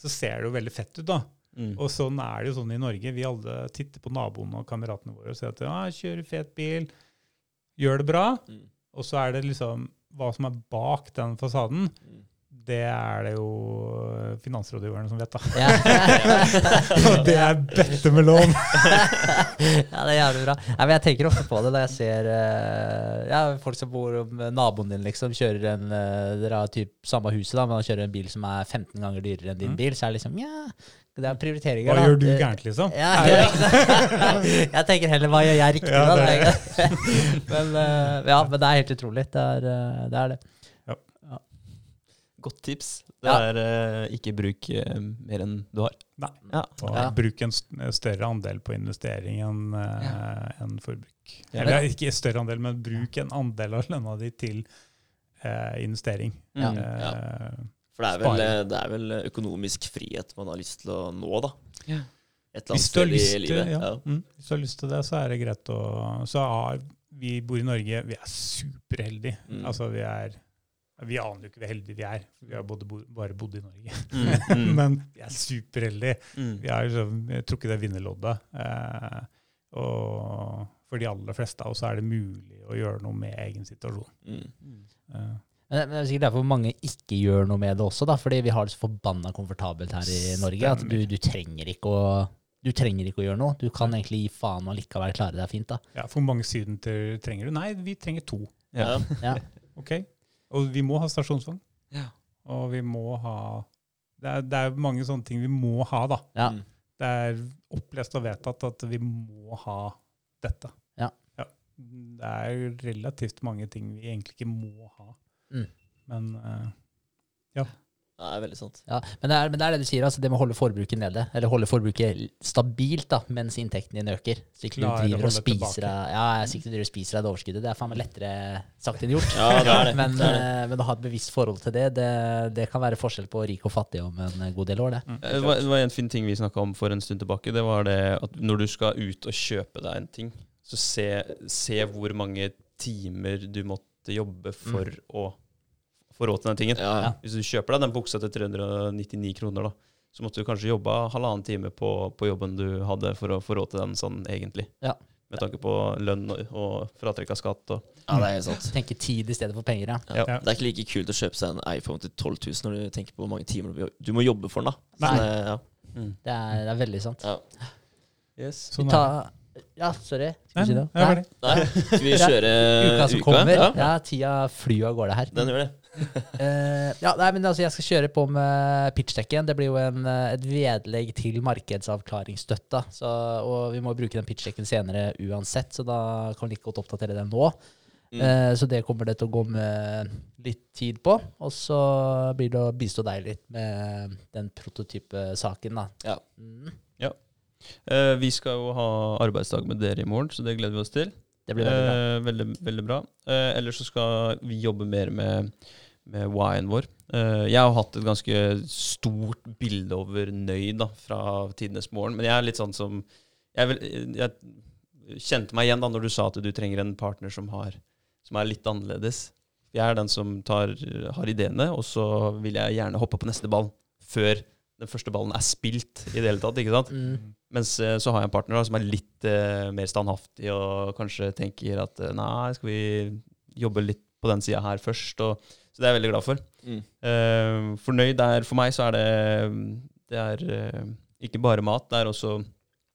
så ser det jo veldig fett ut, da. Mm. Og sånn er det jo sånn i Norge. Vi alle titter på naboene og kameratene våre og ser at ja, kjører fet bil, gjør det bra. Mm. Og så er det liksom hva som er bak den fasaden. Mm. Det er det jo finansrådgiverne som vet, da. Ja. Og det er bøtte med lån! ja, det er jævlig bra. Nei, men jeg tenker ofte på det da jeg ser eh, ja, folk som bor med naboen din, liksom, kjører en eh, Dere har typ samme huset, da, men han kjører en bil som er 15 ganger dyrere enn din Mm. bil, så er det liksom Ja, det er prioriteringer. Hva da. gjør du gærent, liksom? Ja, jeg, jeg tenker heller hva gjør jeg riktig, Ja, da. men, eh, ja, men det er helt utrolig. Det er det. Er det. Godt tips. Det Ja. er eh, ikke bruk uh, mer enn du har. Nei. Ja. Og Ja. bruk en større andel på investering enn eh, en forbruk. Eller ikke større andel, men bruk en andel av lønna di til eh, investering. Ja. Mm. For det er, vel, det er vel økonomisk frihet man har lyst til å nå, da. Ja. Et eller annet Hvis du til, livet. ja. Ja. Mm, hvis du har lyst til det, så er det greit å Så har vi bor i Norge, vi er superheldige. Mm. Altså, vi er Vi aner jo ikke hvor heldige vi er. Vi har både bo, bare bodd i Norge. Mm, mm, Men vi er superheldige. mm. Vi har liksom trukket det vinnerloddet. Eh, og for de aller fleste av oss er det mulig å gjøre noe med egen situasjon. Mm. Eh, Men det men det er sikkert derfor mange ikke gjør noe med det også, da, fordi vi har det så forbanna komfortabelt her i Norge at du, du trenger ikke å du trenger ikke å gjøre noe. Du kan egentlig gi faen og likevel klare deg fint. da. ja, for mange sydenturer trenger du? Nei, vi trenger to. Ja. Ja. Ok? Og vi må ha stasjonsvogn. Ja. Og vi må ha det er, det er mange sånne ting vi må ha, da. Ja. Mm. Det er opplest og vedtatt at vi må ha dette. Ja. Det er relativt mange ting vi egentlig ikke må ha. Mm. Men eh, Det er veldig sant. Ja, men det, er, men det er det du sier, altså det med å holde forbruket nede. Eller holde forbruket stabilt da, mens inntekten din øker. Så ikke du driver og spiser deg ja, så ikke driver og spiser deg det overskuddet. Det er faen meg lettere sagt enn gjort. Ja, det er det. Men, det, er det. eh, men å ha et bevisst forhold til det, det, det kan være forskjell på rik og fattig om en god del år, det. mm. Eh, Det var, det var en fin ting vi snakka om for en stund tilbake. Det var det at når du skal ut og kjøpe deg en ting, så se, se hvor mange timer du måtte jobbe for å få råd til den tingen. Ja, ja. Hvis du kjøper deg den buksa til 399 kroner, da, så måtte du kanskje jobbe halvannen time på, på jobben du hadde for å få råd til den sånn egentlig. Ja. Med tanke på lønn og, og fratrekk av skatt. Og, ja, det er helt sant. Tenke tid i stedet for penger, ja. Ja. Ja. Det er ikke like kult å kjøpe seg en iPhone til 12 000 når du tenker på hvor mange timer du, du må jobbe for den. da. Nei. Så, mm. Det er, det er veldig sant. Ja. yes. Sånn er ja, sorry. Skal Nei, vi si det? ferdig. Nei, skal vi kjøre Uka som kommer. Ja, Ja, tida flyr av gårde her. den gjør det. Eh, ja, nei, men altså, jeg skal kjøre på med pitchdekken. Det blir jo en, eh, et vedlegg til markedsavklaringsstøtta. Så, og vi må bruke den pitchdekken senere uansett, så da kan vi like godt oppdatere den nå. Mm. Uh, så det kommer det til å gå med litt tid på. Og så blir det å bistå deg litt med den prototypesaken, da. Ja. Mm. Eh, vi skal jo ha arbeidsdag med dere i morgen, så det gleder vi oss til. Det blir veldig bra. Eh, veldig, veldig bra. Eh, ellers så skal vi jobbe mer med, med Y-en vår. Eh, jeg har hatt et ganske stort bilde over nøyd da, fra tidenes morgen, men jeg er litt sånn som Jeg, jeg kjente meg igjen da når du sa at du trenger en partner som, har, som er litt annerledes. Jeg er den som tar, har ideene, og så vil jeg gjerne hoppe på neste ball før den første ballen er spilt i det hele tatt. ikke sant? Mm. Mens eh, så har jeg en partner da, som er litt eh, mer standhaftig og kanskje tenker at eh, nei, skal vi jobbe litt på den sida her først? Og, så det er jeg veldig glad for. Mm. Eh, fornøyd er For meg så er det Det er eh, ikke bare mat, det er også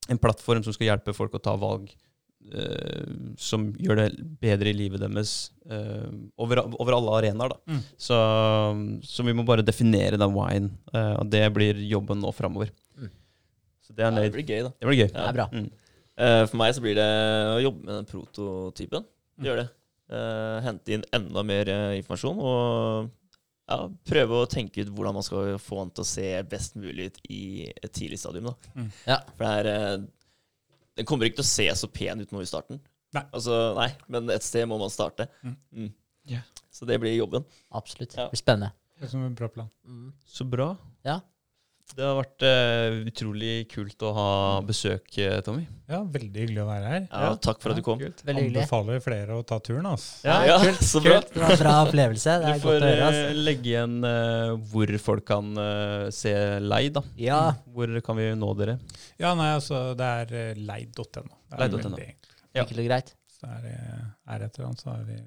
en plattform som skal hjelpe folk å ta valg eh, som gjør det bedre i livet deres over, over alle arenaer. da. Mm. Så, så vi må bare definere den wine, eh, og det blir jobben nå framover. Mm. Så det er Ja, det blir gøy, da. Det blir gøy. Det er bra. Mm. Eh, For meg så blir det å jobbe med den prototypen. Mm. Gjør det. Eh, hente inn enda mer eh, informasjon og ja, prøve å tenke ut hvordan man skal få den til å se best mulig ut i et tidlig stadium. Da. Mm. Ja. For det er, den kommer ikke til å se så pen ut nå i starten. Nei. Altså, nei, men et sted må man starte. Mm. Mm. Ja. Så det blir jobben. Absolutt. Ja. Det blir spennende. Det er som en bra plan. Mm. Så bra. Ja. Det har vært uh, utrolig kult å ha besøk, eh, Tommy. Ja, veldig hyggelig å være her. Ja, takk for at du kom. Kult. Veldig hyggelig. Anbefaler flere å ta turen. Altså. Ja, Ja, kult, så bra. kult. Det var en bra opplevelse. Det Du er får godt å høre. Altså. legge igjen uh, hvor folk kan uh, se Leid, da. Ja. Hvor kan vi nå dere? Ja, nei, altså, det er leid.no. Leid.no. enkelt. Og greit. Så er det er et eller annet, så er det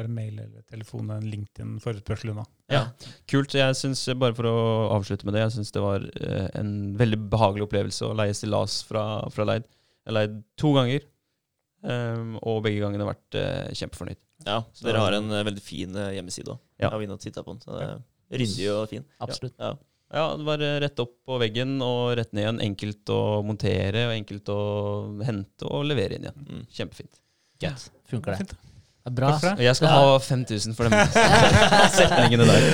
bare mail eller telefon en LinkedIn-forespørsel unna. Ja. Kult. Jeg synes, Bare for å avslutte med det, jeg syns det var eh, en veldig behagelig opplevelse å leie stillas fra, fra Leid. Jeg leid to ganger, um, og begge gangene har vært eh, kjempefornøyd. Ja, så dere har en eh, veldig fin hjemmeside òg. Ja. Jeg har inne og titta på den. Så det er ryddig og fin. Absolutt. Ja. Ja, det var rett opp på veggen og rett ned igjen. Enkelt å montere og enkelt å hente og levere inn igjen. Mm. Kjempefint. Greit. Funker det. Fint. Det er bra. Takk for Og jeg skal ha 5000 for de setningene der.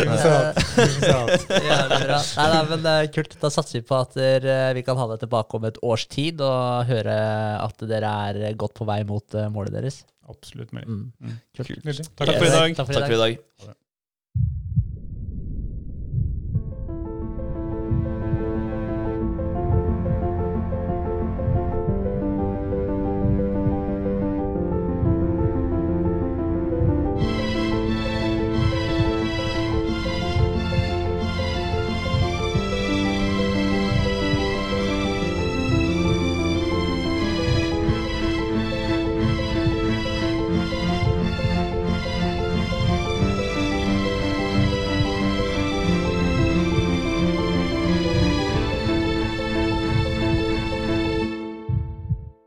Ja, det er bra. Nei, nei, men det kult. Da satser vi på at dere, vi kan ha det tilbake om et års tid og høre at dere er godt på vei mot eh, målet deres. absolutt. Mm. Kult. Kult. Takk for i dag. Takk for i Takk for i dag.